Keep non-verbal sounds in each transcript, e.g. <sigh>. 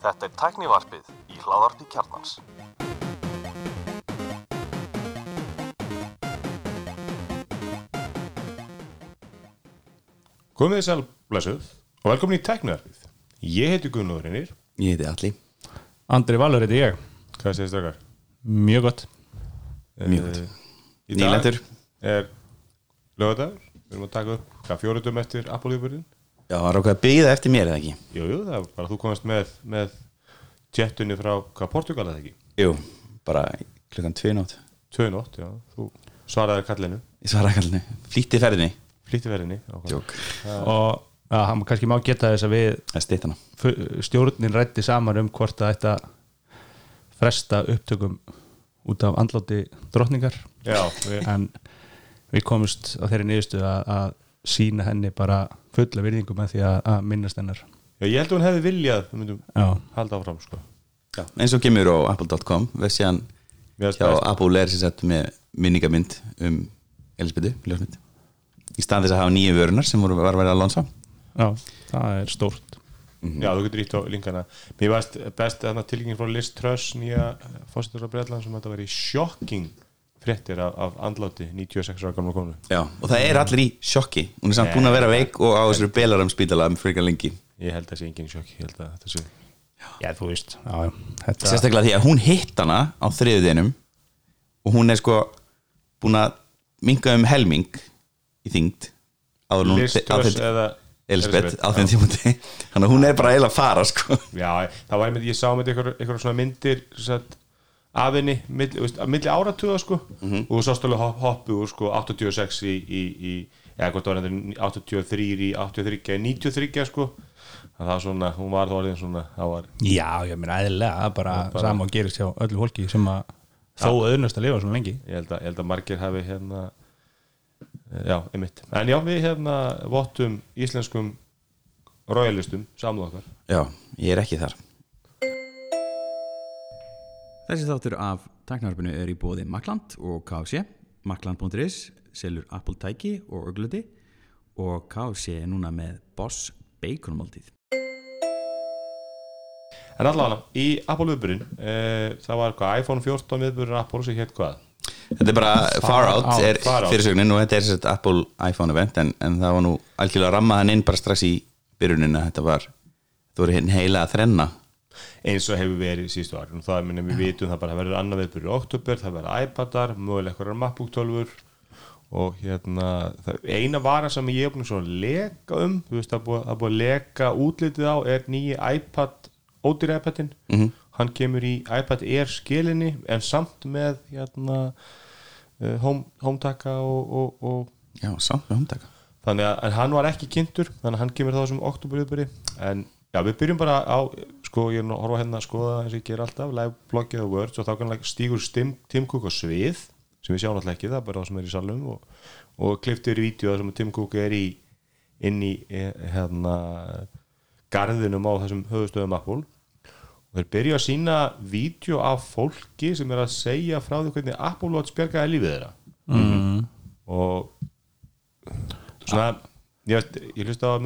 Þetta er tæknivarpið í hláðarpi kjarnans. Komið þið sæl, blessuð, og velkomin í tæknivarpið. Ég heiti Gunnar Reynir. Ég heiti Alli Andri Valur heiti ég Hvað segir stökar? Mjög gott Mjög gott. Í dag Nýlendur er lögadagur. Við erum að taka upp hvað fjóruðum eftir Apple-íbjörðin. Já, það er okkur að byggja eftir mér eða ekki Jú, jú, það bara að þú komast með, með jettunni frá hvað Portugal eða ekki. Jú, bara klukkan tvö nótt Tvö nótt, já. Þú svaraði kallinu. Ég svara kallinu, flýtti ferðinni Flýtti verðinni. Jók, og ja, hann kannski má geta þess að við það stjórnin rætti saman um hvort að þetta fresta upptökum út af andláti drottningar Já, við, en við komumst á þeirri niðurstu að, að sína henni bara fulla virðingu með því að, að minnast hennar. Já, ég held að hún hefði viljað, við myndum Já, halda áfram, sko. Já, eins og kemur á apple.com finnst hjá. Apple er sér sett með minningamynd um Elisabethu, ljósmynd í stað þess að hafa nýju vörunar sem voru var að vera að lansa já, það er stórt. Já, þú getur ítt á linkana. Mér varst best þarna tilgengin frá Liz Truss nýja fórsetur á Breitland sem þetta var í fréttir af, af andláti 96 ára gamla konu. Já, og það er allir í sjokki. Hún er samt búin að vera veik og á þessari belaram spítala um frikar lengi. Ég held að það sé engin sjokki Ég held að þetta sé Já, þú veist já, já, þetta, sérstaklega því að hún hitt hana á þriðuðinum og hún er sko búin að minga um helming í þyngd áður hún- þeim- eða Elisabeth á þeim tímundi þannig að hún er bara eiginlega að fara sko. Já, það var einmitt, ég sá með ykkur svona myndir satt, af henni milli, veist, að milli áratuga sko. Mhm. og þú sást alveg hopp, hoppu úr sko 86 í, í, í eða hvort það var endur 83 í 83 í 93 sko. Það var svona, hún var þá orðin svona var já, ég meina er bara, bara sama og gerist hjá öllu fólki sem að þó auðnast að lifa svona lengi. Ég held að, ég held að margir hafi hérna eh, já, einmitt. En já, við hérna vottum íslenskum royalistum samlu okkar. Já, ég er ekki þar Þessi þáttur af tæknarfinu er í bóði Makland og KFC Makland.is selur Apple tæki og ögluti og KFC er núna með Boss Baconmáltíð en allavega, í Apple viðburinn eh, það var hvað, iPhone 14 viðburinn Apple sem hétt hvað? Þetta er bara Far Out, Out, er fyrirsögnin og þetta er sett Apple iPhone event en, en það var nú algjörlega rammaðan inn bara strax í byrjunin að þetta var þetta voru hinn heila að þrenna eins og hefur verið síðustu árin og það minnum við vitum það bara að verður annar viðburður í oktober, það verður iPadar, mögulega eitthvað MacBook 12 og hérna eina vara sem ég er búin að leka um, þú veist það er búið, það er búið að leka útlitið á er nýji iPad ódýr iPadin, Mhm. hann kemur í iPad Air skilinni en samt með hérna uh, home, hometaka og, og, og Já, samt með humtaka þannig að hann var ekki kynntur þannig að hann kemur þá sem oktoberviðbyrði en já, við byrjum bara á sko, ég horfa hérna að skoða eins og ég ger alltaf live bloggið og words og þá kannski stígur Tim, Cook á svið sem við sjáum alltaf ekki, það er bara það sem er í salum og, og kliftur í þar sem Tim Cook er í inn í eh, hérna garðinum á þessum höfustöðum Apple og þeir byrja að sína vídeo af fólki sem er að segja frá því hvernig Apple Watch bjargaði lífið þeirra mm. og svona ég, ég hlusti á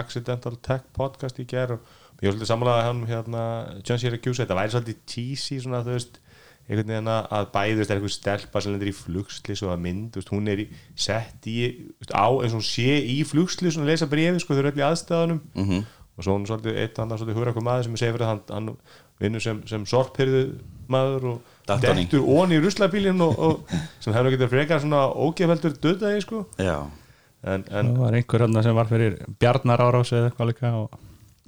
Accidental Tech podcast í ger og ég hlusti samanlega hann hérna John Syracuse, þetta væri svolítið cheesy svona þú veist einhvern veginn að bæði, þú veist, er einhver stelpa sem lendir í flugslis og að mynd, þú veist, hún er í, sett í, veist, á eins og hún sé í flugslis og lesa brefi, sko, þau eru öll í aðstæðanum -hmm. og svo hún svolítið, eitt annar svolítið hugur eitthvað maður sem er segir fyrir að hann, hann vinnur sem, sem sorphyrðu maður og Datt hann í. ruslabílinn og, og <laughs> sem hefur getið frekar svona ógefældur döðaði, sko. En, en það var einhver hann sem var fyrir Bjarnar árás eða eitthvað líka og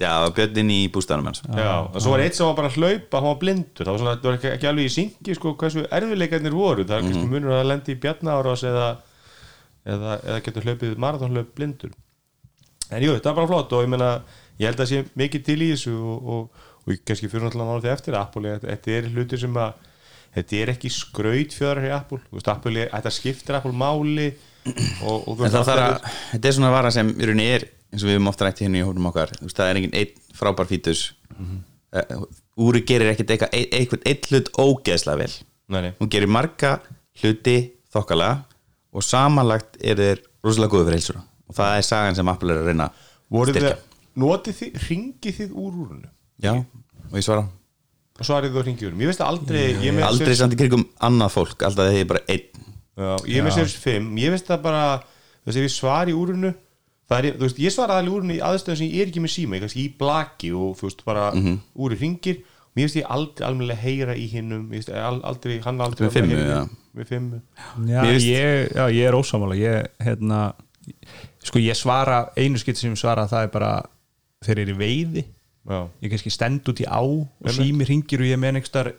já björnin í bústæðanum hans. Já, og svo var eitt sem var bara að hlaupa, hann var blindur. Það var, svona, það var ekki, ekki alveg í syngi sko, hversu erfileikarnir voru, það er kannski munur að lendi í bjarnárás eða, eða, eða getur hlaupið marathonhlaup blindur. En jú, þetta er bara flott og ég meina, ég held að sé mikið til í þessu og, og, og ég kannski fyrir náttúrulega náttúrulega eftir Apple, þetta, er hlutir sem að þetta er ekki skraut fjöðar hjá Apple, Apple þetta skiptir Apple máli og, og En það þarf að, þetta er svona vara sem í rauninni er eins og við höfum ofta rætti hérna í hórum okkar veist, það er engin einn frábær fítus. Mm Úri gerir ekkert eitthvað einn hlut ógeðslega vel. Nei, hún gerir marga hluti þokkalega og samanlagt er þeir rosalega góðu fyrir heilsuna. Og það er sagan sem Apple er að reyna að styrkja. þið, notið þið, ringið þið úr úrunu Já, og ég svara? Og svarið þú ringið úr, ég veist að aldrei er Aldrei Series- samt í krigum annað fólk Alltaf þegar ég er bara einn. Já, ég er með Series 5, ég veist að bara veist, ef ég svar í úrunu það er, þú veist, ég svara alveg úrunu í aðstöðum sem ég er ekki með síma, ég kannski í blaki og þú veist, bara mm Mhm. úri ringir mér veist ég aldrei almennilega heyra í hinnum ég al- aldrei, hann aldrei Með fimmu, í já. mér, með fimmu. Já, ég, já, ég er ósamála ég, hérna, sko ég svara einu skipt sem ég svara það er bara þegar ég er í veiði. Já, ég kannski stend út í á og sími ringir og ég er með einhverstar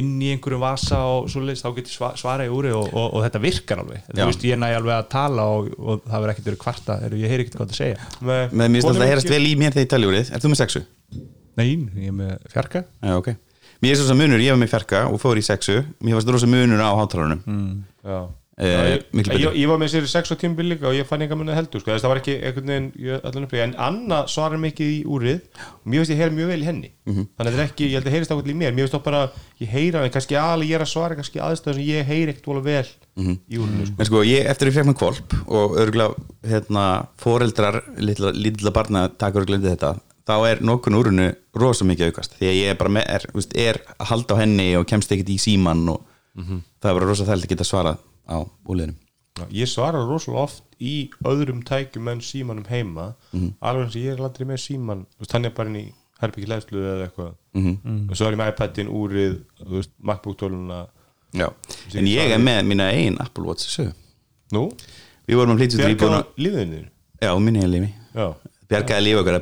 inn í einhverjum vasa og svoleiðis þá get ég sva- svarað í úri og, og, og þetta virkar alveg. Já. þú veist ég næ alveg að tala og, og það verður ekkert verið kvarta Heyrðu, ég heyri ekkert hvað það segja með, Með mér finnst að heyrast ekki- vel í mér þegar ég tala úrið. Ert þú með sexu? Nei, ég er með fjarka. Já, ok. Mér er svo sem munur, ég var með fjarka og fór í sexu. Mér fannst rosa munur á hátalarunum. Mm. Eh, ég, ég, ég var með sér 6 og tímabil líka og ég fann enga munið heldur sko. að það var ekki einhvern veginn ég, en Anna svarar mikið í úrið. Og mér veist ég heyra mjög vel í henni. Mhm. þannig að þetta er ekki, ég held að heyrist ákveðlega í mér. Mér veist þá bara, ég heyra hann, kannski alveg ég er að svara kannski aðstöð sem ég heyri ekkert vola vel Mhm. í úrinu sko. En sko, ég, eftir að ég fekk með kvolp og örgulega, hérna, foreldrar litla, litla barna taka örgulega undir þetta þá er nokkun úrunu rosa mikið aukast. Því að ég er bara er, veist, er að halda á henni og kemst ekkert í síman og það er bara rosa þælt að geta svarað á úliðinum Já, ég svara rosalega oft í öðrum tækjum en símanum heima. Mhm. alveg eins og ég er aldrei með síman hann er bara inn í herbyggi leðslu eða eitthvað. Mhm. og svo er ég með iPadin, úrið veist, MacBook tóluna. Já, en ég er með mína einn Apple Watch 7 nú, Við vorum að flytja út í bjargaðu lífiðinni Já, minni ég lífi. Já, Bjargaði lífi okkar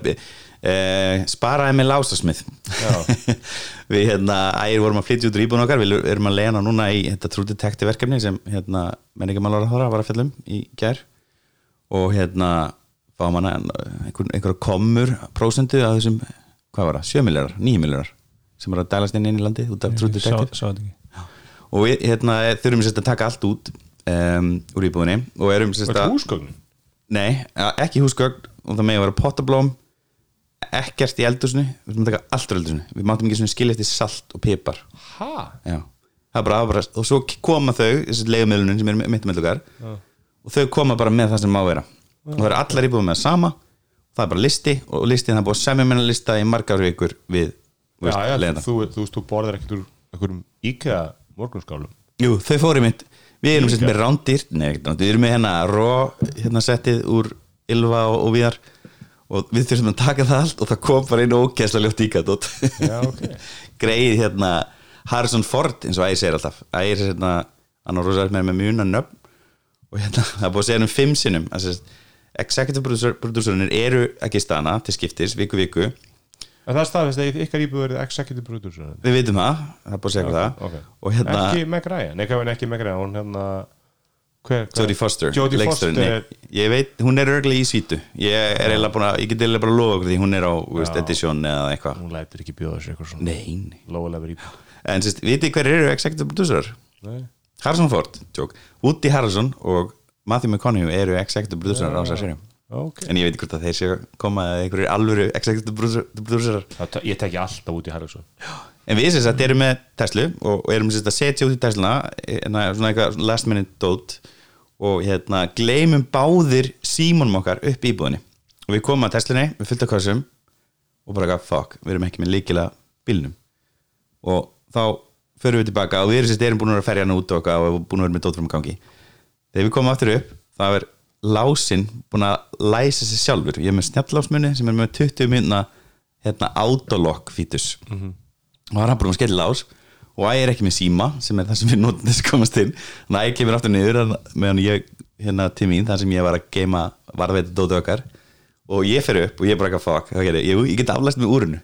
uh, Sparaði með lásasmið <laughs> Við hérna, ægir vorum að flytja út í íbúðuna okkar. Við erum að leiðana núna í þetta True Detective verkefni sem hérna, menningamálar þára var að fjallum í gær. Og hérna fáum hana einhver, einhverja komur prósentu að þessum, hvað var það, 7 miljórar, 9 miljórar sem er að dælast inn inn í landi út af True sá, Detective. sá þetta ekki. Og við hérna, þurfum sérst að taka allt út um, úr íbúðinni og erum sérst að Nei, ekki húsgögn og það megi að vera pottablóm ekkert í eldusinu við að taka allt úr eldusinu við máttum ekki skilja eftir salt og pipar. Það er bara, er bara og svo koma þau, þessi leigumillunin sem er mitt með lugar og þau koma bara með það sem má vera. Og það eru allar íbúðum með það sama það er bara listi og listin það er búið að semja menna lista í margar vikur við Já, já, þú, þú þú borðar ekkert úr einhverjum IKEA morgunskálum. Jú, þau fóru mitt Við erum sett með rándýrt Nei, við erum með hérna ró hérna settið úr Ylva og, og viðar og við þurfum að taka það allt og það kom bara einu ókessla ljótt íkætt Já, ok. <laughs> Greið hérna Harrison Ford eins og ægir segir alltaf. Ægir segir hérna, hann er rosalega með muna nöfn. Og hérna, <laughs> það búið að segja um fimm sinnum. Executive producer, producerinn eru ekki stana til skiptis, viku viku. En það staðfest að ykkar íbúð verið executive producer við vitum það, það búið að segja okay, Ok. það. og hérna, Ekki Meg Ryan, ekki Meg Ryan? Hún hérna? Jodie Foster. Foster Nei, ég veit, hún er örglega í svítu. Ég er eiginlega búin að, ég get eiginlega bara að lofa okkur því hún er á veist, edition eða eitthvað. Hún lætur ekki bjóða sér eitthvað svona en sérst, vitið hver eru executive producer Nei. Harrison Ford, joke, Woody Harrelson og Matthew McConaughey eru executive producer á þessar serjum Ok. en ég veit hvort að þeir séu koma eða einhverjir alvöru executive producer- Ég teki alltaf út í Harrison en við sérst að erum með Tesla og erum sérst að setja út í Tesla hérna, svona eitthvað last minute dot og hérna gleymum báðir símónum okkar upp í íbúðinni. Og við komum að Teslunni, við fylgta korsum og bara eitthvað, fuck, við erum ekki með líkilega bílnum. Og þá förum við tilbaka og við sérst erum búin að ferja hann út og eitthvað og búin að vera með dótfram gangi. Þegar við komum aftur upp þá er lásinn búin að læsa sig sjálfur. Ég er með snjallásmunni sem er með 20 minna hérna autolock fítus og það er hann búin að skella lás og ægir ekki með síma sem er það sem við notum þess að komast inn. Þannig að ægir kemur aftur niður meðan ég hérna til mín þar sem ég var að geima varðveita dóti okkar. Og ég fer upp og ég bara ekki að gerði ég? Ég get aflæst með úrinu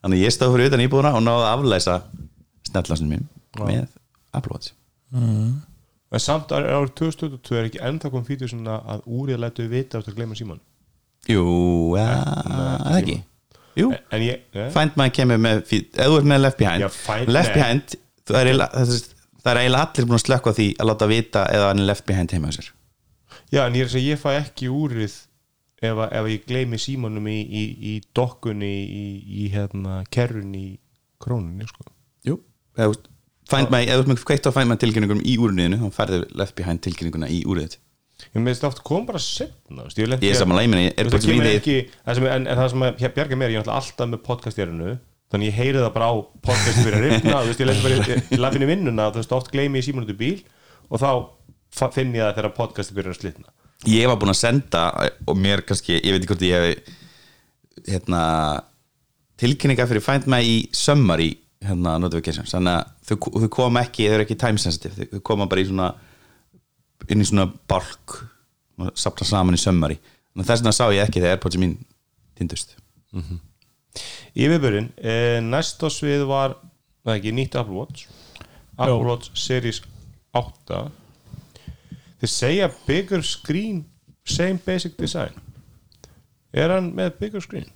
þannig að ég stóð fyrir utan íbúðuna og náði að aflæsa snjallásinu mín með Apple Watch En samt árið árið 2022 er ekki ennþá kom fítur svona að úrið lætu vita eftir að gleyma síman Jú, ja, það ekki Jú, En ég, ne? Find My kemur með ef þú ert með Left Behind. Já, Find- Left nei. Behind, það er, það er, er eiginlega allir búin að slökka því að láta vita eða hann er Left Behind heima á sér. Já, en ég er að segja, ég fæ ekki úrið ef, ef ég gleymi símanum í, í, í dokkunni í, í hérna, kerrunni í krónunni, sko. Jú. Ert- Find My, ef þú ert með kveitt á Find My tilkynningum í úrniðinu þá færðu Left Behind tilkynninguna í úrið ég meðist oft kom bara setna ég, er samanlega, ég meina, Airpods kemur mínir- ekki, sem, en, en það sem að bjarga mér, ég er alltaf með podcastérinu þannig ég heyri það bara á podcast fyrir að rifna, þú veist, ég lendi bara í- í lafinni vinnuna þú veist, oft gleymi ég símanútu bíl og þá finn ég það þegar podcasti byrjar að slitna. Ég var búin að senda og mér kannski, ég veit ekki hvort ég hef hérna tilkynninga fyrir Find My í summary hérna notifications, þannig að þau, þau koma ekki, þau eru ekki time sensitive þau koma bara í svona inn í svona balk og sapna saman í að þess vegna sá ég ekki þegar Airpods mín tindust. Yfirbyrinn, eh, næst á svið var það ekki, nýtt Apple Watch. Apple Watch Series 8 þeir segja bigger screen same basic design. Er hann með bigger screen?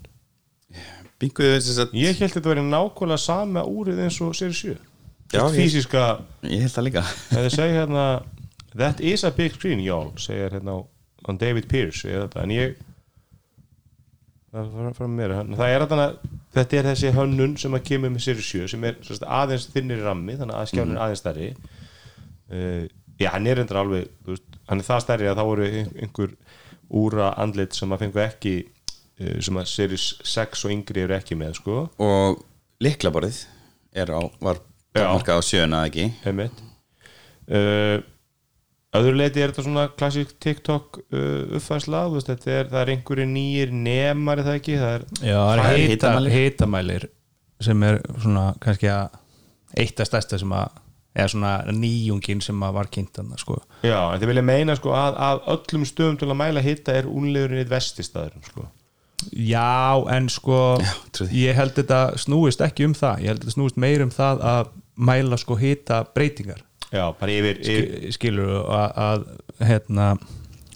Binguðu að Ég held að þetta verið nákvæmlega sama úrið eins og Series 7 Já, ég- físiska ég held það líka. Þeir segja hérna that is a big screen y'all segir hérna on David Pierce en ég það er þarna, þetta er þessi hönnun sem að kemur með Series 7 sem er aðeins þinnir rammi þannig að skjálfinn er aðeins stærri. Uh, já, hann er endur alveg veist, hann er það stærri að þá ein- einhver úra andlit sem að fengu ekki uh, sem að Series 6 og yngri eru ekki með sko. Og liklaborðið er á, var markað á sjöuna ekki? Einmitt. Uh, öðru leiti er þetta svona klassík TikTok uh, uppfærsla þú veist, þetta er, það er einhverju nýjir nemar er það ekki, það er Já, það er hita, hitamælir? hitamælir sem er svona kannski að eitt af stærsta sem að eða svona nýjungin sem að var kynnt hann sko. já, en þið vilja meina sko að, að öllum stöðum til að mæla hitta er únlegurinn eitt vestistæður sko. Já, en sko því. ég held þetta snúist ekki um það ég held þetta snúist meir um það að mæla sko hita breytingar já, bara yfir, yfir skilur að, að hérna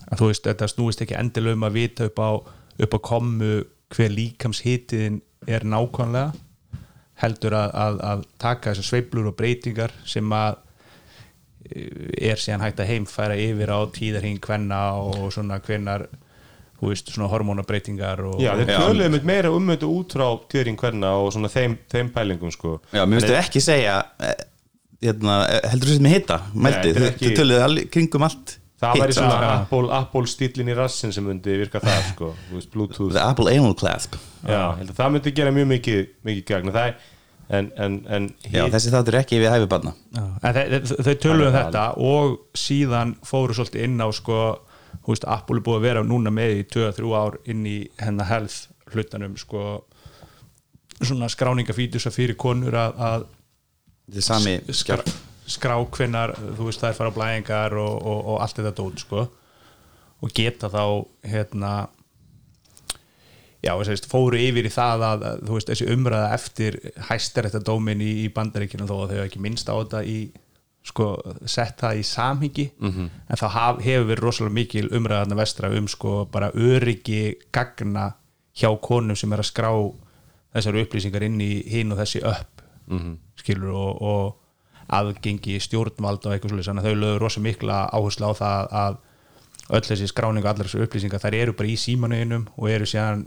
að þú veist, þetta snúist ekki endilega um að vita upp á, upp á komu hver líkamshitiðin er nákvæmlega heldur að, að, að taka þessar sveiflur og breytingar sem að eh, er síðan hægt að heimfæra yfir á tíðarhing hvenna og svona hvenar þú veist, svona hormónabreitingar og, já, þeir Já. töluðum um meira um þetta út frá tíðring hverna og svona þeim, þeim pælingum sko. Já, mér finnst þau ekki segja hérna, heldur þú sem mældi, þetta er þau töluðu alveg kringum allt. Það væri svona Apple, Apple stílinn í rassin sem myndi virka það sko. Bluetooth. The Apple Anal Clasp. Já, að það myndi gera mjög mikið, mikið gagn. Það er, en, en, en Já, þessi þáttur er ekki við hæfi barna. Já, en þau, töluðu um Alveg, þetta og síðan fóru svolítið inn á sko, veist, Apple er búið að vera núna með í 2-3 ár inn í hennar health hlutanum sko, svona skráningafítusa fyrir konur að, að Þetta er sami skra, skrá hvenar þú veist þær fara á blæðingar og, og, og allt þetta dót sko. Og geta þá hérna já, að fóru yfir í það að, veist, þessi umræða eftir hæstar þetta dómin í, í bandaríkjunum þó að þau ekki minnst á þetta í sko, sett það í samhengi. -hmm. en þá haf, hefur verið rosalega mikil umræðarna vestra um sko bara öryggi gagna hjá konum sem er að skrá þessar upplýsingar inn í hinn og þessi upp -hmm. skilur og, og aðgengi stjórnvald og eitthvað svolítið þannig að þau lögur rosa mikla áherslu á það að öll þessi skráning og allar þessu upplýsingar þær eru bara í símanuðinum og eru síðan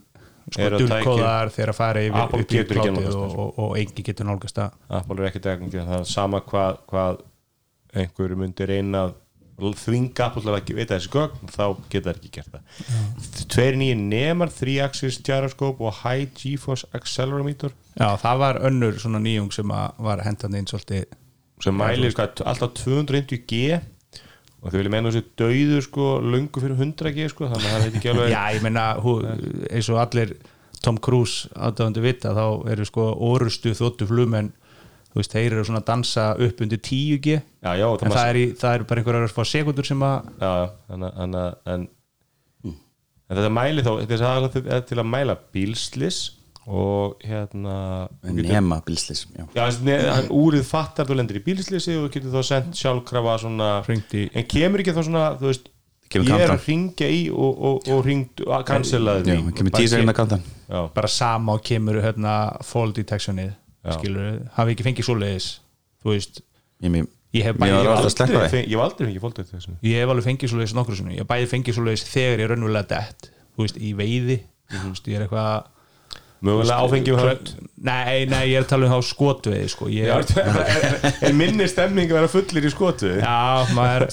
sko dulkóðar þegar að fara yfir upp í klátið og, og, og engin getur nálgast það. Apple er ekki degn það er sama hvað, hvað einhverju myndi reyna til að ekki vita þessi gögn þá geta það ekki gert það. Tveir nýjir nemar, 3-axis gyroskop og high GeForce accelerometer Já, það var önnur svona nýjung sem var hendan inn svolítið sem mælir sko, alltaf 250G og þau vilja meina þessu dauður sko, lungu fyrir 100G sko, þannig að það veit ekki alveg Já, ég meina, hú, eins og allir Tom Cruise aðdáðandi vita þá eru sko orustu þóttu flumenn þú veist, þeir eru svona að dansa upp undir 10G já, já, en það er, í, það er bara einhverjar fá sekundur sem að þannig að- þannig að- en, en þetta mæli þá þetta er til- að mæla bílslis og hérna þú Nema bilslis já. Hann, úrið fattar þú lendir í bílslýsi og getur þá sendt sjálfkrafa svona, Hringt í- en kemur ekki þá svona þú veist, Kemur ég er að ringja í og, og, og ringt að cancelaði Já, því kemur bara tísa sé- hérna kantan. Já, bara sama og kemur hérna fall detectionið. Skilur, hafi ekki fengið svoleiðis þú veist, Ég, mér, ég hef bæði var ég, hef að sleppa Aldrei því. fe- ég hef aldrei fengið þessu ég hef alveg fengið svoleiðis nokkru sinni, ég hef bæði fengið svoleiðis þegar ég er raunverulega dett þú veist, í veiði. Þú veist, ég er eitthvað mögulega áfengi og hönd nei, nei, ég er að tala um þá skotveði sko. ég, Já, <laughs> er, er minni stemming að vera fullir í skotu já, maður,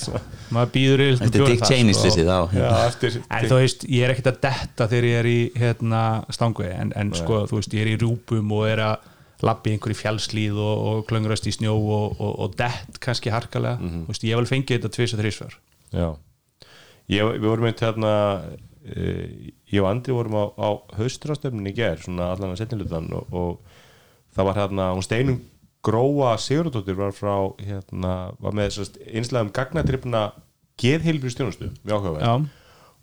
maður býður í Þetta er Dick Cheney slissið á Já, eftir En þú veist, ég er ekkert að detta þegar ég er í hérna, stangvegi en, en sko, þú veist, ég er í rúpum og er að labbi einhverju fjallslíð og, og klöngrast í snjó og, og, og dett kannski harkalega, þú veist, ég hef vel fengið þetta tvis og ég, Við vorum einmitt hérna uh, ég og Andri vorum á, á haustrástöfnin í ger, svona allan að setnilutan og, og það var hérna hún steinum gróa Sigurðardóttir var frá hérna, var með sérst, einslegum gagnatrippna geðheilbri stjónustu við áhugaverð.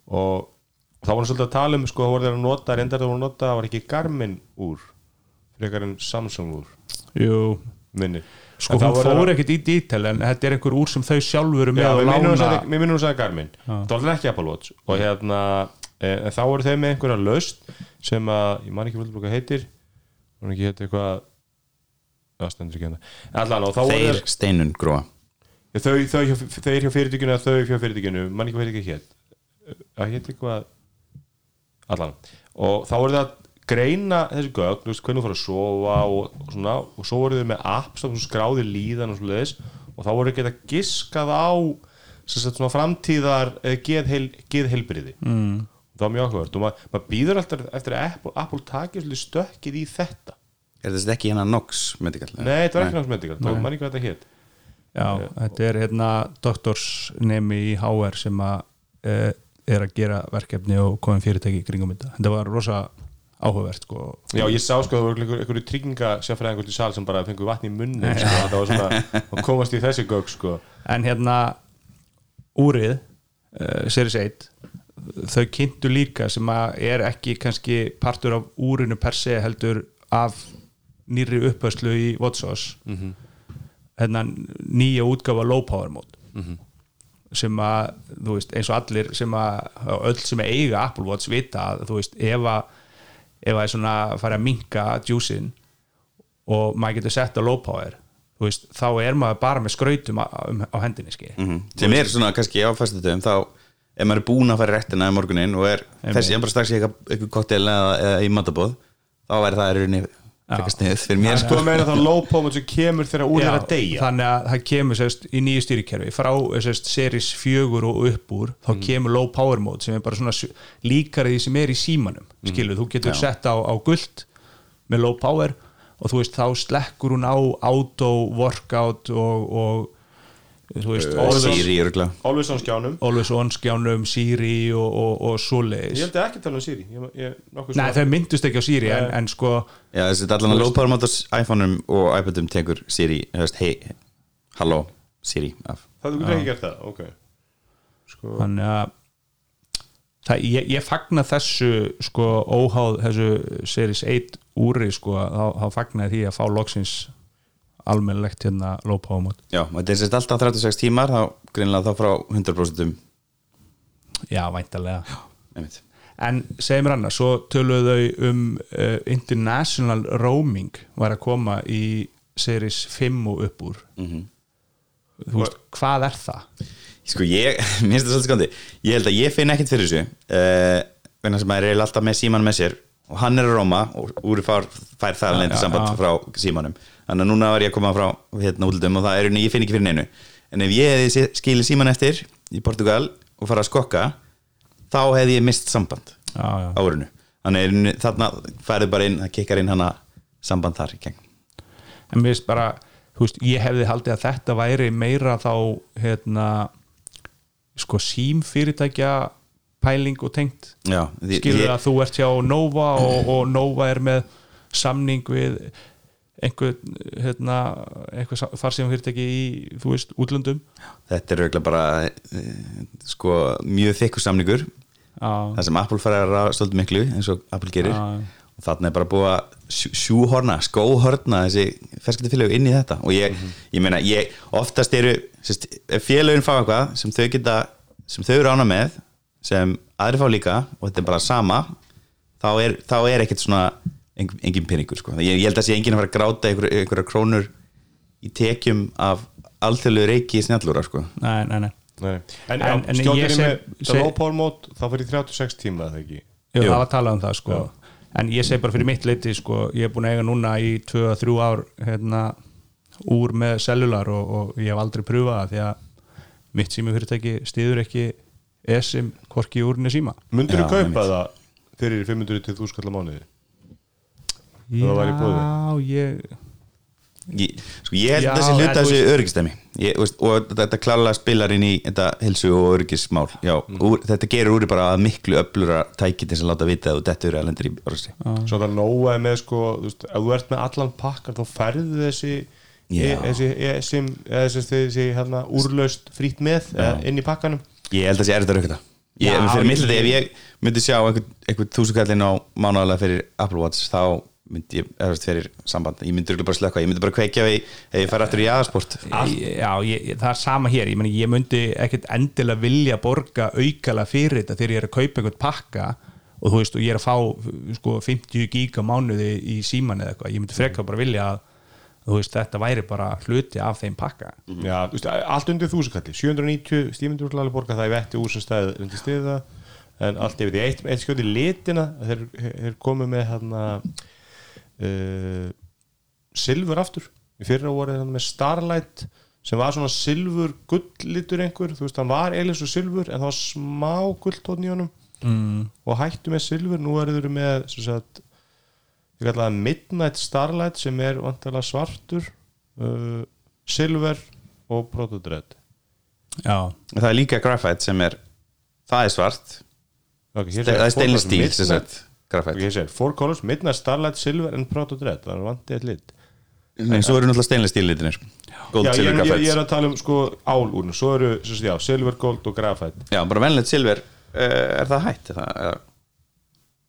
Og þá var hann svolítið að tala um sko, það voru þeir að nota, reyndar það voru að nota það var ekki Garmin úr frekar en Samsung úr jú. minni. Sko, hún fór ekkert í dítel en þetta er einhver úr sem þau sjálfur eru með Já, að lána. að við minnum að Garmin. Það var ekki Apple Watch. Og hérna, e, en þá voru þeir með einhverja löst sem að, ég man ekki völdur hvað heitir hún ekki heitir eitthvað já, stendur ekki hérna. Þeir steinun þau, þau, hjá- þeir hjá fyrirtækinu eða þau hjá fyrirtækinu, mann ekki hvað heitir ekki hétt að hétt eitthvað allan, og þá voru það að greina þessi gögn, þú veist, hvernig þú fara að sofa og, og svona, og svo voru þau með apps þá skráði líðan og svo og þá voru ekki að giskað á sem sagt svona framtíðar eh, geðheil, geðheilbriði mm. það var mjög áhugavert. Og maður mað býður alltaf eftir að Apple, Apple taki svolítið stökkið í þetta. Er þetta ekki hérna Nox medical? nei, þetta var ekki náttúrulega medikal, þá mann ekki hvað þetta hétt Já, þetta er hérna doktorsnemi í HR sem að e, er að gera verkefni og komið fyrirtæki í kringum þetta. Þetta var rosa áhugavert sko. Já, ég sá sko að það voru einhverju einhver tryggingasjafræðingur til sal sem bara fengu vatn í munni sko, það var svona, og komast í þessi gögg sko. En hérna úrið uh, Series 1 þau kynntu líka sem að er ekki kannski partur af úrinu per se heldur af nýri upphörslu í WatchOS Mhm. hérna nýja útgafa low power mode sem að, þú veist, eins og allir sem að, öll sem eiga Apple Watch vita að, þú veist, ef að ef að er svona að fara að minka djúsin og maður getur sett á low power, þú veist, þá er maður bara með skrautum á, um, á hendinni skil Mhm. sem er svona kannski á fæstutöfum þá ef maður er búinn að fara réttina í morgunin og er þessi, ég bara strax í eitthvað, eitthvað koktel eða, eða í matabóð þá er það í rauninni sko. að meina þá low pomot sem kemur þegar úr er að deyja þannig að það kemur sérst, í nýju stýrikerfi frá sérst, series 4 og upp úr þá Mm. kemur low power mode sem er bara svona líkar því sem er í símanum Mm. skilur, þú getur sett á, á guld með low power og þú veist þá slekkur hún á auto workout og, og þú veist Uh, always, Siri örgulega Always on skjánum. Always on skjánum Siri og, og, og Ég svoleiðis held að ekki tala um Siri. Ég, ég, nokkuð Nei, þau myndust ekki á Siri en, en sko Já, þessi allan að power motors iPhone-um og iPad-um tekur Siri, hei halló, Siri af. Það þú getur ekki gert það, ok. Sko, þannig að það, ég, ég fagna þessu sko óháð þessu Series 1 úri sko þá, þá fagna ég því að fá loksins almennlegt hérna low power mode Já, þetta er sérst alltaf 36 tímar þá greinlega þá frá 100% já, væntalega einmitt. en segir mér annars, svo töluðu þau um uh, international roaming var að koma í Series 5 og upp úr. Þú veist, hvað er það? Sko ég, <laughs> mér finnst það svolítið skondi Ég held að ég finn ekkert fyrir þessu uh, Vegna sem maður er alltaf með síman með sér. Og hann er að róma og úr fær, fær það lendi já, samband já. frá símanum Þannig að núna var ég að koma frá hérna útlundum Og það er, ég finn ekki fyrir neinu. En ef ég hefði skilið síman eftir Í Portugal og fara að skokka Þá hefði ég mist samband Já, já. á árinu. Þannig þarna færið bara inn Það kikkar inn hana samband þar í gegn. En mér finnst bara, þú veist, ég hefði haldið að þetta væri meira þá hérna sko símfyrirtækja pæling og tengt. Skilur ég- að þú ert hjá Nova og, og Nova er með samning við einhver hérna, einhver farsíðan fyrirtæki í, þú veist, útlöndum. Þetta er auðvitað bara eh, sko, mjög þykkur samningur. Það sem Apple fara svolítið miklu eins og Apple gerir. Já. og þarna er bara búið að sjú- sjúhorna, skóhorna þessi ferskiptafélög inn í þetta. Og ég, ég meina, ég oftast eru sérst, ef félögin fá eitthvað sem þau geta, sem þau eru ána með sem aðri fá líka og þetta er bara sama þá er, þá er ekkert svona engin, engin peningur sko. ég, ég held að sé enginn að fara að gráta einhver, einhverja krónur í tekjum af alþjóðlu reiki snjallúra sko. nei, nei, nei Nei. En, En- en, ég með seg- það seg- low power mode þá fyrir 36 tíma það ekki Jú, það var talað um það sko en ég segi bara fyrir mitt leiti sko, ég er búin að eiga núna í 2-3 ár hérna, úr með cellular og, og ég hef aldrei pröfað það því að mitt sími fyrirtæki stiður ekki esim hvorki úrni síma Mundur þú Já, kaupa það fyrir 500 til 1000 kallar mánuði? Það væri í boði? Já, ég ég, sko, ég held Já, að þessi hluta þessu veist, og þetta klálega spilar inn í þetta hilsu og öryggismál Já, Mm. úr, þetta gerur úr bara að miklu öflura tæki til þess að láta vita að þú dettur að lendir í orðsi Svo það nóa er með sko, þú veist, ef þú ert með allan pakkar þá færðu þessi Já. e, þessi, e, sem, eða þessi, þessi hérna, úrlaust frýtt með eða, inn í pakkanum ég held að þessi er þetta raukata ég, Já, fyrir mitt ef ég myndi sjá einhvern, einhvern þúsukallin á mánuðalega fyrir Apple Watch þá myndi ég, eða fyrir samband ég myndi bara slökka, ég myndi bara kveikja við ef ég fær aftur í aðsport Já, ég, það er sama hér ég, meni, ég myndi ekkert endilega vilja borga aukala fyrir þetta þegar ég er að kaupa einhvern pakka og þú veist og ég er að fá sko, 50 giga mánuði í síman eða eitthvað, ég myndi frekar bara vilja að þú veist, þetta væri bara hluti af þeim pakka. Já, þú veist, allt undir þúsukalli 790 stímundur úr borga það í vetti úr sem stæði undir stiða en allt yfir því eitt, eitt skjóti litina þeir, þeir komu með hérna uh, silfur aftur. Í fyrra voru hérna með Starlight sem var svona silfur gulllitur einhver, þú veist, hann var eiginlega svo silfur en það var smá gulltótt í honum. Mm. og hættu með silfur nú eru þeir með sem sagt, það Midnight Starlight sem er vantilega svartur uh, silver og protodred Já, það er líka graphite sem er það er svart, það er segir graphite okay, segir, four colors, Midnight Starlight, silver and protodred það er vantið eitt lit. Nei, svo eru náttúrulega stainless steel litinir gold, já, ég, silver, er, ég, ég er að tala um sko álúrn svo eru, sem sagt, já, silver, gold og graphite. Já, bara venlegt silver, uh, er það hætt? Er það, er,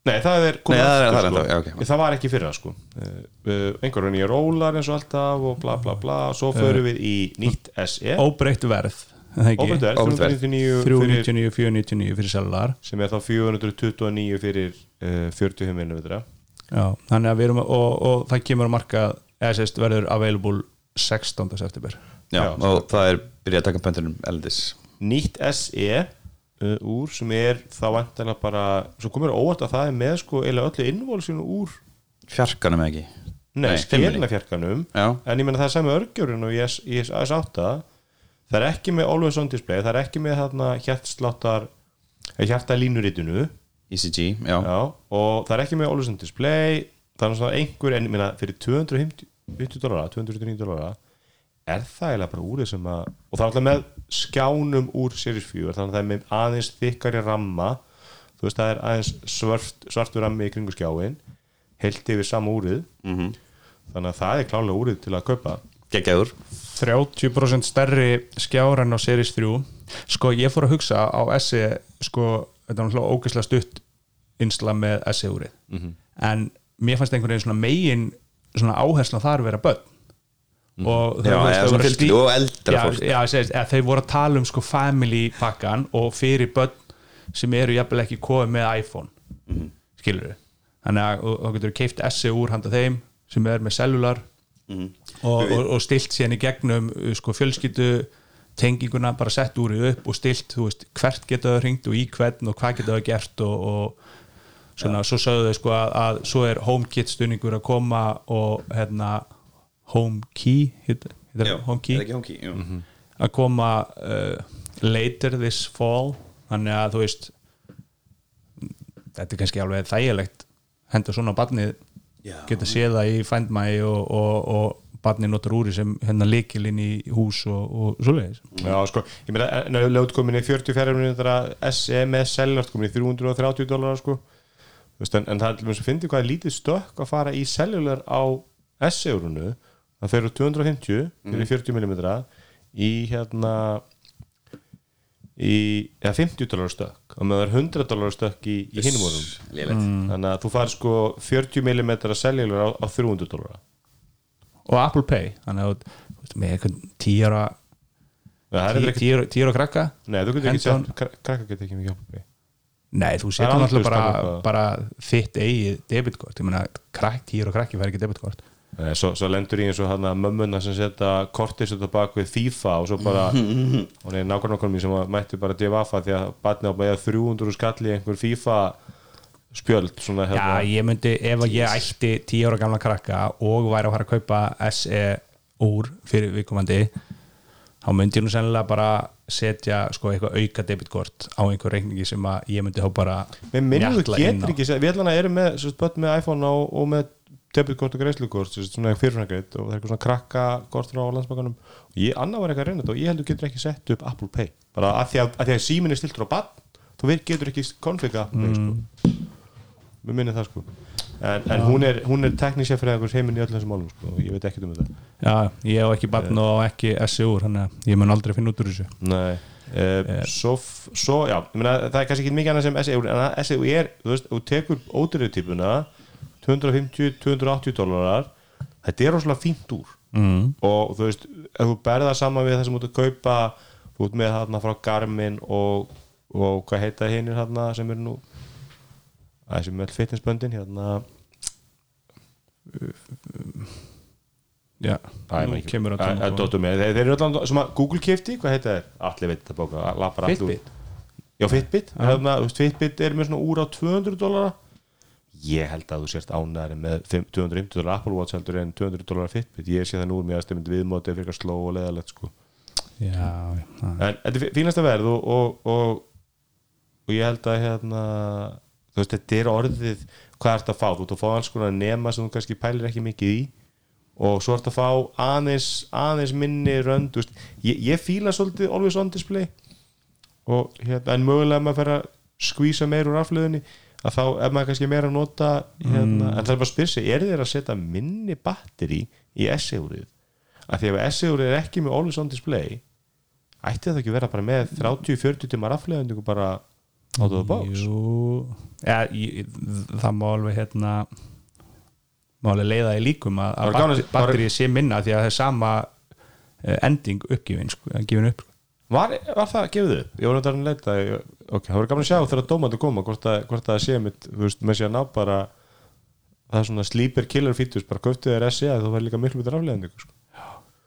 Nei, það er komið Nei, það er- aftur, það er sko. já, ok. Það var ekki fyrra sko. Uh, uh, einhverjum nýja rólar eins og alltaf og bla bla bla. Svo förum við í nýtt SE óbreytt verð verð. 399 fyrir, 399, 499 fyrir cellular sem er þá 429 fyrir uh, 40 minni Já, þannig að við erum og, og það kemur að marka eða sérst verður available 16. september já, Já, og það er byrjað að taka pöntunum eldis nýtt SE uh, úr sem er þá vantilega bara svo komur óvart að það er með sko eða öllu innvolsinu úr fjarkanum ekki Nei, Nei, fimmunni. stjernafjarkanum Já. en ég menna það er sami örgjörun og ég, ég S8 það er ekki með always on display það er ekki með þarna hjartsláttar hjartalínuritinu ECG, E já, Já, og það er ekki með always on display það er svona einhver, en ég meina fyrir 250 dólara, 209 dólara er það eiginlega bara úrið sem að og það er alltaf með skjánum úr Series 4, þannig að það er með aðeins þykkari ramma, þú veist það er aðeins svart, svartur rammi í kringu skjáin heilt yfir sama úrið. Mhm. þannig að það er klálega úrið til að kaupa geggjaður. 30% stærri skjár en á Series 3 sko ég fór að hugsa á SE sko, þetta er náttúrulega ógeðslega stutt insla með SE úrið. En mér fannst einhvern veginn svona megin svona áhersla þar vera börn. Og Já, þau- voru að fjölskyldu stí- og eldra fólk. já, segist, þau voru að tala um sko family pakkan og fyrir börn sem eru jafnvel ekki komið með iPhone. Mhm. skilur þau þannig að og- og getur keift SE úr handa þeim sem er með cellular. Mhm. Og, og, og stilt í gegnum uh, sko, fjölskyldu tenginguna bara sett úrið upp og stilt veist, hvert geta það hringt og í hvern og hvað geta það gert og, og svona, svo sögðu þau sko að, að svo er HomeKit stuðningur að koma og hérna HomeKey heitir Já, HomeKey HomeKey, jú. Mhm. að koma uh, later this fall þannig að þú veist þetta er kannski alveg þægilegt henda svona barnið Já. geta séð það í Find My og, og, og barnið notar úri sem hérna likil inn í hús og, og svoleiðis. Já, sko, ég meina, en ef lögð komin í 40 fjárhjörnum SE með sellart komin í 330 dólar sko. Þú veist, en, en það er til dæmis að fyndi hvað er lítið stökk að fara í cellular á SE-urunu það fer úr 250 fyrir 40 mm í hérna í ja, 50 dólar stökk og með það er 100 dólar stökk í, í hinum vorum Lélegt. þannig að þú far sko 40 mm cellular á, á 300 dólar og Apple Pay. Þannig að með einhvern tíara það er tíara, krakka. Nei, þú getur ekki sett krak- krakkar getur ekki mikið hjálpa nei, þú Það er setur náttúrulega bara, bara þitt eigið debitkort. Ég meina, krakk, tíara og krakki fær ekki debitkort. Nei, svo, svo lendur í eins og hann að mömmuna sem setja kortis út á bak við FIFA og svo bara <laughs> og neina nákvæmlega okkur mér sem mætti bara divaffa því að batni á bara 300 skalli í einhver FIFA spjöld svona Já, hérna ég myndi, ef að ég ætti 10 ára gamla krakka og væri að fara að kaupa SE úr fyrir viðkomandi þá myndi ég nú sennilega bara setja sko eitthvað auka debitkort á einhver reikningi sem að ég myndi þá bara þú mjatla inn á. getur ekki, við ætlum að erum með börn með iPhone og, og með debitkort og greiðslukort, svo svona fyrirfrængreitt og það er eitthvað svona krakkakort frá landsbankanum. Og ég, annað var eitthvað að reyna þetta og ég heldur getur ekki sett upp Apple Pay, bara að því að, að, því að síminn er stiltur á bann, þú getur ekki konfika Apple Mér minnir það, sko. En, en hún er, hún er teknísja fyrir einhvers heiminn í öllum þessum málum, sko, og ég veit ekkert um þetta. Já, ég hef ekki barn og ekki SE úr þannig að ég mun aldrei finna út úr þessu. Nei. Uh, svo, svo, já, meina, það er kannski ekki mikið annað sem SEU en að SEU er, þú veist, þú tekur ódýrðu típuna 250-280 dólarar þetta er rosalega fínt úr. Mm. og þú veist, ef þú berða saman við það sem þú ert að kaupa þú ert með þarna frá Garmin og, og hvað heita hinnir þarna sem eru nú þessi með fitnessböndin hérna Já, nú kemur að þeir, eru allan sem að Google kifti, hvað heita þeir? Allir veit þetta bóka. Fitbit Já, Fitbit, hérna, Fitbit er með svona úr á 200 dólara ég held að þú sérst ánæri með 5 250 dólar Apple Watch heldur en 200 dólar Fitbit, ég sé það nú úr mér að stefndi viðmóti fyrir eitthvað sló og leðalegt sko. Já, já, en þetta er fínasta verð og, og, og, og ég held að hérna, þú veist, þetta er orðið hvað ert að fá, þú ert að fá alls konar nema sem þú kannski pælir ekki mikið í og svo ert að fá aðeins aðeins minni rönd þú veist, ég, ég fíla svolítið always on display og hérna, en mögulega ef maður fer að skvísa meir úr aflöðinni að þá er maður kannski meira að nota hérna, en það er bara að spyrja sig, er þeir að setja minni batteri í SE-úrið að því ef SE-úrið er ekki með always on display ætti það ekki vera bara með 30-40 tímar aflöðingu bara the box Jú, ja, ég, það má alveg hérna má alveg leiða í líkum að, að batteri, batterið sé minna því að það er sama eh, ending uppgifin sko, upp sko. Var, var það gefið upp? Ég náttúrulega að leita ég- ok, það voru gaman að sjá þegar dómandi koma hvort að, hvort að það sé mitt, þú veist, með sér að ná bara það er svona sleeper killer features bara köftið þér SE þú verður líka miklu betur afleðandi sko.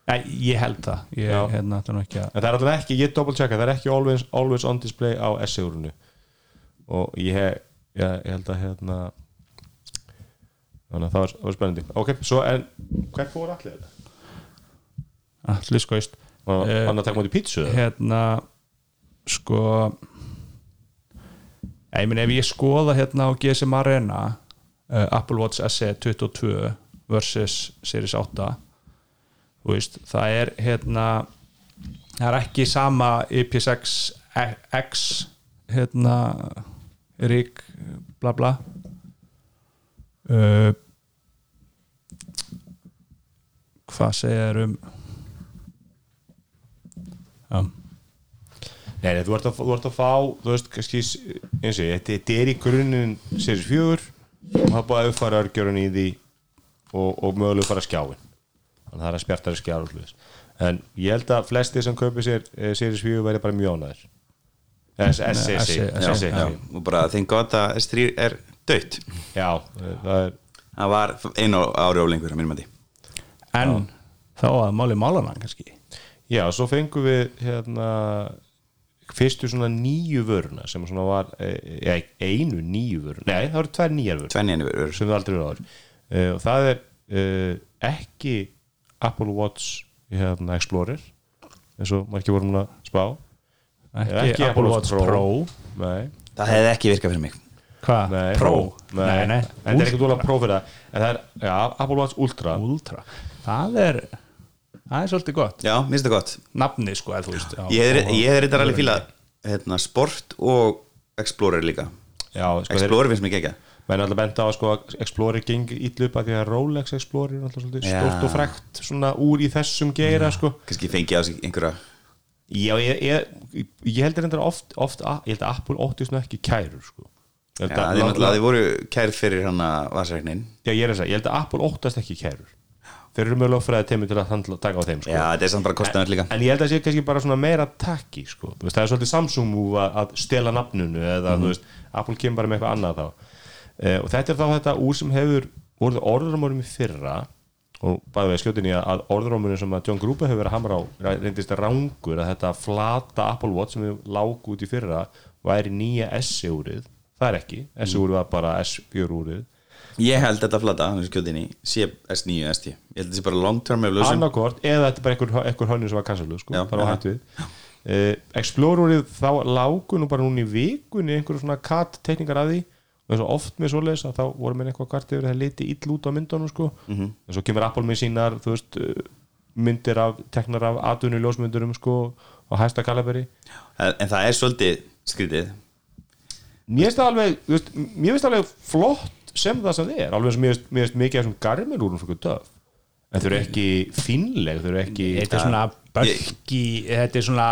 Ég held það ég hérna ætla nú ekki að en það er alltaf ekki, ég double checka það er ekki always, always on display á SE-úrunu og ég, ég, ég held að hérna þannig að það var, var spennandi ok, svo en hvern fór allir þetta? allir Var Eh, hann að taka mútið pítsu? hérna sko ég minn ef ég skoða hérna á GSM Arena uh, Apple Watch SE 22 versus Series 8 þú veist, það er hérna það er ekki sama IPS-X X hérna rík bla bla. Uh, hvað segja þér um já. Nei, nei, þú ert að, þú ert að fá þú veist, kannski, eins og ég þetta, er í grunninn Series 4 og er búið að uppfæra örgjörun í því og, og mögulega fara skjáin þannig að það er að spjartari skjár og hlutis en ég held að flesti sem kaupi sér eh, Series 4 verði bara mjög já, og bara þeim gott að S3 er dött já, það er það var einu ári að því en þá að máli málana kannski. Já, svo fengum við hérna fyrstu svona nýju vöruna sem svona var e, e, einu nýju vöruna, nei það voru tvær nýjar verður sem við aldrei verið áður. Uh, og það er uh, ekki Apple Watch hérna, Explorer eins og margir vorum að spá ekki, Apple Watch Pro, Nei, það hefði ekki virkað fyrir mig. Hvað? Pro? nei, nei, nei. en það er ekki dóla Pro fyrir það. En það er ja, Apple Watch Ultra. Ultra. Það er það er svolítið gott. Já, minnst það gott. Nafni sko, eða þú veist já. ég hef þetta alveg fílað hérna, sport og Explorer líka. Já, sko, Explorer finnst mér ekki ekki menn alltaf benda á að sko, að Explorer gengi ítlu upp að því að Rolex Explorer er alltaf svolítið Já. stórt og frekt svona úr í þessum geira sko. kannski fengi á sig einhverja Já, ég, ég, ég held reyndar oft, oft ég held að Apple óttist nú ekki kærur sko. Já, að- því náttúrulega þið voru kærð fyrir hann að vasræknin Já, ég er að segja, ég held að Apple óttast ekki kærur Þeir eru með lögfræði teimi til að handla, taka á þeim sko. já, þetta er samt bara kostnaður líka En ég held að sé kannski bara svona meira takki sko. Það er svolítið Samsung move að, stela nafnunu eða þú veist, Apple kemur bara með eitthvað annað þá uh, og þetta er þá þetta úr sem hefur voruð orðurumorum í fyrra og bæði við skjótinni að, að orðurumurinn sem að John Gruber hefur verið að hamra á reyndist að rángur að þetta flata Apple Watch sem við lágu út í fyrra væri nýja S-úrið. Það er ekki, S úr var bara S4 úrið Ég held þetta flata, hann er skjótinni sé S9, S10 Ég held þetta sé bara long term annarkort, eða þetta er bara einhver, einhver hönnur sem var kansalu, sko, það var já. hægt við. Uh, Explorer-úrið þá lágu nú bara núna í vikunni einhverju svona kat tekningar af því og oft með svoleiðis að þá voru með eitthvað kvart yfir að það liti ill út á myndunum sko. Mhm. en svo kemur Apple með sínar þú veist, uh, myndir af teknar af atvinnu ljósmyndurum sko og hæsta kalaberi en, en það er svolítið skrítið. Mér finnst það alveg, þú veist, mér finnst það alveg flott sem það sem það er. Alveg sem mér finnst- mikið af þessum garminúrum fyrir töf en þau eru ekki fínleg þau eru ekki þetta er svona bölki þetta er svona,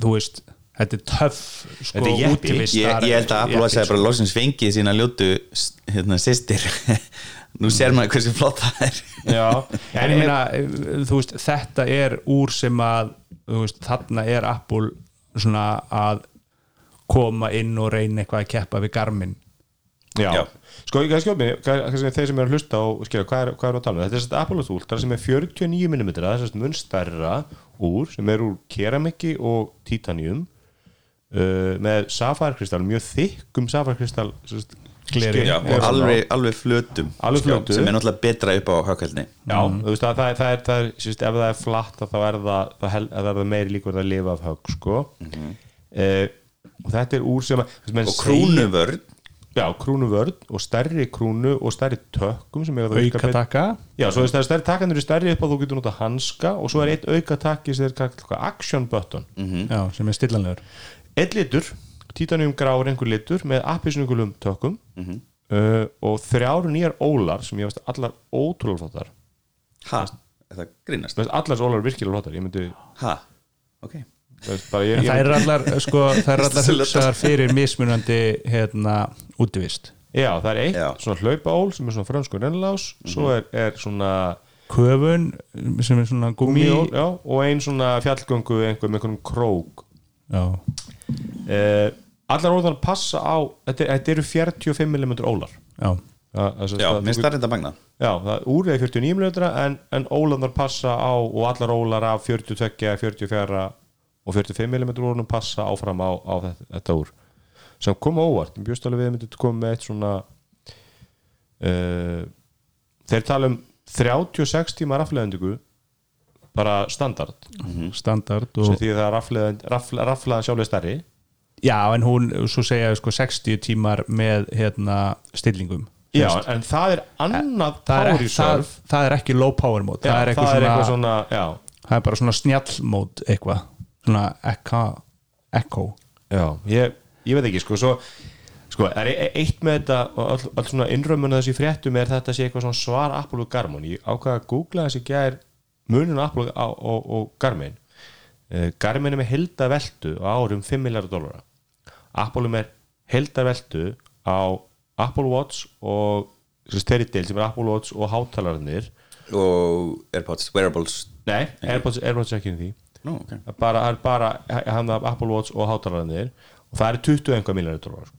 þú veist þetta er töff sko, er útivistar- ég, ég held að Apple Watch jeppi, hefði bara loksins fengið sína ljótu hérna, sýstir <laughs> nú sér maður hversu flott það er. Já, <laughs> en ég meina, þú veist, þetta er úr sem að þú veist, þarna er Apple svona að koma inn og reyna eitthvað að keppa við Garmin. Já, Já. sko ég skjóð mér þeir sem er að hlusta og skilja hvað er, hvað er að tala? Um þetta er þetta Apollo Ultra sem er 49 mm það er mun stærra úr sem er úr keramiki og titanium uh, með safarkristall mjög þykkum safarkristall Gleri. Já, og alveg, alveg flötum. Alveg skjá, flötum. sem er náttúrulega betra upp á högkvældni Já, þú veist að það, er- það er, það er sérst, ef það er flatt þá er það, það, er meiri líkur að lifa af högg sko. Uh, og þetta er úr sem að og krúnuvörn. Já, krúnuvörn og stærri krúnu og stærri tökkum sem eiga það virka auka betur. taka Já, svo er stærri takkandur í stærri upp að þú getur nota hanska og svo er eitt auka takki sem er action button. Já, sem er stillanlegur Eitt litur, titanium grár einhver litur með appisnugulum tökkum uh, og þrjár nýjar ólar sem ég veist allar ótrúlega flottar. Ha, er það grínast? Mér finnst allar þessi ólar virkilega flottar ég myndi, ha, ok. Veist, bara ég, en það ég er allar, sko, <laughs> það er allar hugsaðar fyrir mismunandi hérna, útivist. Já, það er eitt Já. svona hlaupaól sem er svona fransku rennlás svo er, er svona köfun sem er svona já, og ein svona fjallgöngu einhver með einhvern krók. Já, uh, Allar ólar passa á þetta, þetta eru 45 mm ólar. Já, er sem já, sagt að minnst það reynda magna. Já, það úrið er 49 mm en, en ólarnar passa á og allar ólar af 42, 44 og 45 mm úrunum passa áfram á, á þetta, þetta úr. Sem kom á óvart, ég bjóst alveg við að myndi koma með eitt svona uh, þeir tala um 36 tíma rafleðendingu bara standard. Standard sem og, því að er rafleðan, rafle, rafleðan sjálflega stærri já, en hún, svo segja sko 60 tímar með hérna stillingum. Já, en það er annað það er, það, það er ekki low power mode Já, það er eitthvað svona, svona það er bara svona snjall mode eitthvað, svona echo, echo. Já, ég, ég veit ekki sko, svo, sko, er e- eitt með þetta og all, all svona innrömmun þessi fréttum er þetta sé eitthvað svona svar Apple og Garmin ég ákvaða að googla þessi gær munun Apple og, og, og Garmin. Uh, Garmin er með helda veldu á árum 5 miljardar dólara Apple er með helda veldu á Apple Watch og deil sem er Apple Watch og hátalarnir. Og Airpods, wearables. Nei, Airpods, Airpods er ekki í því. Nú, ok. Það er bara, bara hann af Apple Watch og hátalarnir. Og það eru 20 einhver miljardar dólara sko.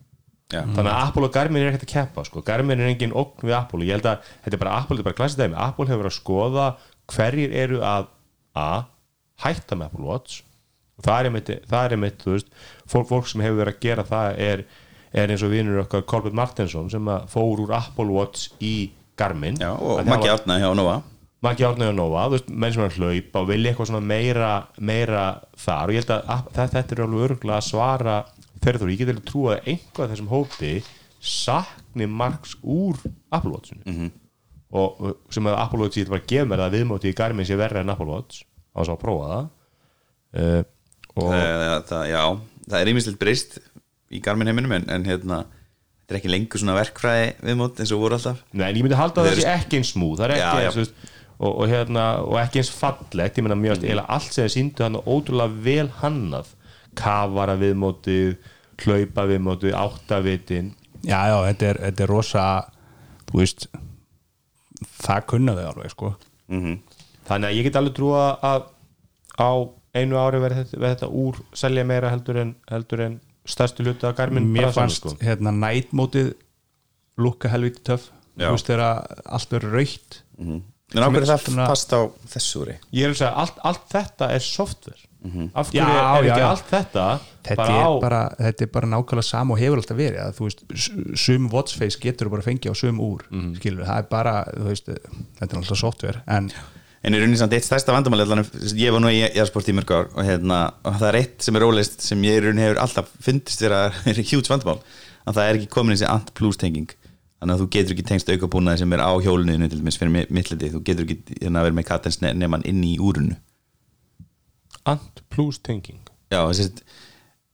Já. þannig að Apple og Garmin er ekkert að keppa sko. Garmin er engin ógn við Apple. Ég held að þetta er bara Apple, þetta er bara klassið dæmi. Apple hefur verið að skoða hverjir eru að a, hætta með Apple Watch. Og það er einmitt, það er einmitt þú veist, fólk, fólk sem hefur verið að gera það er, er eins og vinur okkar Colbert Martinsson sem að fór úr Apple Watch í Garmin Já, og Að Maggi Árna hjá Nova. Maggi Árni og Nova, þú veist, menn sem er að hlaupa og vilja eitthvað svona meira, meira þar. Og ég held að að- þetta, er alveg örgulega að svara þú, ég get alveg trúa að einhvað þessum hópi sakni margs úr Apple Watchinu. -hmm. og sem að Apple Watch ég bara gefa mér það viðmóti í Garmin sé verra en Apple Watch. Á þess að prófa það. Uh, og það, það, Já, það er ímislegt breyst í Garmin heiminum en, en hérna þetta er ekki lengur svona verkfræði viðmót eins og voru alltaf. Nei, en ég myndi halda að Þeir- það sé ekki eins smúð það er ekki Já, já. eins þú veist, og, og, hérna, og ekki eins fallegt. Ég meina mjög mm. eða allt sem þið síndu hann ótrúlega vel hannað. Kafara viðmótið hlaupa viðmótið, áttavitin. Já, já, þetta er, þetta er rosa þú veist það kunna þau alveg sko. Þannig að ég get alveg trúa að á einu ári verði þetta, verði þetta úr selja meira heldur en, heldur en stærstu hluti af Garmin mér fannst sko. hérna nætmótið lukka helviti töff Já. þú veist þegar allt verður raukt en ákveður það Svona- fast á þessu úri Ég er að segja, allt, allt þetta er software Af hverju Já, er já, ekki já. allt þetta þetta, bara er á bara, þetta er bara nákvæmlega sama og hefur alltaf verið að þú veist, sum watchface getur bara fengið á sum úr Mhm. skilur, það er bara, þú veist þetta er alltaf software, en En í rauninni samt eitt stærsta vandamáli ég var nú í jarðsport í mörg ár og, hérna, og það er eitt sem er rólist sem ég í rauninni hefur alltaf fundist vera <laughs> hjúts vandamál, að það er ekki komin þessi ant plus tenging, þannig að þú getur ekki tengst aukabúnaði sem er á hjóluninu til dæmis fyrir mittliti, þú getur ekki hérna, verið með katens nefn inn í úrunu Ant plus thinking Já, þessi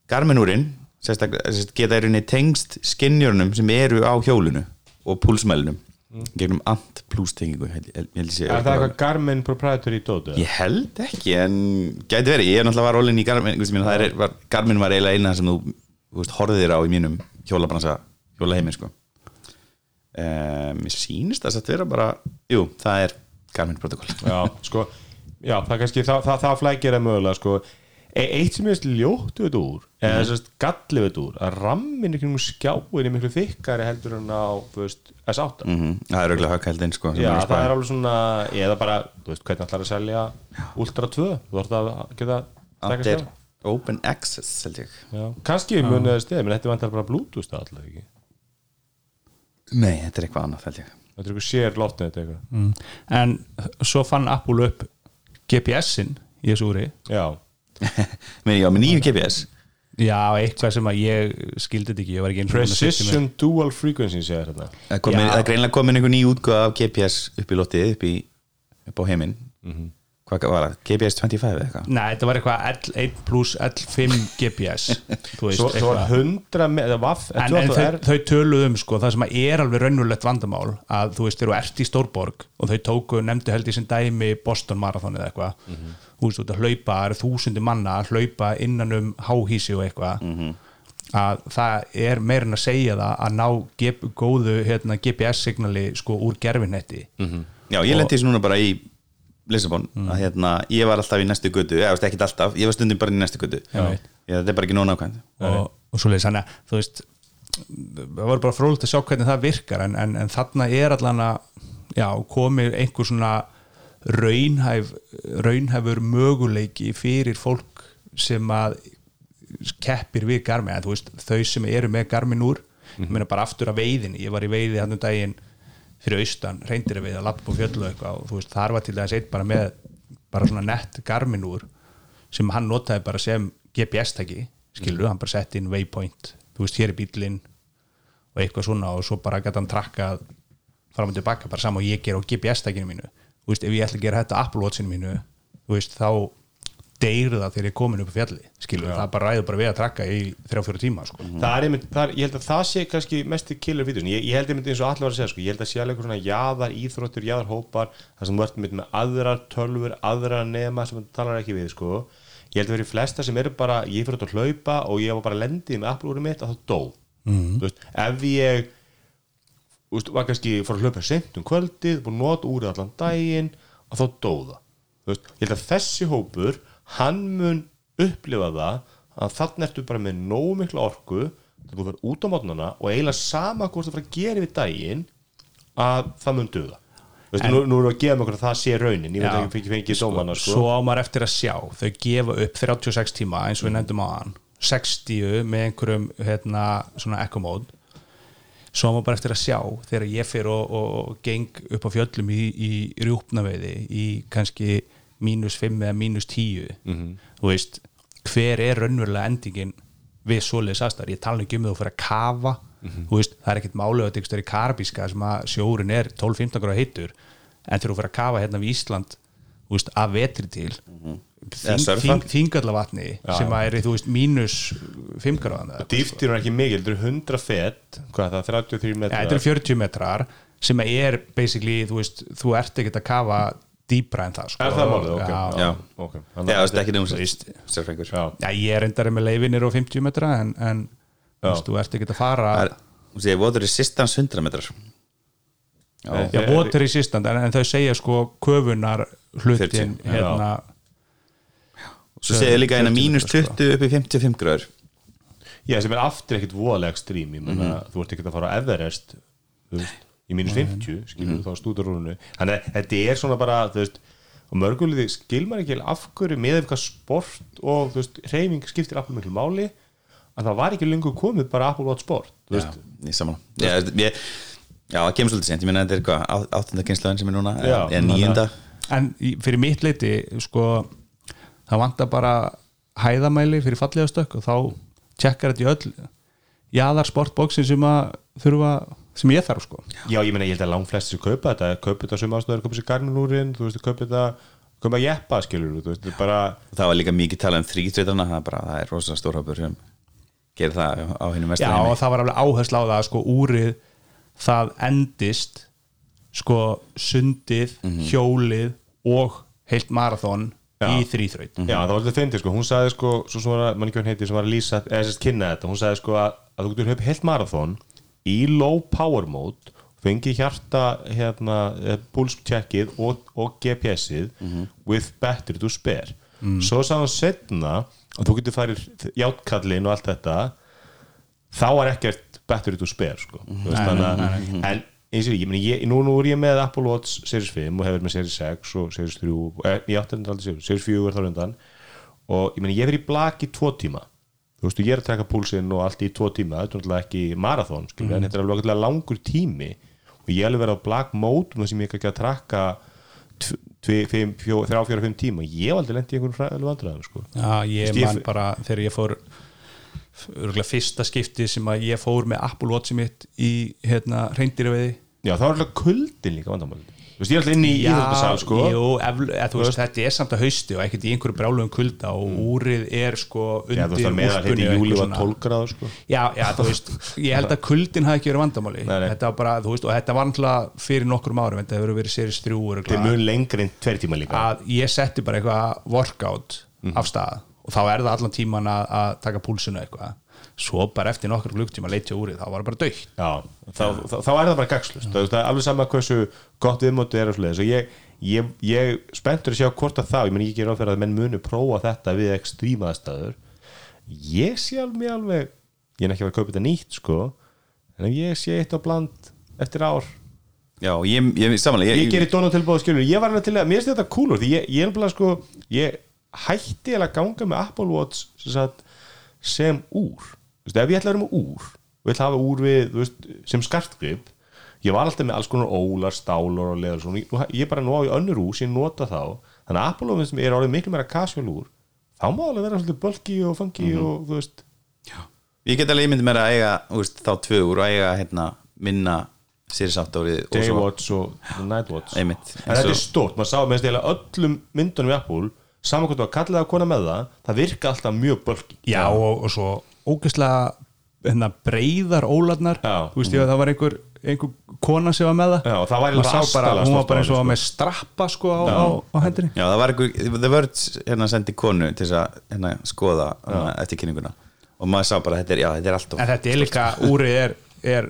Garminúrin sérstaklega, þessi, geta í rauninni tengst skinnjörnum sem eru á hjólunu og púlsmælinum gegnum ant plus tengingu held, ég- held, ég sé Er það eitthvað Garmin proprietary dóti? Ég held ekki, en gæti verið, ég er náttúrulega var rólinn í Garmin, það er, var, Garmin var eiginlega eina sem þú, þú veist, horfðir á í mínum hjólabransa, hjólaheimin sko. um, Mér sýnist þess að vera bara, jú, það er Garmin protokoll Já, sko Já, það kannski, það, það, það flækir að mögulega sko Eitt sem ég veist ljótt við þetta úr eða þess að galli við þetta úr að rammin í kringum skjáin er miklu þykkari heldur en á, þú veist, S8 mm Það er auðvitað högghældin sko, Já, að það er alveg svona eða bara, þú veist, hvernig ætlar að selja Ultra 2, þú vart að geta taka er open access, held ég. Já, kannski munið það stið, menn þetta vantar bara Bluetooth alltaf ekki? Nei, þetta er eitthvað annað, held ég. Þetta er eitthvað sér loftnið þetta eitthvað. Mm, en svo fann Apple upp GPS-in í þessu úri. Já, <laughs> Mér, já, með nýju GPS já, eitthvað sem að ég skildi þetta ekki, ég var ekki Precision Dual Frequency segir þetta Það Já. það er greinlega komin einhver ný útgóð af GPS upp í lotið, upp, í, upp á heiminn Hvað var það? GPS 25 eða eitthvað? Nei, þetta var eitthvað L1 plus L5 GPS veist, Svo, var eitthvað. 100 með, eða vaff en, en þau, þau töluðu um sko, það sem er alveg raunverulegt vandamál að þú veist, þegar þú ert í Stórborg og þau tóku, nefndu held ég sem dæmi Boston Marathon eða eitthvað. Þú veist, þú ert að hlaupa, það eru þúsundi manna að hlaupa innan um háhísi og eitthvað. Að það er meirinn að segja það að ná góðu hérna, GPS-signali sko úr gerfinetti Já, ég lendi þessu núna bara í Lissabon að hérna, ég var alltaf í næstu götu eða veist, ekkert alltaf, ég var stundum bara í næstu götu. Já. ég, þetta er bara ekki nóg nákvæmt og, og svo leiðis hann að þú veist það var bara frólægt að sjá hvernig það virkar en, en, en þarna er allan að já, komið einhver svona raunhæf raunhæfur möguleiki fyrir fólk sem að keppir við Garmin en, þú veist, þau sem eru með Garmin úr ég meina bara aftur að veiðinni, ég var í veiði hann um daginn fyrir austan, reyndir við að lappa og eitthvað og þú veist, þar var til þess eitt bara með bara svona nett Garmin úr sem hann notaði bara sem GPS-tæki skilur, hann bara sett inn waypoint þú veist, hér er bílinn og eitthvað svona og svo bara gæti hann trakkað fram og tilbaka, bara saman og ég ger á GPS-tækinu mínu, þú veist, ef ég ætla að gera þetta Apple Watchinu mínu, þú veist, þá deyru það þegar ég er komin upp á fjalli skilur, það bara ræður bara við að trakka í þrjá fjóra tíma, sko. Það er einmitt, það er, ég held að það sé kannski mest killer fítun, ég, ég held einmitt eins og allir var að segja sko, ég held að sé alveg eitthvað svona jaðar íþróttur, jaðar hópar, það sem þú ert með, aðrar tölfur, aðrar nema sem þú talar ekki við sko, ég held að vera flesta sem eru bara, ég fyrir að hlaupa og ég var bara lendið með úr mitt að það dó. Mm. veist, ef ég þú veist, var kannski fór að hlaupa sent um kvöldið, búin að nota úrið allan daginn og þá dóða veist, ég held að þessi hópur hann mun upplifa það að þannig ertu bara með nógu mikla orku þegar þú verður út á mótnana og eiginlega sama hvort þú fara að gera við daginn að það mun duða Veistu, nú, nú erum við að gefa mig okkur að það sé raunin. Ég veit ekki fengið fengi dómana sko. svo á maður eftir að sjá. Þau gefa upp 36 tíma eins og við nefndum á hann 60 með einhverjum hérna, svona echo mode. Svo á maður bara eftir að sjá þegar ég fyrir og, og, og geng upp á fjöllum í, í rjúpnaveiði í kannski mínus 5 eða mínus 10 þú veist, hver er raunverulega endingin við svoleiðis aðstæður? Ég tala ekki um þú fyrir að kafa. Þú veist, það er ekkert málega að þetta er í karabíska sem að sjórin er 12-15 gráð heitur. En þegar þú fyrir að kafa hérna við Ísland þú veist, af vetri til Eða surfa. þing, þingallavatni sem að er, þú veist, mínus 5 gráðan dýftir hún ekki mikil, þetta eru 100 fett hvað er það, 33 Ja, metrar þetta er 40 metrar sem að er basically, þú veist, þú ert ekkert að kafa dýbra en það sko. er það málið, ok, já, Já. ok. Já, það er ekki um veist. sérfræðingur. Já. já, ég er endari með leifinir á 50 metra en, en þú ert ekkert að fara þú segir, water resistance 100 metrar. Já, Eh, já, water resistant, en, en þau segja sko köfunar hlutin 40, hérna, svo segir líka eina 40 mínus metrar, 20 upp í 55 gráður. Já, sem er aftur ekkit voðalega ekstrím ég menna, þú ert ekkit að fara á Everest þú veist í mínus 50 skilur þá stúdarúrunu þannig að þetta er svona bara þú veist, og mörguliði skilmar ekki af hverju með eitthvað sport og þú veist, reyfing skiptir Apple miklu máli að það var ekki lengur komið bara Apple Watch Sport þú Já, veist, Já, ég, já, það kemur svolítið sent Ég meina þetta er eitthvað áttunda kynslaðin sem er núna Já, eða níunda. En í- fyrir mitt leiti sko, það vantar bara hæðamæli fyrir fallega stökk og þá tjekkar þetta í öll jaðar sportbóksin sem að þurfa sem ég þarf sko. Já, ég meina, ég held að langt flestir sem kaupa þetta kaupa þetta sem ástöður, kaupa þú veist, kaupa þetta, kaupa jeppa skilur þú veist, þetta bara Það var líka mikið talað um þrýgitreitarna það bara, það er rosa stórhópur sem gerir það á hennum Já, vestur og heimi það var alveg áherslu á það að sko úrið það endist sko sundið, hjólið og heilt marathon Já. í þrýþraut Já, það var alltaf fyndið sko, hún sagði sko svo sem var, mann ekki hann heiti, sem var að lýsa eða sérst kynna þetta, hún sagði sko að, að þú getur höfð heilt marathon í low power mode fengi hjarta hérna, púlscheckið og, og GPS-ið with battery to spare. Svo sagði hann setna að þú getur farið játkallin og allt þetta þá er ekkert battery to spare sko. Þú veist, þannig að en eins og ég, ég, nú, nú er ég með Apple Watch Series 5 og hefur með Series 6 og Series 3 eh, ég átti þetta aldrei Series, Series 4 þar undan. Og ég meni, ég verið í blak í tvo tíma þú veist, og ég er að taka púlsinn og allt í tvo tíma, þetta er náttúrulega ekki marathon skilur, en þetta er alveg langur tími og ég er alveg verið á blak mót þar sem ég ekki að trakka 3-4-5 tíma ég hef aldrei lent í einhverjum fræðilega vandræðum sko. Já, ég ég- man bara þegar ég fór fyrsta skipti sem að ég fór með Apple Watch mitt í hérna reyndirveiði já, það var alveg kuldin líka vandamál þú veist, ég er alltaf inn í íþjóðbæsal sko. jú, efl, eð, þú veist, þetta er samt að hausti og ekkert í einhverju brálugum kulda og úrið er sko já, þú veist, undir það með að úlpunni heiti og júli. 12 gráður sko. já, já, þú veist, ég held að kuldin hafi ekki verið vandamáli Nei, nei. þetta var bara, þú veist, og þetta var náttúrulega fyrir nokkrum árum, þetta hefur verið series 3 þetta er mun lengri en tveir tíma líka að ég setti bara eitthvað workout af stað og þá er það allan tíman að, að taka púlsinu eitthvað svo bara eftir nokkur klukktíma leitja úrið, þá var það bara dögt Já, þá, þá, þá er það bara gagslust það er alveg sama hversu gott viðmótið er og og ég, ég, ég spenntur að sjá hvort að þá, ég menn ég ger áfæra að menn munu prófa þetta við ekstríma aðstæður. Ég sé alveg alveg ég er ekki að vera að kaupa þetta nýtt sko en ég sé eitt á bland eftir ár. Já, ég, ég samanlega ég gerir dónu tilbúið skilur ég var hérna til að, mér finnst þetta coolur því ég, ég er bara sko, ég hætti eiginlega að ganga með Apple Watch sem, sagt, sem úr veist, ef ég ætla að vera með úr og ætla að hafa úr við, þú veist, sem skartgrip ég var alltaf með alls konar ólar, stálar og leður og svona, ég bara nóg í önnur úr sem ég nota þá, þannig að Apple Watch er orðið miklu meira casual úr. Þá má alveg vera svolítið bulky og funky og þú veist, Ég get alveg ímyndið mér að eiga úst, þá tvö úr og eiga hérna, minna 8 árið og og night watch Einmitt. en þetta er stórt, maður sá með öllum myndunum í Apple saman hvort þú að kalla það að kona með það það virka alltaf mjög bulky. Já, og, og svo ógeðslega hérna, breyðar ólarnar. Þú veist ég að það var einhver, einhver kona sem var með það. Já, og það bara, hún var bara eins og henni, með strappa sko á, á, á hendinni. Já, það var einhver, The Verge hérna sendi konu til þess að hérna, skoða hérna, eftir kynninguna. Og maður sá bara, þetta er, já, þetta er alltof en þetta er líka, úrið er, er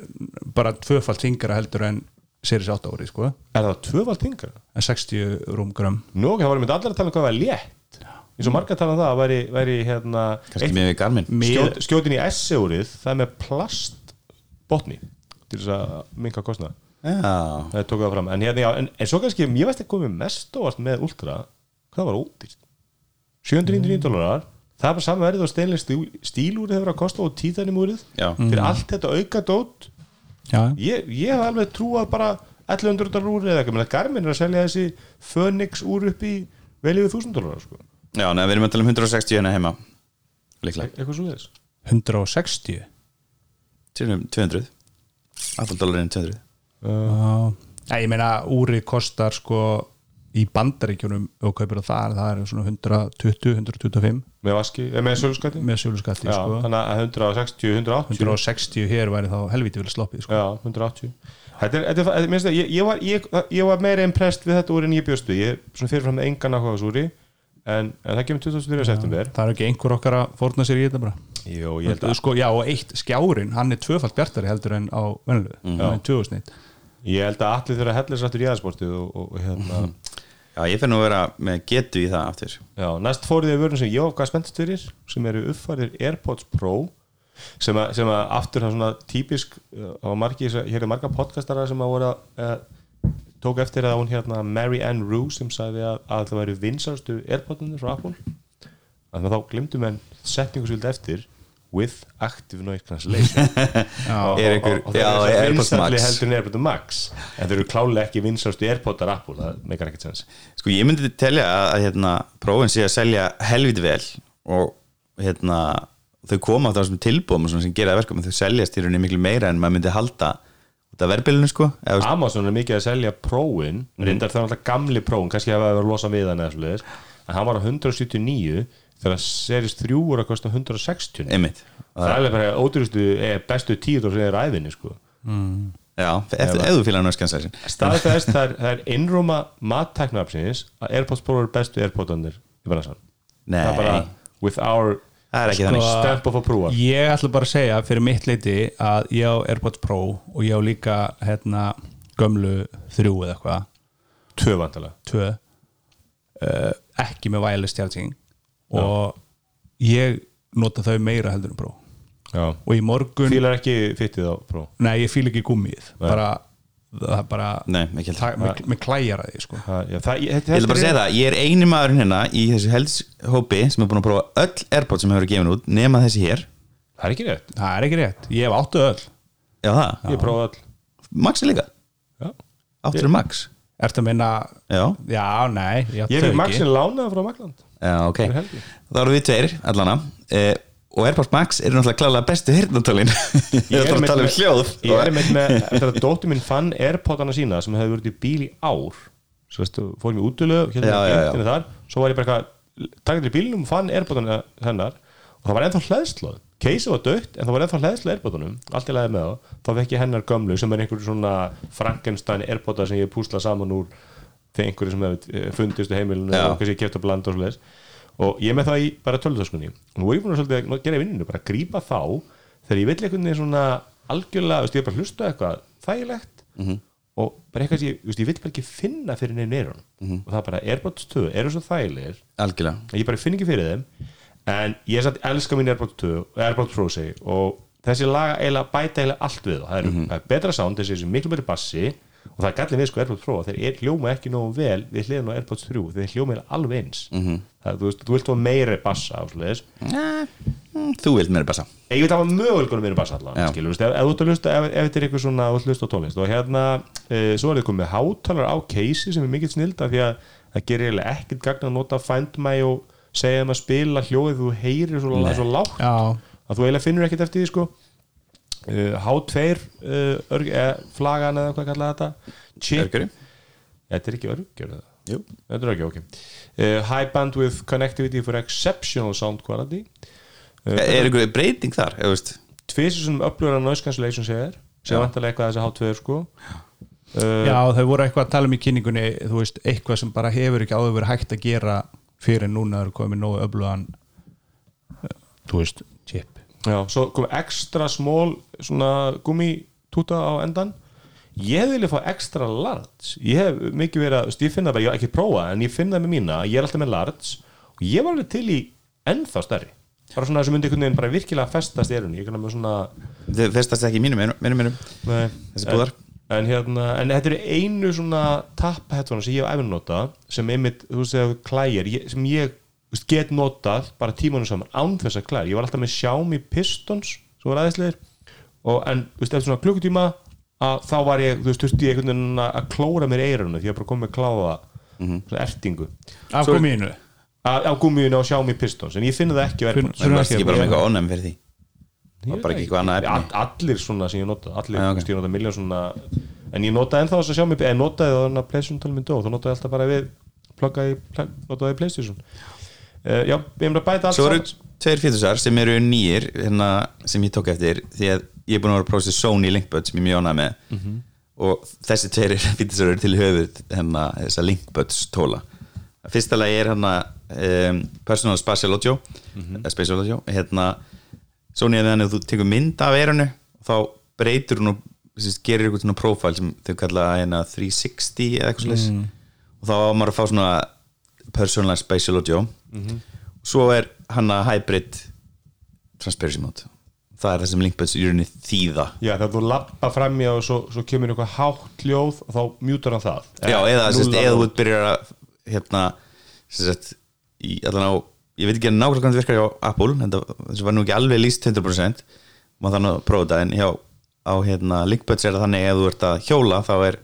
bara tvöfalt þingara heldur en Series 8 árið sko. Er það tvöfald hingra? en 60 rúmgram Nú, það var með allar að tala um hvað var létt eins og margar tala um það að væri, væri hérna, Garmin skjót, skjótin í S-úrið það er með plastbotni til þess að minka kostnað. Já, það tók það fram. En, hérna, já, en, en svo kannski, ég veist ekki komið mest óvart með Ultra, hvað var ódýrt. 799 dólarar. Það bara saman verið og steinlega stílúrið hefur að kosta og tíðanimúrið já, fyrir allt þetta auka dót. Ég, ég hef alveg trúað bara 1100 dólar úr eða eitthvað, menn að Garmin er að selja þessi Phoenix úr upp í vel yfir 1000 dólar sko. Já, neða, við erum að tala um 160 hérna heima líklega, eitthvað svo þess 160 Sýnum 200 Apple dólarinn 200 Já, Nei, ég meina úrið kostar sko í bandaríkjunum og kaupir það þar, það er svona 120, 125 með vaski, eða með söluskatti? Með söluskatti já, sko. þannig að 160, 180 160 hér væri þá helviti vel sloppið sko. já, 180 þetta er, þetta er, þetta, minnst, ég, ég, var, ég, ég var meira impressed við þetta úr en ég bjóstu ég er svona fyrirfram með engan áhuga á þessu úri en, en það kemur 24. september. Það er ekki einhver okkar að fórna sér í þetta bara? Jú, ég held að sko, Já, og eitt skjárin, hann er tvöfalt bjartari heldur en á venlu, mm. hann er tvöfusneitt Ég held að allir þurfa að hella sér aftur í aðsportið og, og, hérna Já, ég fer nú að vera með getu í það aftur. Já, næst fóruð ég vörnum sem ég hvað spenntist fyrir sem eru uppfærið AirPods Pro sem að, sem að aftur það svona típisk uh, á margi, hér er marga podcastara sem að voru að uh, tók eftir að hún hérna Mary Ann Rue sem sagði að, að það væri vinsastu airpodsinu frá Apple. Þannig að þá glimtum en setningu svolítið eftir with active noise cancellation. <laughs> Og, og, og, og já, það er Max. heldur en AirPods Max. En þeir eru klálega ekki vinsastu airpodar Apple það meikar ekkert sens. Sko ég myndi telja að, að hérna, prófin sé að selja helviti vel og hérna, þau koma á það sem tilbúum og svona sem gera verkum þau seljast í rauninni miklu meira en maður myndi halda út af verðbylunu sko Amazon er mikið að selja próin reyndar það er alltaf gamli próin kannski hafa það verið að losa við hann eða svoleiðis en hann var á 179 þegar serist 3 voru að kosta 160 einmitt. Það er alveg bara ótrústu bestu tíu þór sem er æfinni sko. Já, eftir öskan staðið þess það er, er innrúma mattæknarapsins að Airpods Pro eru bestu Airpodandir í bransan Nei, það er bara with our það er ekki Sko, þannig stamp of approval Ég ætla bara að segja fyrir mitt leiti að ég á AirPods Pro og ég á líka hérna gömlu þrjú eða eitthvað. Tvö vantilega tvö. Uh, ekki með wireless charging. Og ég nota þau meira heldur en Pro. Já. og í morgun, fílar ekki fittið á Pro? Nei ég fíl ekki gummið bara, það bara Nei, með, með klæjar að því sko. Ég, ætla bara segja það, ég er eini maðurinn hérna í þessu heldshópi sem er búin að prófa öll Airpods sem hefur verið gefin út nema þessi hér. Það er ekki rétt. Það er ekki rétt, ég hef áttu öll. Já það, ég prófaði all Max er líka. Áttur er Max? Ertu að minna, Já, já, nei ég, hef. Maxin lánaði frá Magland já ok. Það eru við tveir, allana eh, og Airpods Max eru náttúrulega klálega bestu Ég er tala um hljóð ég er einmitt með, eftir að dóttir minn fann Airpodana sína sem hefði verið í bíl í ár. Svo veistu, fórum í útölu hérna í gæmtinni þar, svo var ég bara eitthvað takkt í bílnum og fann Airpodana hennar. Og það var ennþá hlæðslóð Keisi var dögt en það var ennþá hlæðslu Airpodunum. Allt í lagi með það, þá fekk ég hennar gömlu sem er einhverju svona Frankenstein Airpoda sem ég púsla saman úr þegar einhverju sem hefði fundist á heimilinu og kannski ég kefti að blanda og svoleiðis og ég með það í bara tölutaskunni og nú er ég búin að svolítið að gera í vinninu bara að grípa þá þegar ég vill einhvern veginn svona algjörlega, veist, ég er bara að hlusta eitthvað þægilegt og bara eitthvað sem ég, veist, ég vill bara ekki finna fyrir neinn eyrun og það bara Airpods 2 eru svo þægilegir. Algjörlega. Ég bara finn ekki fyrir þeim. En ég er samt elska mín Airpods 2 og Airpods Pro segi og þessi laga eiginlega bæta eiginlega allt við það er, það er betra sound, þessi er miklu betri bassi og það er gallin við sko Airpods Pro. Þeir er, hljóma ekki nógu vel við hliðin á Airpods 3 þeir hljóma eiginlega alveg eins. Það, þú, veist, þú vilt fá meiri bassa Mm, Þú vilt meira bassa. Ég að hafa möguleikunum meiri bassa veist, ef, ef, þú ert að hlusta- ef, ef þetta er eitthvað svona þú að hlusta á tónlist. Og hérna e, svo er þið komið hátalar á keisi sem er mikill snild af því að það gerir eiginlega ekkert gagn að nota Find My og segja þeim að spila hljóðið þú heyrir svo, svo lágt. Já, að þú eiginlega finnur ekkert eftir því sko H2 uh, örg, eh, flagan eða hvað kallaði þetta? Örgari þetta er ekki örgjör eða? Jú. Þetta er örgjör, ok. Uh, high bandwidth connectivity for exceptional sound quality. Uh, Er ykkur breyting þar, eða veist? Tvisir sem upplöður noise cancellation segir sem vantarlega eitthvað þessi H2 sko. Uh, já, þau voru eitthvað að tala um í kynningunni þú veist, eitthvað sem bara hefur ekki áður verið hægt að gera fyrir núna er komið nógu öflugan eh, þú veist, chip já, svo kom extra small svona gummitúta á endan ég vil fá extra large. Ég hef mikið verið að, ég finna bara, ég hef ekki prófað en ég finna það með mína, ég er alltaf með large. Og ég var alveg til í ennþá stærri. Bara svona sem myndi einhvern veginn bara virkilega festast í erunni, ég kannar með svona Þið festast ekki í mínum, mínum, mínum, Þessi búðar. en, hérna, en þetta er einu svona tap headphone sem ég hef æfinn nota sem einmitt, þú veist, klæjar sem ég get notað bara tímanum saman án þess að klæjar ég var alltaf með Xiaomi Pistons sem var aðeinslegir og en, þú veist, eftir svona klukkutíma að þá var ég, þú veist, þurfti ég einhvern veginn að að klóra mér eirunum því ég var bara komið með kláða svona ertingu. Af á, á gummiðinu á Xiaomi Pistons en ég finn það ekki á Það Svona varst ekki bara með ég- eitthvað ónæmi fyrir því? Ég var ekki eitthvað annað efni. All- allir svona sem ég nota allir, ok. okay. ég nota miljón svona en ég notaði ennþá þess að mig eða notaði það þannig að Playstation minn dó þá notaði ég alltaf bara við pluggaði, pl- notaði Playstation já, ég er bara að bæta allt Svo eru tveir fítusar sem eru nýjir hérna, sem ég tók eftir því að ég er búin að vera að prófa þessi Sony Linkbud sem ég mjög ánægð með. Mhm. og þessi tveir <laughs> fítusar eru til höfuð hérna, þessa Linkbuds tóla. Fyrsta lagi er hérna um, Personal Spatial Audio mm Spatial Audio. Hérna, Sony er þannig að þú tekur mynd af eiranu þá breytur hún og gerir eitthvað svona profile sem þau kalla hérna 360 eða eitthvað slags Mhm. og þá á maður að fá svona Personal Spatial Audio Mhm. svo er hann að hybrid transparency mode. Það er það sem linkbuds í rauninni þýða. Já, þegar þú lappa fram í og svo, svo kemur eitthvað hátt hljóð og þá mjútar hann það. Já, eða núllar eða þú byrjar að hérna, sérst, í á ég veit ekki nákvæmlega hvernig þetta virkar hjá Apple en það var nú ekki alveg líst 100% maður þannig að prófa þetta en hjá á hérna, Linkbuds er það þannig ef þú ert að hjóla þá er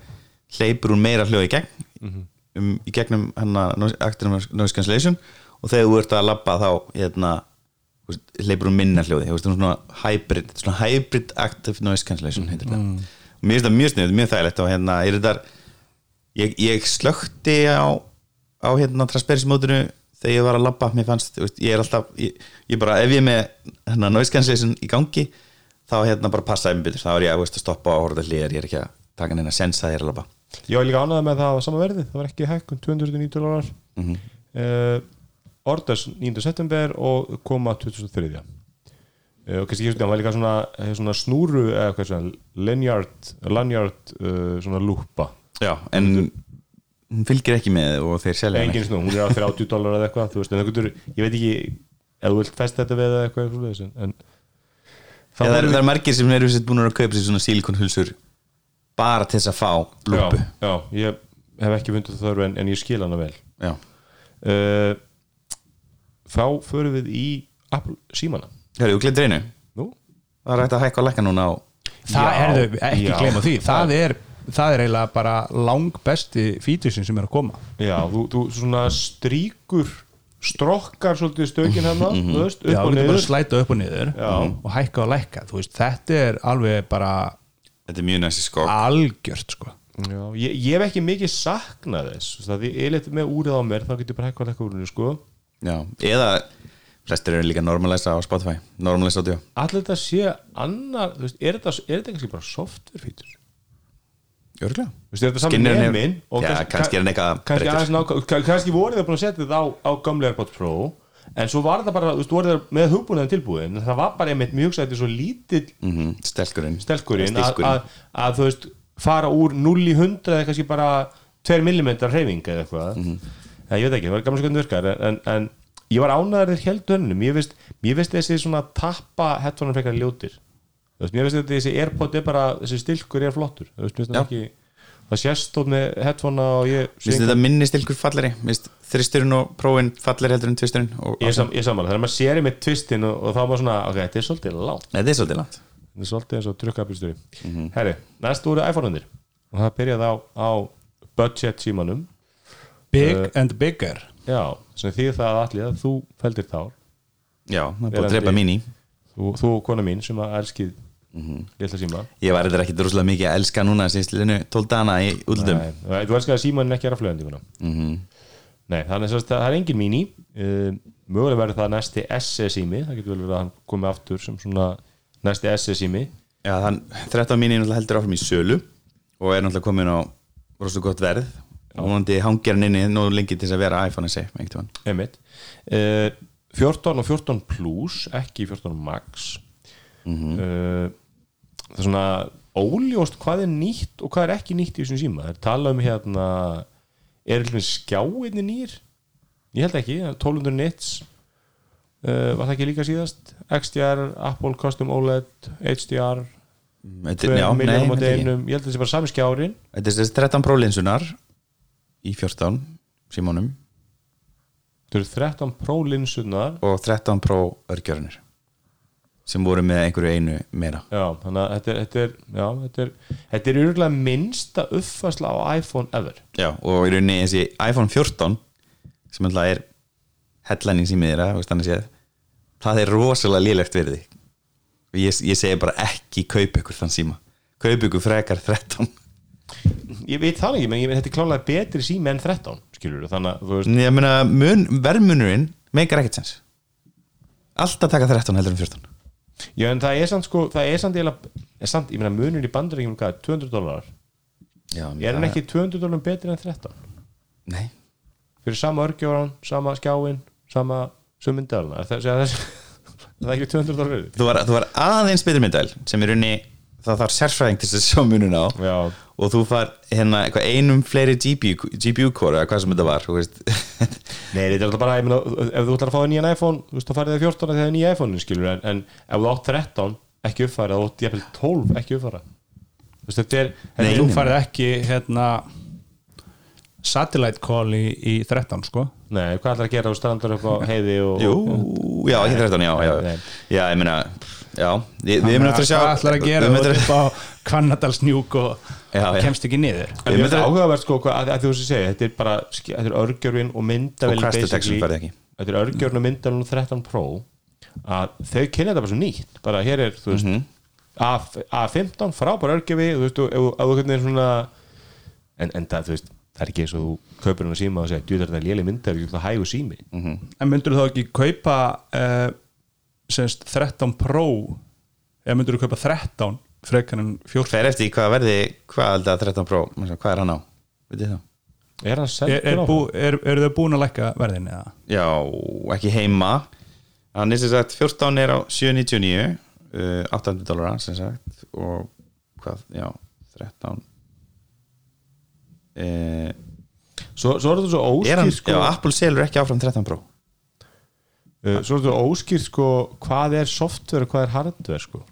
hleypur úr meira hljóð í gegn um, í gegnum noise- active noise cancellation og þegar þú ert að labba þá hérna, hleypur úr minna hljóði veist, svona hybrid, svona hybrid active noise cancellation og mér finnst það mjög sniðut, mjög þægilegt og hérna er þetta ég, ég slökti á, á hérna transparency mótinu þegar ég var að labba, mér fannst veist, ég er alltaf, ég, ég bara ef ég er með hérna, noise cancellation í gangi þá hérna bara passaði mig betur, þá er ég veist, að stoppa og horfa hliðar, ég er ekki að taka neina sens að ég er að labba. Ég var líka ánægð með að það var sama verði. Það var ekki hækkun 290 dólarar. Mm Mhm. Orders 9. september og koma 2003 uh, og kannski ekki hann var líka svona, eh, svona snúru eða hvað svona lanyard, lanyard uh, svona lúpa Já, en hún fylgir ekki með og þeir selja engin snú, hún er á 30 dólar eða eitthvað þú veist, en það getur, ég veit ekki ef þú vilt festa þetta við eða eitthvað svoleiðis, en, en Já, það, er, það er margir sem eru búin að kaupa sér svona silikonhulsur bara til þess að fá lúpu já, já, ég hef ekki fundið það þörfu en, en ég skil hana vel. Já, uh, þá förum við í Apple símana. Hörru, þú glemt reynu nú, Það er hægt að hækka og lækka núna á það Já, er þau, ekki já. gleyma því. Það er, það er eiginlega bara lang besti fítusin sem er að koma. Já, þú, þú svona stríkur strokkar svolítið stökin hann þú veist, upp Já, og þú getur bara niður. að slæta upp og niður Já. og hækka og lækka. Þú veist, þetta er alveg bara Þetta er mjög næsti skokk. algjört sko. Já, ég, ég hef ekki mikið saknað þess. Þú veist, að ég er litið með úrið á mér þá getur ég bara hækkað lekka úrinu sko Já, eða flestir eru líka normalæsa á Spotify Normalæsa audio. Allir þetta sé annar þú veist, er þetta, kannski bara software Þú er hefur- minn og Já, kannski er hann eitthvað kannski, voru það búin að setja þetta á, á gamla AirPods Pro en svo var það bara, þú veist, voru það með hugbúnaðin tilbúin en það var bara einmitt mjög sætti svo lítill mm Stelkurinn. stelkurinn að, þú veist fara úr 0 í 100 eða kannski bara 2 mm hreyfing eða eitthvað. Mhm. Ja, ég veit ekki, það var gaman svo hvernig það virkar en, en ég var ánæður þér held önnum. Ég veist, ég veist þessi svona tappa headphone frekar ljótir. Þú veist, mér veist þessi Airpod er bara þessi stilkur er flottur. Þú veist, það Já. ekki það sést stóð með headphone og ég þetta minni stilkur falleri þristurinn og prófin falleri heldur en tvisturinn ég, sam, ég samanlega, þegar maður sér með tvistin og, og þá var svona, ok, þetta er svolítið Nei, þetta er svolítið langt. Þetta er svolítið eins og trukkabýrstöri mm herri, næst voru iPhone-unir og það byrjaði á, á budget símanum Big Uh, and bigger. Já, sem því það allir að þú feldir þá Já, það er búin að drepa mín í þú, þú og kona mín sem að elskið litla síma Ég var þetta ekki droslega mikið að elska núna síðust linu 12 dana í úldum Nei, þú elskið að símanin ekki er að flöðandi mm Nei, þannig að það er engin mini. Uh, mögulega verður það næsti SE sími það getur vel verið að hann komi aftur sem svona næsti SE sími Já, þann 13 mín er náttúrulega heldur áfram í sölu og er náttúrulega komin á rosalega gott verð og vonandi hangir hann inni nú lengi til þess að vera iPhone SE einhvern tímann. Einmitt. Uh, 14 og 14 plus ekki 14 max. Uh, það er svona óljóst hvað er nýtt og hvað er ekki nýtt í þessum síma. Það er talað um hérna er eitthvað skjáinni nýr? Ég held ekki, 1200 nits. Uh, var það ekki líka síðast? XDR, Apple Custom OLED HDR, Þetta 2 er- já, nei, þetta ég held að það sé bara sami skjárin Þetta er þessi 13 Pro linsunar í 14 símónum það eru 13 Pro linsunar og 13 Pro örgjörnir sem voru með einhverju einu meira. Já, þannig að þetta er, þetta er, já, þetta er, þetta er yfirlega minnsta uppfærsla á iPhone ever. Já, og í rauninni þessi iPhone 14 sem alltaf er headlining símið þeirra, veist þannig séð það er rosalega lélegt verði og ég, ég segi bara ekki kaup ykkur þann síma, kaup ykkur frekar 13 Ég veit það ekki, menn ég þetta er klálega betri sími en 13, skilur þannig að þú veist, ég meina, mun, verðmunurinn meikar ekkert sens. Alltaf taka 13 heldur en 14 já en það er samt sko, það er samt er samt, ég meina munur í bandaríkjum hvað, 200 dólarar, Já, er hann ekki 200 dólarum betri en 13? Nei, Fyrir sama örgjóran, sama skjáin, sama summyndaðalna, er það, það, <laughs> það er ekki 200 dólarar? þú var, þú var aðeins betri myndal sem í rauninni það þarf sérfræðing til þess að sjá munun á. Já, og þú far hérna eitthvað einum fleiri GPU, GPU core eða hvað sem þetta var þú. Nei, þetta er alltaf bara, meina, ef þú ætlar að fá nýjan iPhone, þú veist, þá farið það 14 þegar það er nýja iPhone, skilur, en, en ef þú átt 13, ekki uppfæra og jafnvel 12 ekki uppfæra Þú veist, þetta er, er þú færið ekki hérna satellite call í, í 13 sko. Nei, hvað ætlar að gera? Þú strandur upp á heiði og, Jú, já, ekki 13, já, já. Já, ég meina, já Við við erum eftir að sjá hvað ætlar að gera við þú upp á Kvannadalsnjúk og Já, já. kemst ekki niður En Við þetta er myndum- áhugavert sko hvað, að, að þú sem segja, þetta er bara þetta er örgjörvin og myndavel Og crash detection færði ekki. þetta er örgjörvin og myndavel 13 Pro að þau kynna þetta bara svo nýtt bara hér er, þú veist Mhm. A- A15 frábær örgjörfi þú veist, og þú hvernig er svona en, en það, þú veist, það er ekki eins og þú kaupir hann að síma og segja, djú þetta er léli myndar og það hægu sími Mhm. en myndur þú þá ekki kaupa uh, semst 13 Pro eða myndur þú kaupa 13 frekar en 14 Fer eftir í hvað verði, hvað er þetta 13 Pro Hvað er hann á? Það? er hann er, er, á bú, er, er þau búin að lækka verðin eða? Já, ekki heima Hann er sem sagt 14 er á 799 uh, 800 dólara sem sagt og hvað, já 13 eh, svo, svo er þetta svo Er hann, óskýr sko, já, Apple selur ekki áfram 13 Pro uh, svo er þetta óskýr sko hvað er software og hvað er hardware sko?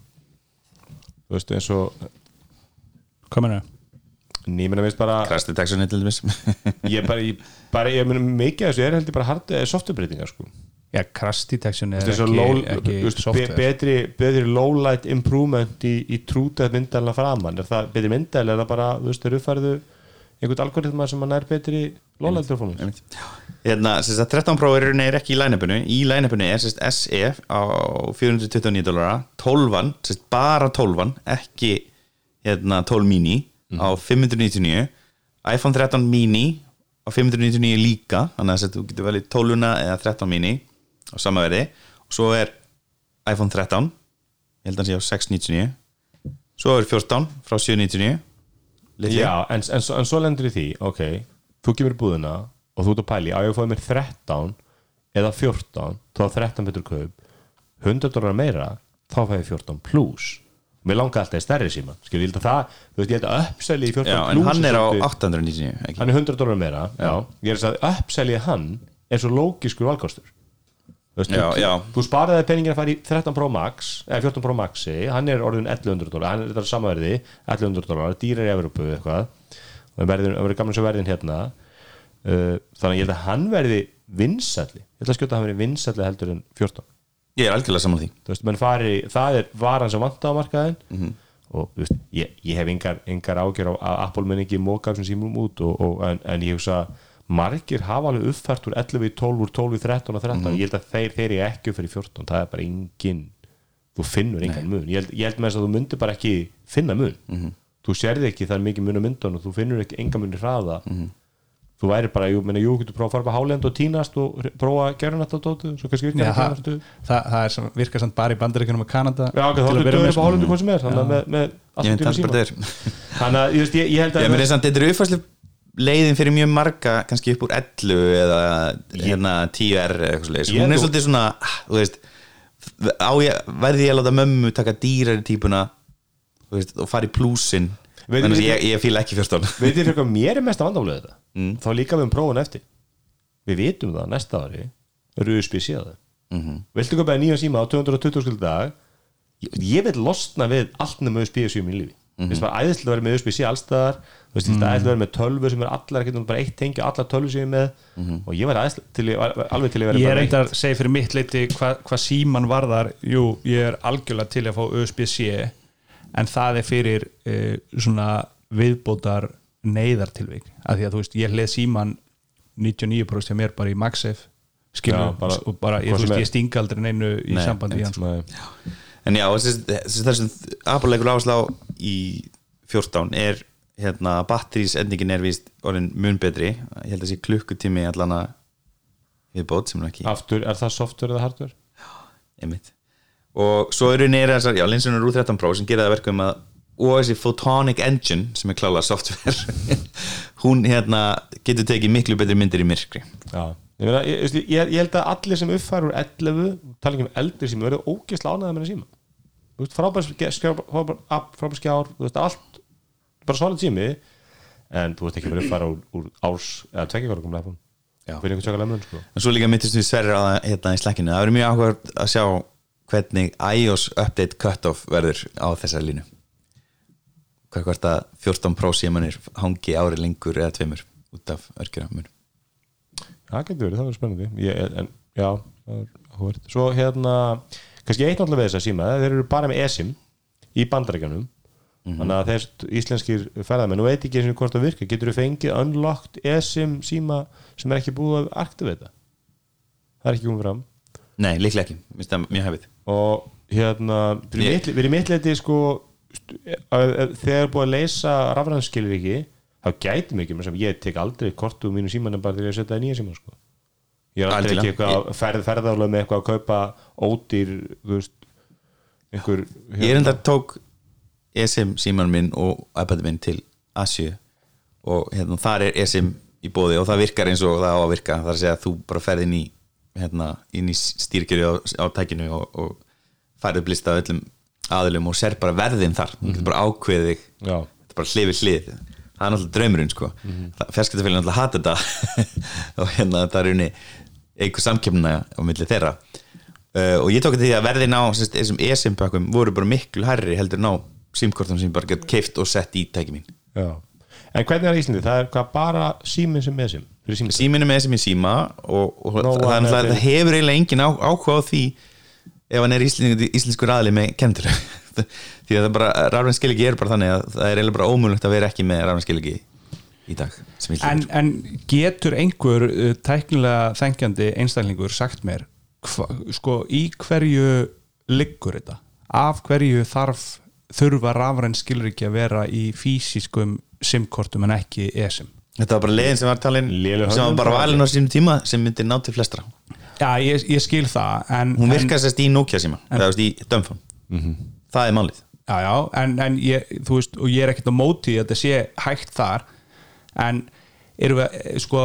Þú veist eins og hvað menur nýmina veist bara Crash detection til dæmis. <laughs> Ég bara, ég, bara ég meni mikið af þessu er heldur bara hardware softwarebreytingar sko. Já, crash detection er ekki, low, ekki þú veist, be, software. betri, betri low light improvement í, í trútað myndalina framann er það betri myndal er það bara þú veist þeir uppfærðu einhvern algoritma sem að nær betri low light performance. Hérna, sem sagt 13 Pro er, ekki í line-upinu. Í line-upinu er sagt SE á 429 dólara 12, sem sagt bara 12 ekki hérna 12 mini á 599 iPhone 13 mini á 599 líka þannig að þú getur velið 12 eða 13 mini á sama verði. Og svo er iPhone 13 ég held að hann sé á 699 svo er 14 frá 799 litli. já en, en, en svo lendur í því ok, þú kemur í búðina og þú ert að pæli, á ég að fóða mér 13 eða 14, þá er 13 betur kaup 100 dólar meira þá fæ ég 14 plus mér langar alltaf í stærri síma skilur, ég held að það, þú veist, ég held að uppsæli í 14 Já, plus en hann er á svolítið- 899 ekki? hann er 100 dólar meira já. ég er að að uppseljið hann er svo lókiskur valkostur veist, Já, þú, já. þú sparaði peningin að fara í 13 Pro Max eða 14 Pro Maxi, hann er orðin 1100 dólar hann er þetta samaverði, 1100 dólar dýrar í Evropu eitthvað og verður, verður gamla svo verðin hérna. Uh, þannig ég held að hann verði vinsalli, ég ætla að skjóta að hann verði vinsalli heldur en 14 Ég er algjörlega saman því. Veist, menn fari, það er varan sem vant á markaðin Mhm. og þú veist, ég, ég hef engar, engar ágjör á að Apple mun ekki móka sem símum út og, og, en, en ég hugsa margir hafa alveg uppfært úr 11 í 12 úr 12 í 13 og 13 Mhm. ég held að þeir, þeir eru ekki upp fyrir 14 það er bara engin, þú finnur engan mun. Ég held, ég held með þess að þú myndir bara ekki finna mun, Mhm. Þú sérði ekki það er mikið mun á myndun og þú finnur ekki engan mun í hraða Mhm. þú væri bara, jú, menna, jú, getur prófa að fara bara hálend og tínast og prófa að gera dótu svo kannski virkar það það, það, það sem, virkar samt bara í bandaríkunum og Kanada Já, ok, þá að er á sko. hálundu hvað sem er þannig að með, með allt Ég veit alls bara þeir þannig að ég, veist, ég, ég held Ég að meni samt, þetta er uppfærslu leiðin fyrir mjög marga kannski upp úr 11 eða hérna 10R eða eitthvað. Ég hún er svolítið svona þú veist, á ég, verði ég að láta mömmu taka dýrari típuna þú veist, og fara í plúsin Veit- þannig að ég, ég fíla ekki 14 <laughs> veit þið fyrir hvað mér er mest að vandálega þetta Mm. þá líka við um prófun eftir við vitum það næsta ári eru USB-C að það Mhm. viltu köpa nýja síma á 220 skuld dag ég, ég vil losna við allt nema USB-C í lífi Mhm. mm -hmm. það er æðislega að vera með USB-C allstaðar þú veist, mm. það er æðislega að vera með tölvu sem er allar ekki bara eitt tengi, allar tölvu sem ég er með Mhm. og ég var æðislega alveg til að vera Ég er reyndar að segja fyrir mitt leiti hvað hva síman varðar Jú, ég er algjörlega til að fá USB-C en það er fyrir uh, svona viðbótar neyðartilvik af því að þú veist, ég leð síman 99% hjá mér bara í MagSafe skilur, Já, bara- og bara, ég, sem veist, ég stinga aldrei neinu í Nei, sambandi einmitt. hann sko. Nei. en já, þessi, þessi, þessi Apple leikur áherslu á í 14 er hérna, batterísendingin er víst orðin mun betri ég held að sé klukkutími allan að viðbót sem er ekki aftur, er það software eða hardware? einmitt og svo eru neyra þessar, já, linsunar úr 13 Pro sem gera það verkum að og þessi Photonic Engine sem er klála software <laughs> hún hérna getur tekið miklu betri myndir í myrkri Já, ég, meina, ég, ég, ég, held að allir sem uppfæður úr 11 tala ekki um eldri síma, verður ógeðslega ánæða með síma Þú veist, frábær skjár, þú veist, allt bara solid sími en þú veist ekki verið uppfæra úr, úr árs eða iPhone Já. fyrir einhvern tjóka lemnun sko. og svo líka myndist við sverri á það hérna í slekkinu það verður mjög áhugað að sjá hvernig iOS update cutoff verður á þessar línu. Hvað hvort að 14 Pro símanir hangi ári lengur eða tveimur út af örkjura Það getur verið, það verður spennandi. Ég, en, Já, það er áhverð Svo hérna, kannski eitt náttúrulega við þess að síma þeir eru bara með eSIM í bandarækjanum þannig að þeir íslenskir ferðamenn og veit ekki eins og hvort það virka getur þú fengið unlocked eSIM síma sem er ekki búið að aktivita það er ekki komið fram. Nei, líklega ekki, mjög hefið og hérna við erum mittleiti sko þegar er búið að leysa rafræðanskilir ekki þá mikið sem ég tek aldrei kortu mínu síman en bara þegar ég setja það í nýja síman sko. ég er aldrei ekki eitthvað að ferð, ferðarlega með eitthvað að kaupa ódýr veist einhver hérna- Ég er enda tók eSIM síman minn og iPad minn til Asju og hérna, þar er eSIM í bóði og það virkar eins og það á að virka. Það er að þú bara ferð inn í hérna, inn í stýrkjöri á, á tækinu og, og færið blista öllum aðilum og ser bara verðin þar. Þú getur bara ákveðið þetta er bara hlið við hlið. Það er náttúrulega draumurinn sko. Mm -hmm. fjarskiptafélagin náttúrulega hata þetta. <laughs> Og hérna það er unni einhver samkjöfna á milli þeirra. Uh, og ég tók eftir því að verðin á þessum eSIM pakkum voru bara miklu hærri heldur en á simkortum sem bara gett keift og sett í tæki mín. Já. en hvernig er Íslandi? það er bara síminn sem eSIM síminu með eSIM í síma og, og Nóa það, það, hefur eiginlega engin á, áhuga á því ef hann er íslenskur, íslenskur aðli með kentur <laughs> því að það bara rafnarskiliki er bara þannig að það er eiginlega bara ómulagt að vera ekki með rafnarskiliki í dag sem ég en, en getur einhver uh, tæknilega þengjandi einstaklingur sagt mér hva, sko í hverju liggur þetta? Af hverju þarf þurfa ekki að vera í fysiskum simkortum en ekki eSIM Þetta var bara leiðin sem var talin Léleg sem var bara bara. valin á sínum tíma sem myndi ná til flestra. Já ég, ég skil það en, Hún en, virkar sérst í Nokia síma eða í dömfón Það er málið. Já, já, en, en ég, þú veist, og ég er ekkert á móti að þetta sé hægt þar en erum við, eh, sko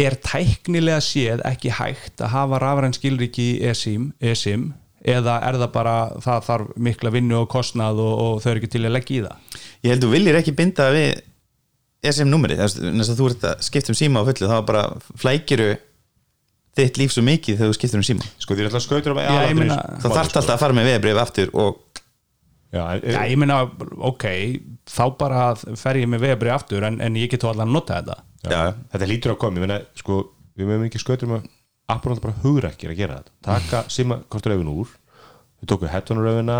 er tæknilega séð ekki hægt að hafa rafræn skilriki í eSIM, eSIM eða er það bara, það þarf mikla vinnu og kostnað og, og þau eru ekki til að leggja í það? Ég held þú viljir ekki binda við SM númerið, þess að þú ert að skipta um síma á fullu, þá bara flækiru þitt líf svo mikið þegar þú skiptir um síma. Sko því er alltaf skautur á Já, ég meina- þá þarf alltaf að fara með veðbrif aftur og Já, en, Já, ég meina, ok, þá bara fer ég með vegabrið aftur en, en ég get þá allan að nota þetta. Já, þetta lítur að koma, ég meina, sko við mögum ekki skautur um að Apple bara hugrækir að gera þetta. Taka síma kostur auðvun úr við tókum hettunar auðvuna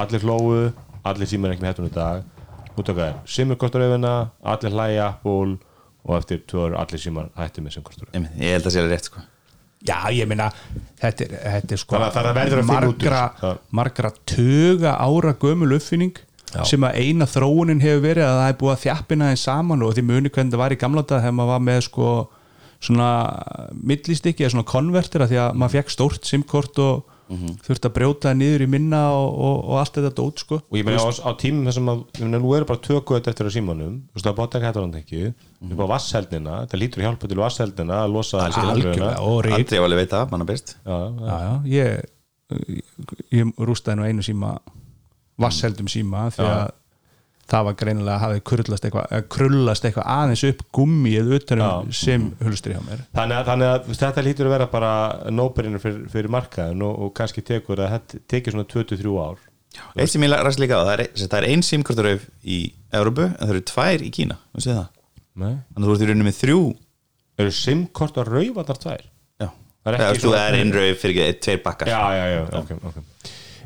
allir hlóu, allir síma er ekki með hettunar í dag nú tókum við síma kostur auðvuna allir hlæja Apple og eftir tvö ára allir síma hætti með einmitt, ég held að sé alveg rétt sko Já, ég meina, þetta er, þetta er sko Þannig að- þannig að verður að finna út úr margra. Já. margra tuga ára gömul uppfinning sem að eina þróunin hefur verið að það er búið að þjappina þeim saman og því muni hvernig það var í gamla dag þegar maður var með sko svona millistykki eða svona konvertir að því að maður fekk stórt simkort og þurfti að brjóta það niður í minna og, og, og allt þetta dót sko. Og ég meina á, á tímum þessum að ég meina, nú eru bara tökuð eftir að símanum þú veist það bóta ekki hættan ekki upp á vassheldina, þetta lítur að hjálpa til vassheldina að losa algjörlega og rík Andri á alveg veit það, manna best já, já. já, já, ég, ég rústaði nú einu síma vassheldum síma því að það var greinilega að hafi krullast eitthvað, krullast eitthvað aðeins upp gummið utanum sem hulstri hjá mér. Þannig, að, þannig að þetta lítur að vera bara nóberinur fyrir, fyrir markaðin og, og kannski tekur að þetta tekið svona 23 ár. Eitt sem ég ræst líka á, það er, það er ein simkortaröf í Európu en það eru tvær í Kína, þú sé það? Nei. Þannig að þú ert í rauninni með þrjú. Eru simkort að raufa þar tvær? Já, Það er það ekki er, svona- það er ein rauf fyrir tveir bakkar. Já, já, já, ok, ok.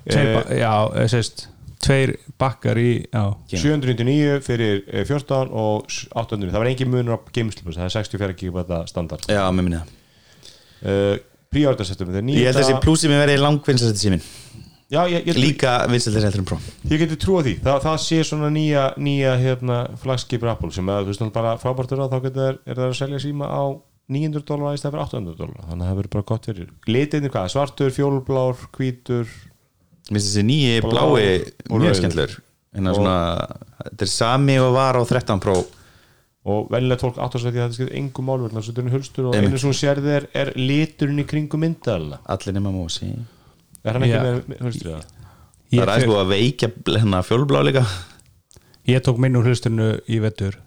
Tveir, Eh, ba- já, eh, sést, tveir bakkar í já, 799 fyrir eh, 14 og 800 það var engin munur á geimslu það er 64 GB standard. Já, með minni það. Uh, príordasettum þetta er Ég held að þessi nýta plúsi með verið langvinnsast símin já, ég, ég, Líka vinsallir heldur en pró ég geti trúa því. Það, það sé svona nýja, nýja hérna, flagskipur Apple sem að þú veist náttúrulega bara frábærtur á þá getur er það að selja síma á 900 dólar í stæð fyrir 800 dólar. Þannig að það verður bara gott fyrir litinir hvað, svartur, fjólblár, hvítur Mér finnst þessi nýji Blá blái mjög skemmtlur svona, þetta er sami og var á 13 pró og venilegt fólk að þetta skiptir engum mál vegna þess að þetta er hulstur og einu sem hún sér þér er liturinn í kringum myndalina Allir nema músi er hann ekki Já. með, hulstur það? Það er aðeins búið að veikja hérna fjólblá líka. Ég tók minn úr hlusturnu í vettur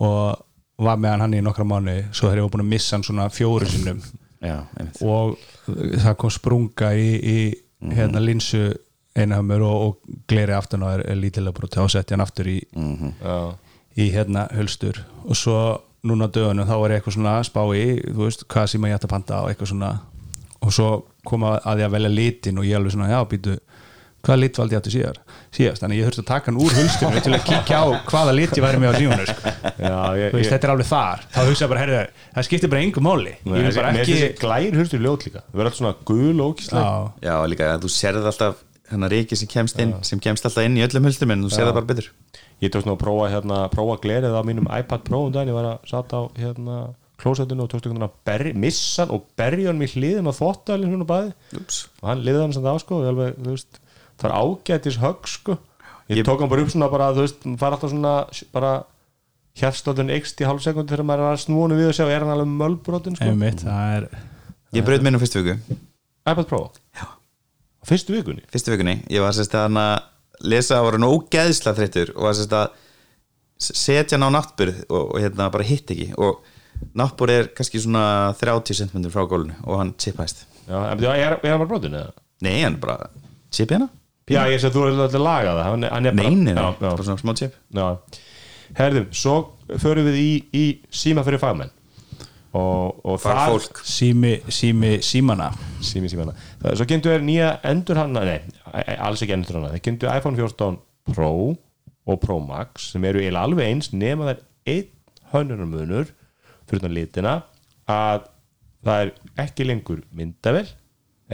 og var með hann hann í nokkra mánu svo þegar ég var búin að missa hann svona fjóru sinnum. Já, og það kom sprunga í, í Mhm. hérna linsu einhamur og, og gleri aftan og er, er lítilega brot og setja hann aftur í, Mhm. Já, í hérna hulstur og svo núna á dögunum þá ég eitthvað svona spá í þú veist, hvað sem ég ætti að panta og eitthvað svona og svo koma að ég að velja litin og ég alveg svona, já, býtu hvaða lit valdi ég átti síðar, síðast? Þannig ég þurfti að taka hann úr hulsturinu til að kíkja á hvaða lit ég væri með á síðunu sko. já ég, Þú veist, ég, þetta er alveg þar. Þá hugsa ég bara, herrðu, það skiptir bara engu máli. Ég vil bara ekki glær hustur ljót líka. Það verður alltaf svona gul og ókíslega já, Já, líka þú sérð alltaf hennar reiki sem kemst inn, sem kemst alltaf inn í öllum hulstum en þú sérð það bara betur. Ég tókst nú að prófa, hérna, prófa glerið á mínum iPad Pro um daginn, ég var að satt á hérna, klósettinu og tókst einhvern veginn að berri, missa og berja hann í hliðin og þvóttalinn hún og baði Úps. og hann liði hann samt á sko og ég alveg, þú veist, það var ágætis högg sko. Ég, tók hann bara upp svona bara, þú veist, hann fara alltaf svona bara hérstátun eikst í hálf sekundi þegar maður er að snúinu við og sjá er hann alveg mölbrotin sko? Einmitt, það er Ég braut minn á fyrstu viku. iPad Pro? Fyrstu vikunni? Fyrstu vikunni, ég var sérst að lesa að voru nú ógeðsla þreyttur og var sérst að setja hann á náttburð og, og hérna bara hitt ekki. Og náttburð er kannski svona 30 cm frá gólunu og hann chippaðist. Já, en er, er hann bara brotin eða? Nei, hann bara chippi hana Já, ég sé að þú er alltaf að laga það. Hann, er- hann er bara, Nei, nei, nei, já, já. bara svona smá chip. Já, herðum, svo förum við í, í síma fyrir fagmenn. Og, og Fagfólk. sími, sími, símana. Sími símana. Það- svo kynntu er nýja endur hann nei, a- alls ekki endur hann. Það kynntu iPhone 14 Pro og Pro Max sem eru eiginlega alveg eins nema það er einn hönnunarmunur fyrir þann litina að það er ekki lengur myndavel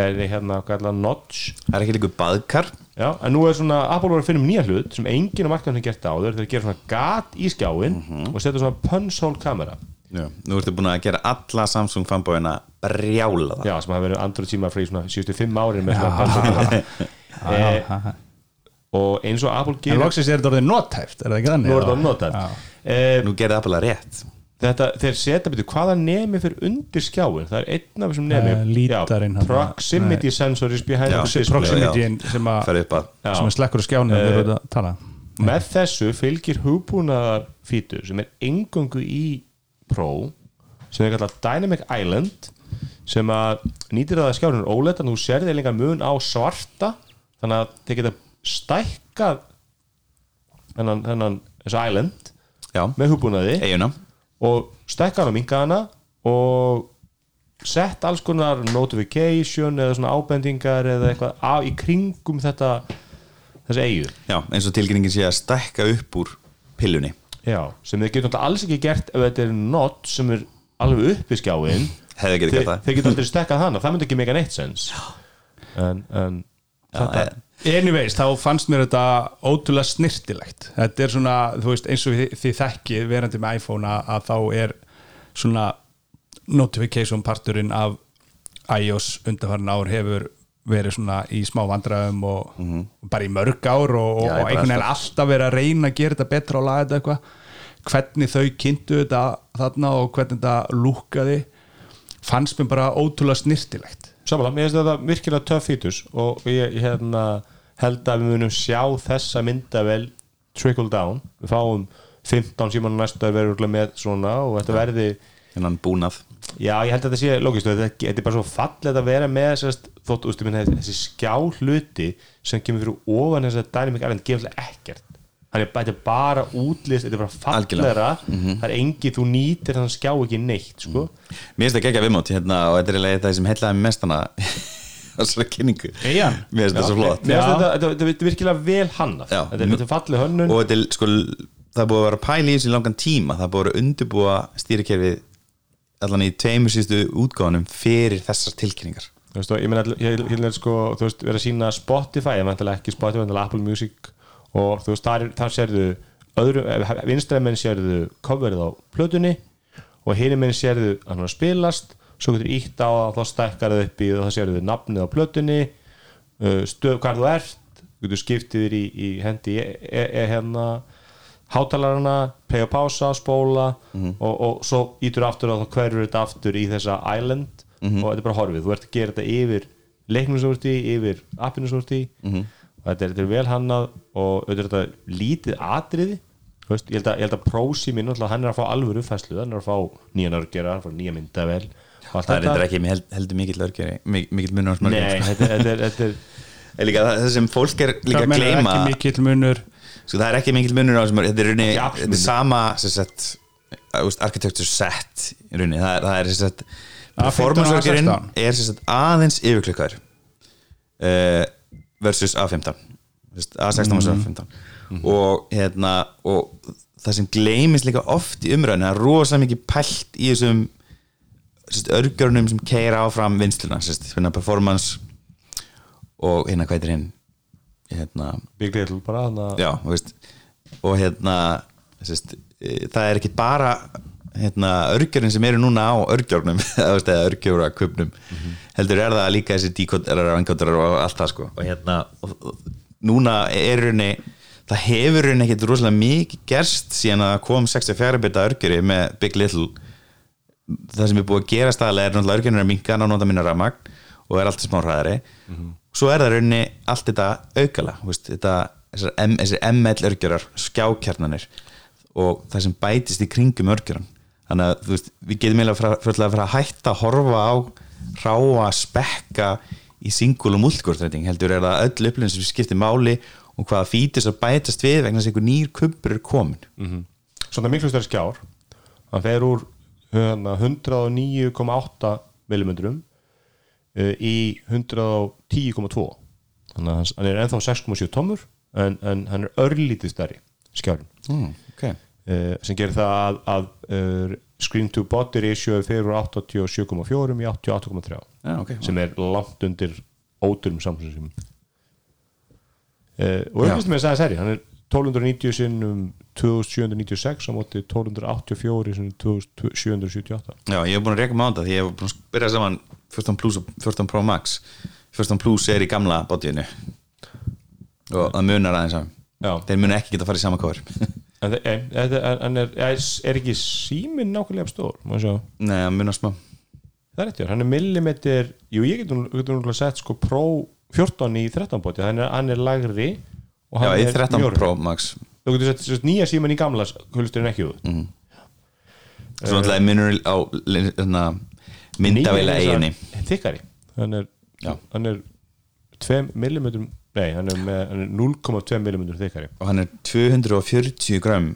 er hérna hvað er notch? Það er ekki líka baðkar. Já, en nú er svona Apple var að finna um nýja hlut sem enginn á markaðum hefur gert áður. Þeir gera svona gat í skjáin og setja svona punch-hole kamera. Já. Nú ertu búin að gera alla Samsung fanbóina brjála það Já, sem hafa verið Android síma frá í svona 75 árin með svona punch-hole kamera. <laughs> Eh, og eins og Apple en gerir loksins er þetta orðið nothæft, er það ekki þannig? nú er þetta notað Já. eh, Nú gerði Apple að rétt þetta, þeir setja betur hvaða nemi fyrir undir skjáin það er einn af þessum nemi Eh, lítarinn Já, proximity sensor is behind Já, the display. proximity sem að Færi upp að Já. sem að slekkur á skjánu uh, með þessu fylgir hugbúnaðar fítur sem er engungu í Pro sem er kallað Dynamic Island sem að nýtir það að skjárun óleitt að þú sérði lengar mun á svarta þannig að þeir geta stækkað þennan, þennan þessu island Já, með hugbúnaði. Eiguna og stækka hana og minka hana og sett alls konar notification eða svona ábendingar eða eitthvað á, í kringum þetta þessi eigu Já, eins og tilkynningin sé að stækka upp úr pillunni. Já, sem þeir getur alls ekki gert ef þetta er not sem er alveg uppi skjáin Hefði getið þeir, getur aldrei stekkað hana, það myndi ekki mega neitt sens en, en þetta, eh, Anyways, þá fannst mér þetta ótrúlega snirtilegt þetta er svona, þú veist, eins og þið, þið þekkið verandi með iPhone að, að þá er svona notification parturinn af iOS undanfarin ár hefur verið svona í smá vandræðum og, og bara í mörg ár og, Já, og einhvern veginn alltaf verið að reyna að gera þetta betra og laga þetta eitthvað. Hvernig þau kynntu þetta þarna og hvernig þetta lúkkaði fannst mér bara ótrúlega snirtilegt samanlega, mér finnst þetta virkilega töff fítus og ég, hérna, held að við munum sjá þessa myndavel trickle down, við fáum 15 síman næstu að vera með svona og þetta verði Hennan búnað. Já, ég held að þetta sé lógist þetta, þetta er bara svo fallið að vera með sérst, þótt, ústu, minna, þessi skjáhluti sem kemur fyrir ofan þess að Dynamic Island gefur alltaf ekkert hann er, þetta er bara útlist, þetta er bara fallegra. Það er engi, þú nýtir þannig skjá ekki neitt sko. Mér finnst það að viðmót hérna og þetta er eiginlega það sem hellaði mest hana <laughs> þessari kynningu. Eyjan? Mér finnst það svo flott. Þetta, þetta, þetta er virkilega vel hannað. Já. þetta er, þetta fallið hönnun. Og þetta er sko það búið að vera að pæla í þessu langan tíma. Það búið að vera að undirbúa stýrikerfið allan í tveimur síðustu útgáðunum fyrir þessar tilkynningar. Þú veist, og ég meina, ég ég vil sko, þú veist, vera að sína Spotify, ég meina ekki Spotify, en Apple Music og þú veist, þar, þar sérðu öðru, vinstræðmenn sérðu coverið á plötunni og hinum menn sérðu að hann spilast. Svo getur ítt á að þá stækkar það upp í þá sérðu nafnið á plötunni uh, stöð, hvað þú ert. Getur skiptið þér í, í hendi e, e, e, hérna hátalarana, play og pása, spóla og, og svo ítur aftur og þá hverfur þetta aftur í þessa island og þetta er bara horfið, þú ert að gera þetta yfir leiknum sem þú ert í, yfir appinu sem þú ert í. Og þetta er, þetta er vel hannað og auðvitað er þetta lítið atriði. Þú veist, ég held að, ég held að prósi minn alltaf, hann er að fá alvöru fæslu hann er að fá nýjan örgera, hann er að fá nýja myndavel það er þetta. reyndar ekki, mér held, heldur mikill örgjari mikill munur þetta, þetta, er- þetta er er <laughs> það það sem fólk er líka að meinar gleyma ekki mikill munur. Sko, það er ekki mikill munur á þessum þetta er, Ekki þetta er sama sem sagt, uh, úst, architecture set í rauninni, það er, það er sem sagt, A15 og performance-örgjörinn A16. er sem sagt, aðeins yfirklikkar uh, versus A15 Þú veist, A16 versus A15 og hérna og það sem gleymist líka oft í umræðinu það er rosa mikið pælt í þessum örgjörnum sem keira áfram vinsluna, sérst, hérna performance og hérna hvað er hinn hérna, Big Little bara hann að já, þú veist og hérna sérst, e, það er ekki bara hérna, örgjörn sem eru núna á örgjörnum <laughs> eða örgjöra kubnum heldur er það líka þessi díkotarar og engotarar og allt það sko. Og hérna, og, og, núna er henni það hefur henni ekkit rosalega mikið gerst síðan að kom 64 bita örgjöri með Big Little. Það sem er búið að gera staðlega er náttúrulega örgjörnir að minka ná nota minna rafmagn og er alltaf smá hraðari. Svo er það rauninni allt þetta aukala veist, þetta, þessar ML örgjörar skjákjarnanir og það sem bætist í kringum örgjöran þannig að veist, við getum eiginlega frá að hætta að horfa á ráa spekka í single og multicore heldur er það öll upplifin sem skiptir máli og hvaða fítis að bætast við vegna þess að einhver nýr kumpur er komin svona miklu stærri skjár. Hann fer úr hérna, 109,8 millimetrum uh, í 110,2 þannig að hann er ennþá 6,7 tómur en, en hann er örlítið stærri skjárin mm, okay. Uh, sem gerir það að, að uh, screen to body ratio fer úr 87,4 í 88,3 Já, ok. sem er langt undir ódurum samsum uh, og Já. auðvitað með þess að seri hann er 1290 sinnum 2796 á móti 1284 sinnum 2778 Já, ég hef búin að reyka með á þetta því ég hef búin að byrja saman 14 Plus og 14 Pro Max. 14 Plus er í gamla bodyinu. Og það munar aðeins að þeir munu ekki geta að fara í sama kóður <laughs> en er, er, ekki síminn nákvæmlega stór? Nei, það munar smá. Það er eftir, hann er millimetr Jú, ég getur nú sett sko Pro 14 í 13 bóti hann er, hann er lagri og Já, hann í er 13 mjórri. Pro Max. Þú getur sett nýja síman í gamla hulusturinn ekki út. Mm. Svo náttúrulega munur á hérna, myndaveila eiginni Þykkari. Hann Já. hann er 2 millimetrum Nei, hann er, með, hann er 0,2 millimetrum þykkari. Og hann er 240 gram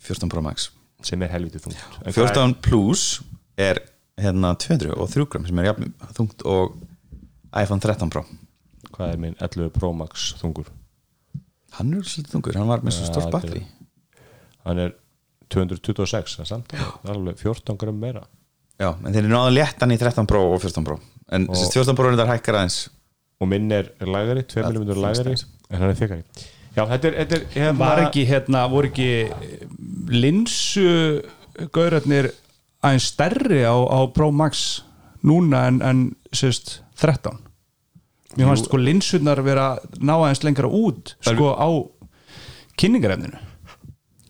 14 Pro Max. Sem er helvítið þungt. En hvað 14 Plus er hérna 203 gram sem er jafn þungt og iPhone 13 Pro. Hvað er minn 11 Pro Max þungur? Hann er svolítið þungur, hann var með svo stort batteri Hann er 226 það er samt alveg 14 gram meira. Já, en þeir eru náðu léttan í 13 Pro og 14 Pro. En og... 14 Pro er þetta hækkar aðeins og minn er lagari, 2 mm lagari en hann er þykkari Já, þetta er, þetta er hérna, var ekki hérna, voru ekki eh, linsu gaurarnir aðeins stærri á, á Pro Max núna en, en sérst 13 mér fannst sko linsunar vera ná aðeins lengra út sko á kynningarefninu.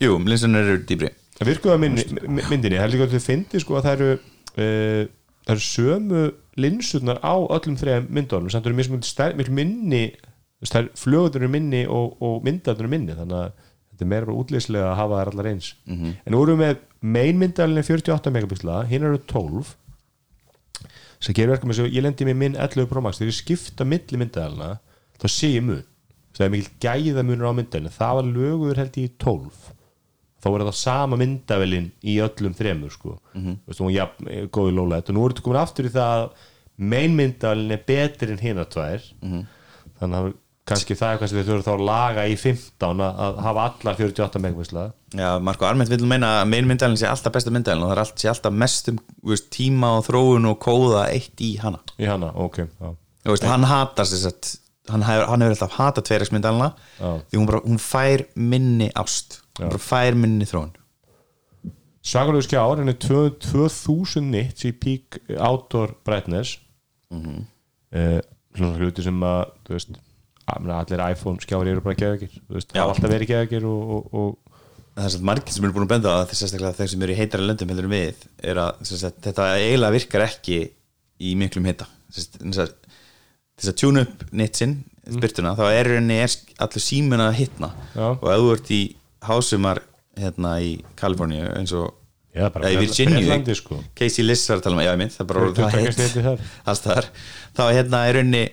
Jú, linsunar eru dýbri Það virkuða myndinni, er líka að þau fyndi sko að það eru uh, það eru sömu linsurnar á öllum þreja myndunum, samt eru miklu minni, það er flögutur minni og, og myndaður minni þannig að þetta er meira útlýslega að hafa þær allar eins. En nú erum við með main myndaðalinn 48 megapixla, hinn eru 12 sem gerir verkum eins og ég lendi með minn 11 Pro Max, þegar ég skipta milli myndaðalina, þá sé ég mun. Það er mikil gæða munur á myndalinn það var lögur held ég í 12 þá er það sama myndavelin í öllum þremur sko Mhm. Veistu, hún, ja, góði lóla og nú er þetta komin aftur í það að main myndavelin er betri en hinna tvær Mhm. þannig að kannski það er kannski þau þurfa þá að laga í 15 að, að hafa allar 48 megapixla Já, Marko Arment vil meina að mein myndalinn sé alltaf besta myndalinn og það er allt, alltaf mest um veist, tíma og þróun og kóða eitt í hana í hana, ok já. Þú veist, hann hatar sér sett hann hefur, hann hefur alltaf hatað tveiræksmyndalina Já. því hún, bara, hún fær minni ást bara fær minni þróun svakalegu skjár henni 2000 nits í peak outdoor brightness mm. -hmm. svona hluti sem að þú veist, að, allir iPhone skjári eru bara geðakir, þú veist, Já. hafa alltaf verið geðakir og, og, og það er svo margir sem eru búin að benda á það sérstaklega þeir sem eru í heitara löndum heldur við er að sagt, þetta eiginlega virkar ekki í miklum hita þess að tjúna upp nitsinn spyrtuna þá er henni er allur símuna að hitna Já. og ef þú ert í hásumar hérna í Kaliforníu eins og Já, bara eða í Virginia sko. Casey Liss var að tala um, já ég mynd það er bara orðið það 22 heitt stig þar? alls þar þá hérna er rauninni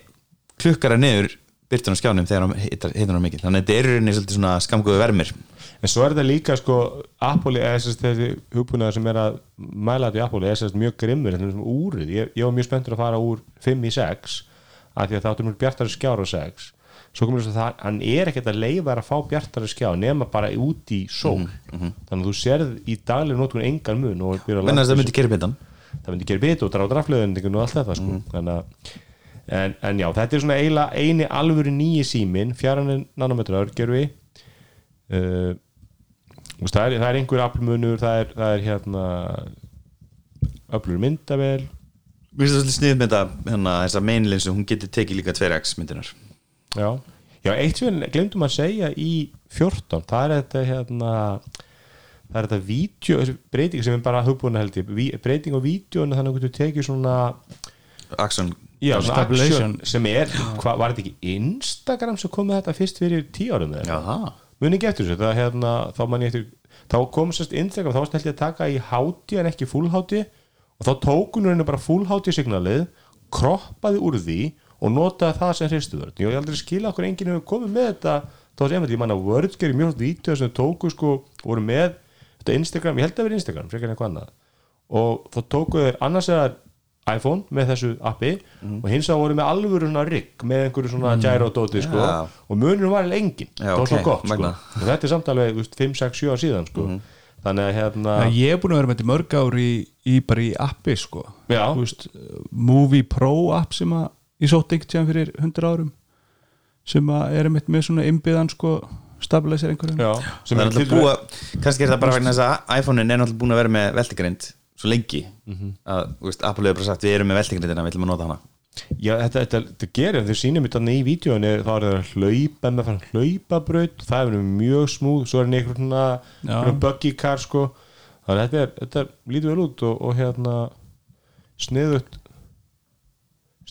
klukkara niður byrtun á skjánum þegar hann hittar hann mikið. Þannig að þetta er í rauninni svolítið svona skamgóðu vermir. En svo er þetta líka sko Apple, eða þessi hugbúnaður sem er að mæla þetta í Apple, er þess mjög grimmur. Úrið, ég, ég var mjög spenntur að fara úr 5 í 6, af því að það áttur mjög bjartari skjár á 6 svo komur þess að það, hann er ekkert að leifa að fá bjartari skjá nema bara út í sól, þannig að þú sérð í daglega nótkun engan mun og byrjar að að það myndi gera bitan það myndi gera bit og drá drafleðendingun og allt þetta sko. þannig að en, en já, þetta er svona eiginlega eini alvöru nýji símin, fjaran nanometrar gerum við uh, það, er, það er einhver aflmunur, það er, það er hérna öflur myndavel mér finnst það svolítið þetta hérna, þessa mainlinsu, hún getur tekið líka 2x myndinar já, já eitt sem glemdum að segja í 14, það er þetta hérna það er þetta vídeo, þessi breyting sem er bara hugbúna held ég, breyting á vídeoinu þannig að þú getur tekið svona Axon, Já, action sem er, hva, var þetta ekki Instagram sem kom með þetta fyrst fyrir tíu árum já það muni ekki eftir þessu, það hérna þá man ég eftir, þá kom sérst Instagram þá varst held ég að taka í háti en ekki full háti og þá tókunur henni bara full háti signalið, kroppaði úr því og notaði það sem hristuverð. Ég hef aldrei skilað okkur enginn hefur komið með þetta þá var sem ég man að Words gerir mjög vídeo sem þau tóku sko, voru með þetta Instagram, ég held að vera Instagram, frekar en eitthvað annað. Og þá tóku þeir annars eða iPhone með þessu appi og hins vegar voru með alvöru svona rigg með einhverju svona gyro-dóti sko, Já. og munurinn var alveg engin Já, það var svo gott sko. og þetta er samt alveg þú veist, 5, 6, 7 ára síðan sko. þannig að hérna að ég er búin að vera með þetta mörg ár í, í bara í appi sko. Veist, Movie Pro app sem að ég sótt einhvern tíðan fyrir 100 árum sem að er einmitt með svona innbyðan sko stabilizer einhverjum. Já, sem er til náttúrulega búa kannski er það bara vegna þess að iPhone-in er náttúrulega búin að vera með veltegrind svo lengi. Að þú veist, Apple hefur bara sagt við erum með veltegrindina, við ætlum að nota hana. Já, þetta, þetta, þetta gerir, þau sýnum þetta í vídjóinu, þá er það að hlaupa með fann hlaupabraut, það er mjög smúð svo er hann einhvern buggy car sko. Þannig að þetta, er, þetta er, lítur vel út og, og hérna sniðut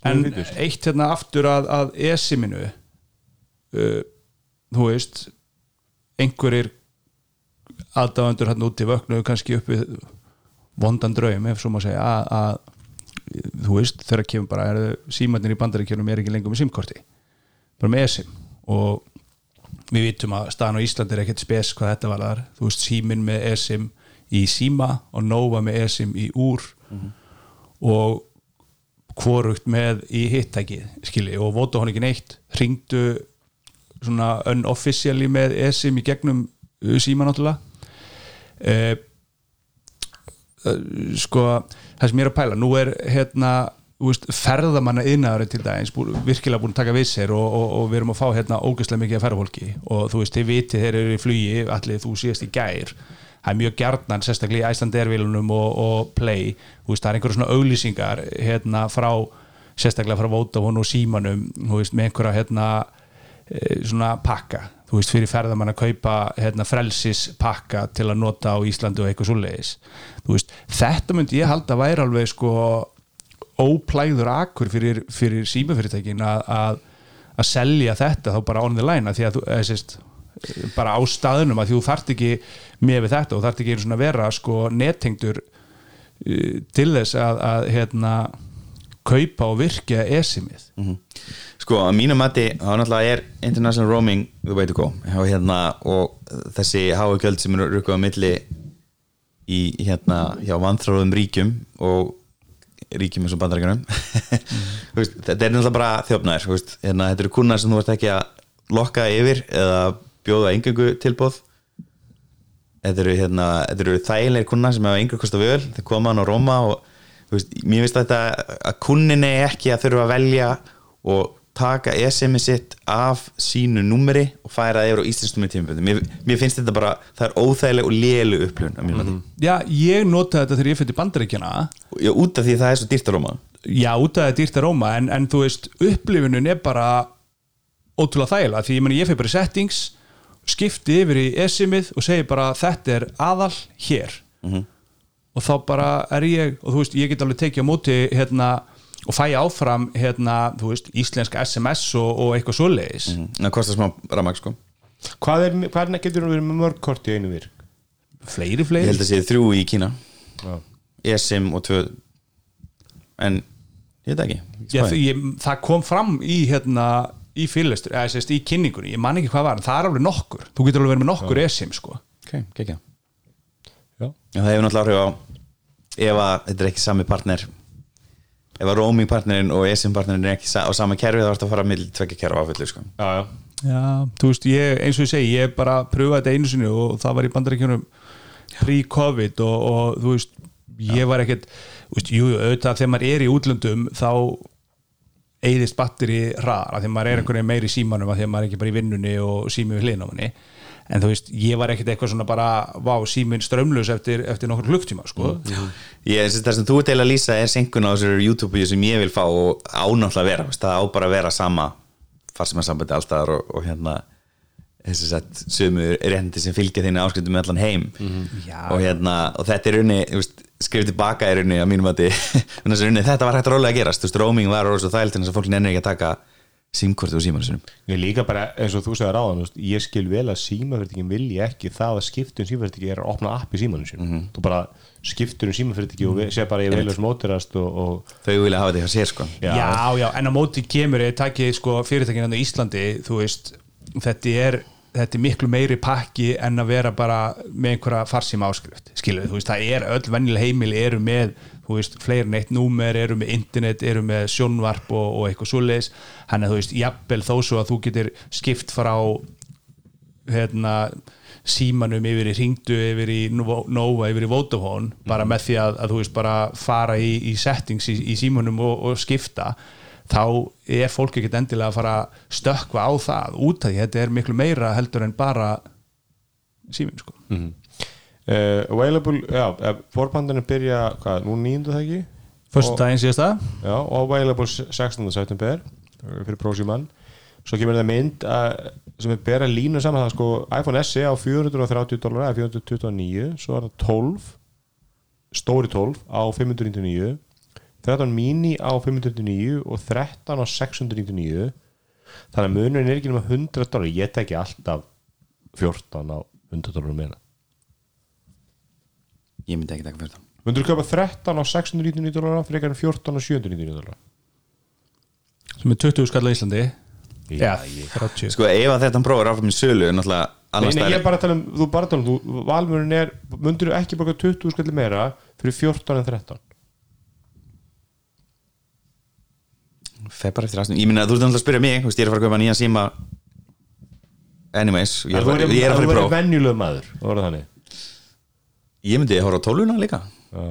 En eitt hérna aftur að, að esiminu uh, þú veist einhverjir aðdáðandur hérna úti vöknuðu kannski upp við vondan draum ef svo má segja að, að þú veist þegar kemur bara er, símannir í bandaríkjunum er ekki lengur með símkorti bara með esim. Og við vitum að staðan á Íslandi er ekkert spes hvað þetta var þar þú veist síminn með esim í síma og Nova með esim í úr. Og hvorugt með í hittæki skilji og ekki neitt. Ringdu svona unofficially með esim í gegnum síma náttúrulega. Eh, sko það sem ég er að pæla, nú er hérna veist, ferðamanna yðnaðari til dagins bú, virkilega búin að taka við sér og, og, og við erum að fá hérna ógeðslega mikið af ferðafólki. Og þú veist, þið vitið þeir eru í flugi allir þú síðast í gær það er mjög gjarnan, sérstaklega í Æslandervilunum og, og Play, veist, það er einhverja svona auglýsingar hérna frá sérstaklega frá Vodafone og Símanum veist, með einhverja hérna eh, svona pakka. Þú veist, fyrir ferðamann að kaupa hérna, frelsis pakka til að nota á Íslandi og eitthvað svoleiðis. Þú veist, þetta myndi ég halda væri alveg sko óplæður akkur fyrir, fyrir símafyrirtækin að, að, að selja þetta þá bara on the line að því að þú, eða, sést, bara á staðunum að þú þarft ekki með við þetta og þarft ekki að vera sko nettengdur uh, til þess að, að hérna kaupa og virkja esimið. Sko, að mínu mati, þá náttúrulega er international roaming the way to go. Og, hérna, og þessi háu gjöld sem eru rukkuð á milli í hérna hjá vanþróðum ríkjum og ríkjum eins og bandaríkjunum. <laughs> Þú veist, þetta er náttúrulega bara þjófnæður hérna, þetta eru kunnar sem þú ert ekki að lokka yfir eða bjóða engangu tilbóð þetta eru, hérna, eru þægilegir kunnar sem hafa engur kosta völ. Þeir koma hann á Róma og veist, mér finnst þetta að kunninni ekki að þurfa að velja og taka SMS sitt af sínu númeri og færa það yfir á íslenskum með tímaböndum mér, mér finnst þetta bara, það er óþægileg og lélu upplun að mér mm Já, ég notaði þetta þegar ég fyrir bandaríkjana já, út af því að það er svo dýrt að róma. Já, út af þetta dýrt að róma en, en þú veist, upplifunum er bara ótrúlega þægilega því ég, ég fyrir bara settings skipti yfir í esimið og segi bara þetta er aðal hér. Og þá bara er ég og þú veist, ég get alveg tekið á móti hérna, og fæ áfram hérna, þú veist, íslenska SMS og, og eitthvað það kostar smá ramag sko. Hvað er, hvað er getur þú verið með mörg kort í einu virk? fleiri, ég fleiri held að sé þrjú í Kína. Já. ESIM og tvö en ég veit ekki. Já, því. ég, það kom fram í hérna í fyrirlestur, eða sérst í kynningunni ég man ekki hvað var, en það er alveg nokkur. Þú getur alveg verið með nokkur esim sko. Ok, ekki Já. Já, það hefur náttúrulega áhrif á ef að þetta er ekki sami partner ef að roaming partnerin og ESIM partnerin er ekki sa- á sama kerfi þá ertu að fara að milli tvekja kerfa áfullu sko. Já, já, Já, þú veist, ég, eins og ég segi, ég bara pröfaði þetta einu sinni og það var í bandaríkjunum pre-covid og, og þú veist, ég var ekkert þú veist, jú, jú, auðvitað þegar maður er í útlöndum þá eyðist batteri hraðar, af því að maður er einhvern veginn meiri símanum af því að maður er ekki bara í vinnunni og sími við hliðin á manni, en þú veist, ég var ekkert eitthvað svona bara, vá, símin strömlaus eftir, eftir nokkur klukktíma, sko. Ég, þessi- það sem þú eiginlega að lýsa er senkun á þessu YouTube sem ég vil fá og ánáttúrulega vera veist, það á bara að vera sama farsímasambandi allstaðar og, og hérna þessi sett sömu rétti sem fylgja þínu áskriftum með allan heim. Já. og hérna, og þetta er unni skrifið tilbaka er unni að mínum <laughs> að þetta var hægt að rólega að gerast, þú veist, roaming var og það er þess að fólk nennir ekki að taka símkorti og símanu sinum Ég líka bara, eins og þú segir áðan þú veist, ég skil vel að símafyrirtækin vilji ekki það að skiptum símafyrirtæki er að opna app í símanu sín þú bara skiptur um símafyrirtæki og ve- sé bara ég veljast mótirast og, og þau vilja hafa þetta hjá sér sko. Já. já, já, en á móti kemur ég takki sko fyrirtækinn hann á Íslandi þú veist, þetta er þetta er miklu meiri pakki en að vera bara með einhverja farsíma áskrift. Skilu, þú veist, það er öll vennileg heimil eru með, þú veist, fleirin eitt númer eru með internet, eru með sjónvarp og, og eitthvað svoleiðis, hann er þú veist jafnvel þó svo að þú getur skipt frá hérna símanum yfir í ringdu yfir í Nova, Nova yfir í Vodafone bara með því að, að þú veist bara fara í, í settings í, í símanum og, og skipta þá er fólk ekkert endilega að fara að stökkva á það út af því. Þetta er miklu meira heldur en bara símin sko. Uh, available, já, uh, forbandinu byrja, hvað, nú nýndu það ekki? Fyrstu daginn síðast það já, og available 16. september uh, fyrir Prósíman svo kemur það mynd uh, sem er bera línu saman það sko iPhone SE á 430 dólar eða 429, svo er það 12 stóri 12 á 599 13 mini á 599 og 13 á 699 þannig að munurinn er ekki nema 100 dólar. Ég teki alltaf 14 á 100 dólar meina ég myndi ekki taka fyrir það Mundur þú köpa 13 á 699 dólar frekar en 14 á 799 dólar? Sem er 20 skall á Íslandi. Já, Já, 30 sko ef að þetta prófur áfram í sölu er náttúrulega Nei, nei, ég er bara að tala um, þú bara að tala um þú, valmurinn er, mundur þú ekki borga 20 skalli meira fyrir 14 en 13 fer bara eftir aðstum ég minna þú ert náttúrulega að spyrja mig veist ég er að fara að kaupa nýjan síma. Anyways ég er, að fara- ég er að fara í próf venjuleg maður, verður þannig? Ég myndi að horfa á tóluna líka. Já,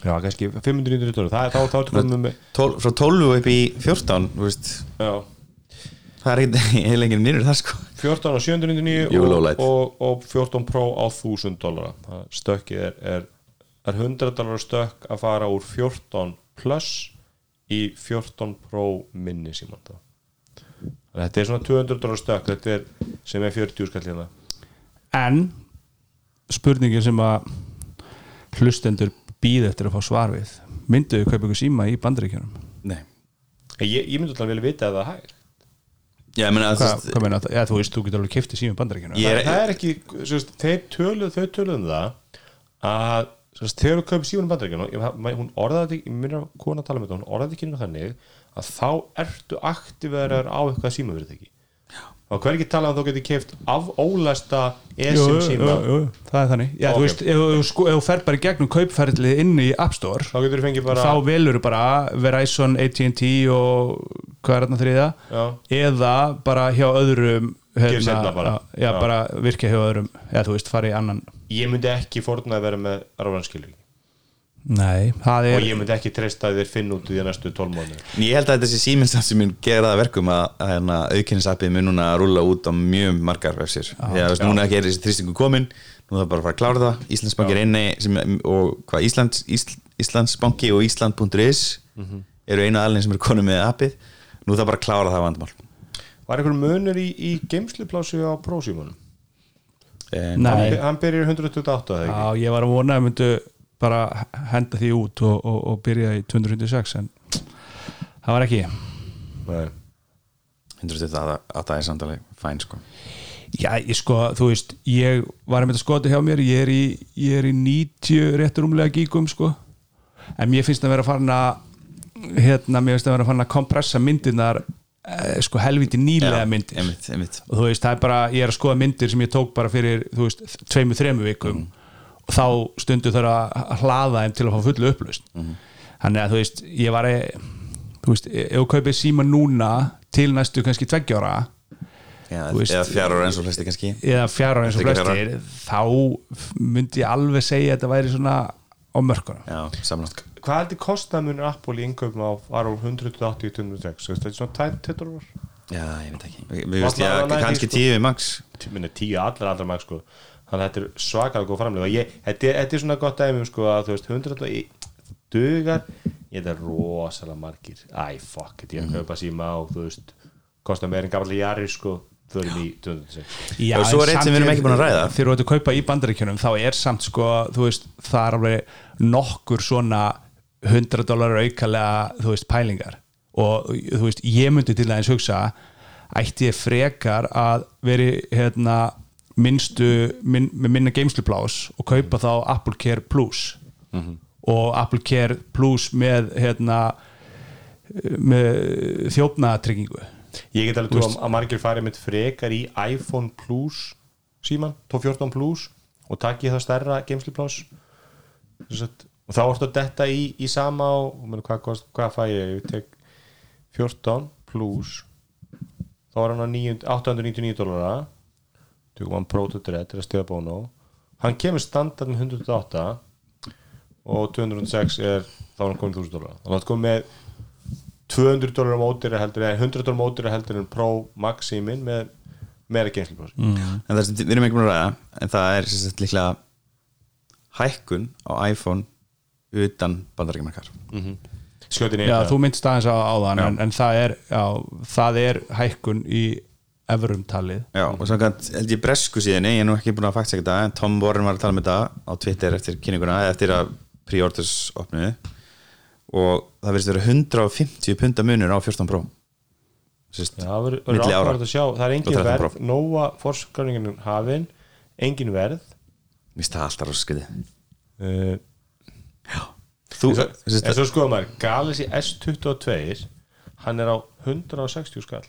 Já kannski 590 dólar, það er þá, þá ertu komið með Tól, frá 12 upp í 14 þú veist, Já, það er ekki <laughs> heil enginn nýrur það sko. 14 á 799 Jú, og, light. og, og 14 Pro á 1000 dólar stökkið er, er, er 100 dólar stökk að fara úr 14 plus í 14 Pro minni síman þá. Þetta er svona 200 dólar stökk þetta er sem er 40 skall hérna. En spurningin sem að hlustendur býð eftir að fá svar við mynduðu kaupa ykkur síma í bandaríkjunum? Nei. Ég, ég myndi alltaf vilja vita að það hægt. Já, ég meina, hvað, þú hvað meina það? Já, þú veist, þú getur alveg kiftið síma í er- það, það er ekki, sérst, þeir töluð þau töluð um það að þegar þú kaupir síðan bandaríkjana hún orðaði ég minna kona að tala með þetta hún orðaði á þannig að þá ertu aktiverar á eitthvað símafyrirtæki. Og hver ekki tala um að þú getur keift af ólæsta Jú, esim jú, síma? jú, jú, það er þannig. Já, Ok. þú veist, ef þú sko, fer bara í gegnum kaupferðlið inn í App Store þá bara þá velur þú bara Verizon, AT&T og hvað er þarna þriða eða bara hjá öðrum hérna, bara. já, Já. bara virkja hjá öðrum. Eða þú veist, fara í annan ég myndi ekki fórna að vera með ráðanskilur Nei, það og er ég myndi ekki treysta að þér finna út í því næstu 12 mánu Ég held að þetta sé síminstam sem mun gera það að verkum að, að hérna, aukinnisappið mun núna að rúlla út á mjög margar vefsir veist, núna er þessi þrýstingu komin nú er það bara að fara að klára það. Íslandsbanki er inni sem, og hvað Íslands, Ísl, Íslandsbanki og Ísland.is eru einu aðlinn sem eru konum með appið. Nú er það bara að klára það vandamál. Var einhver munur í, í geimsluplásu á prósímunum en, Nei. hann, í 128 eða ekki Já, ég var að vona að myndu bara henda því út og, og, og byrja í 256 en það var ekki Nei. 128 að það er samtalið fæn sko Já, ég sko, þú veist, ég var að mynda skoti hjá mér, ég er í, ég er í 90 réttur umlega gíkum, sko en mér finnst að vera farin að hérna, mér finnst að vera farin að kompressa myndirnar eh, sko helviti nýlega myndir einmitt, einmitt. og þú veist, það er bara, ég er að skoða myndir sem ég tók bara fyrir, þú veist, tveimu, þremu vikum. Og þá stundu þar að hlaða þeim til að fá fullu upplust þannig að þú veist, ég var að þú veist, ef þú kaupir síma núna til næstu kannski Þú veist- eða fjár ára eins og flesti kannski. eða fjara eins og fjara. flestir þá myndi ég alveg segja að þetta væri svona á mörkunum. Já, samnátt Hvað heldur kostnamunur Apple í innkaupum á var á 180 tunnumseks þetta er svona tætt tettur Já, ég veit ekki. Við veist ég að kannski sko. tíu minni tíu allar allar mag sko. Þannig að þetta er svakalega góð framlega þetta, er, þetta er svona gott dæmi um sko að þú veist 100 dugar. Ég þetta er rosalega margir æ fuck Mhm. er að kaupa síma og þú veist en gamla jari sko förum í 206 Já, Og svo er eitt sem við erum ekki búin að ræða. Þegar þú ert að kaupa í bandaríkjunum þá er samt sko, þú veist, það er alveg nokkur svona 100 dólar aukalega, þú veist, pælingar. Og þú veist, ég myndi til aðeins hugsa ætti ég frekar að veri hérna minnstu, minn, minna geimsluplás og kaupa þá Apple Care Plus. Og Apple Care Plus með hérna með þjófnatryggingu ég get alveg trú að- margir farið mitt frekar í iPhone Plus síman, 1214 Plus og takk ég það stærra geimsluplás og þá ertu að detta í, í sama og meni, hvað, kost, hvað fæ ég, ég tek 14 Plus þá er hann á 9 899 dólara tökum hann Pro to Dread til að stiða bónu hann kemur standard með 108 og 206 er þá er hann komin 1000 dólara þannig að það komið með 200 dólar á mótir heldur en 100 dólar á mótir heldur en Pro Max síminn með meira geimsluplás mm. En það sem við erum ekki búin að ræða En það er sagt líklega Hækkun á iPhone Utan bandarækjumarkar skjótin Já, einn þú myndst aðeins á, á þann en, en það er, já, það er hækkun í evrum talið. Já, og samkvæmt held ég bresku síðinni Ég er nú ekki búin að fakta þetta En Tom Warren var að tala um þetta á Twitter eftir kynninguna Eftir að pre-orders opnuðu Og það verðist vera 150 punda munur á 14 Pro. Sist, Já, það verður- áhverjað að sjá. Það er Og engin 13 verð, nóa forskráningin hafin. Engin verð. Mér finnst það alltaf ráskriði uh, Þú, en svo, en svo skoðum maður Galaxy S22 hann er á 160 skall.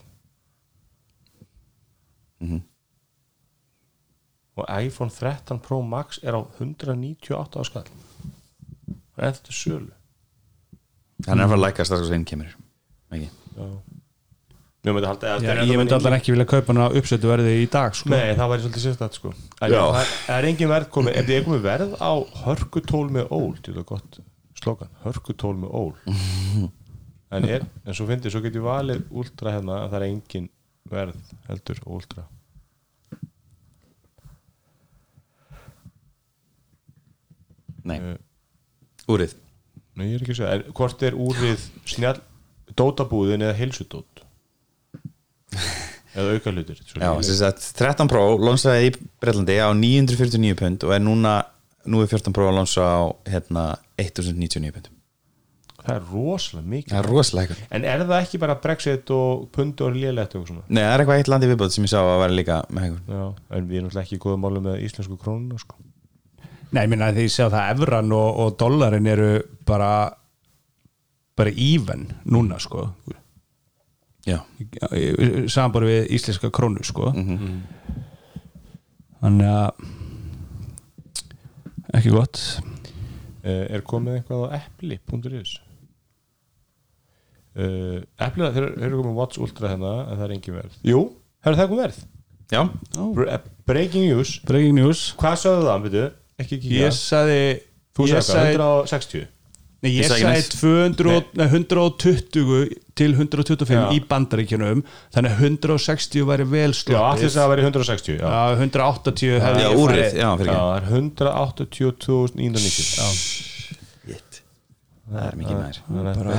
Mhm. og iPhone 13 Pro Max er á 198 skall. Er eftir sölu Hann er að fara að læka strax og svein kemur. Ekki? Mér myndi halda að Já, ég myndi allan ekki vilja kaupa hana uppsettu verði í dag sko. Nei, það væri svolítið sérstætt sko. Það er- er engin verð komið ef þið er komið verð á hörkutól með ól? Þetta er gott slogan, hörkutól með ól. En, er, en svo fyndið, svo getur valið últra hérna að það er engin verð heldur últra Nei, Eh, úrið Nei, ég er ekki að segja, en hvort er úrið snjall dótabúðin eða heilsudót? Eða auka hlutir Já, sem sagt, 13 Pro lónsaði í Breitlandi á 949 pund og er núna, nú er 14 Pro að lónsa á hérna 1099 pund. Það er rosalega mikið. Það er rosalega eitthvað. En er það ekki bara Brexit og pundi og lélegt og svona? Nei, það er eitthvað eitt landi viðbóð sem ég sá að vera líka með eitthvað. Já, en við erum náttúrulega ekki í góða málu með íslensku krónuna sko. Nei, ég minna því ég sé að það evran og, og dollarin eru bara bara even núna sko. Já, samanbúri við íslenska krónu sko. Þannig að ekki gott. Uh, er komið eitthvað á epli.is uh, epli, þeir eru komið Watch Ultra hérna en það er engin verð. Jú, það er það komið verð? Eh, breaking news, breaking news. Hvað sögðu það byrju? Ekki ekki ég sagði þú ég sagði sagði, hvað, 160 nei, ég Ég sagði sagði næst. 200, nei, 120 til 125 Já. í bandaríkjunum þannig að 160 væri vel já, allir sloppið sagði að vera 160 já, Já, 180 hefði ég farið- Já, já fyrir það er 182.990 já, ekki Það er mikið þannig að- bara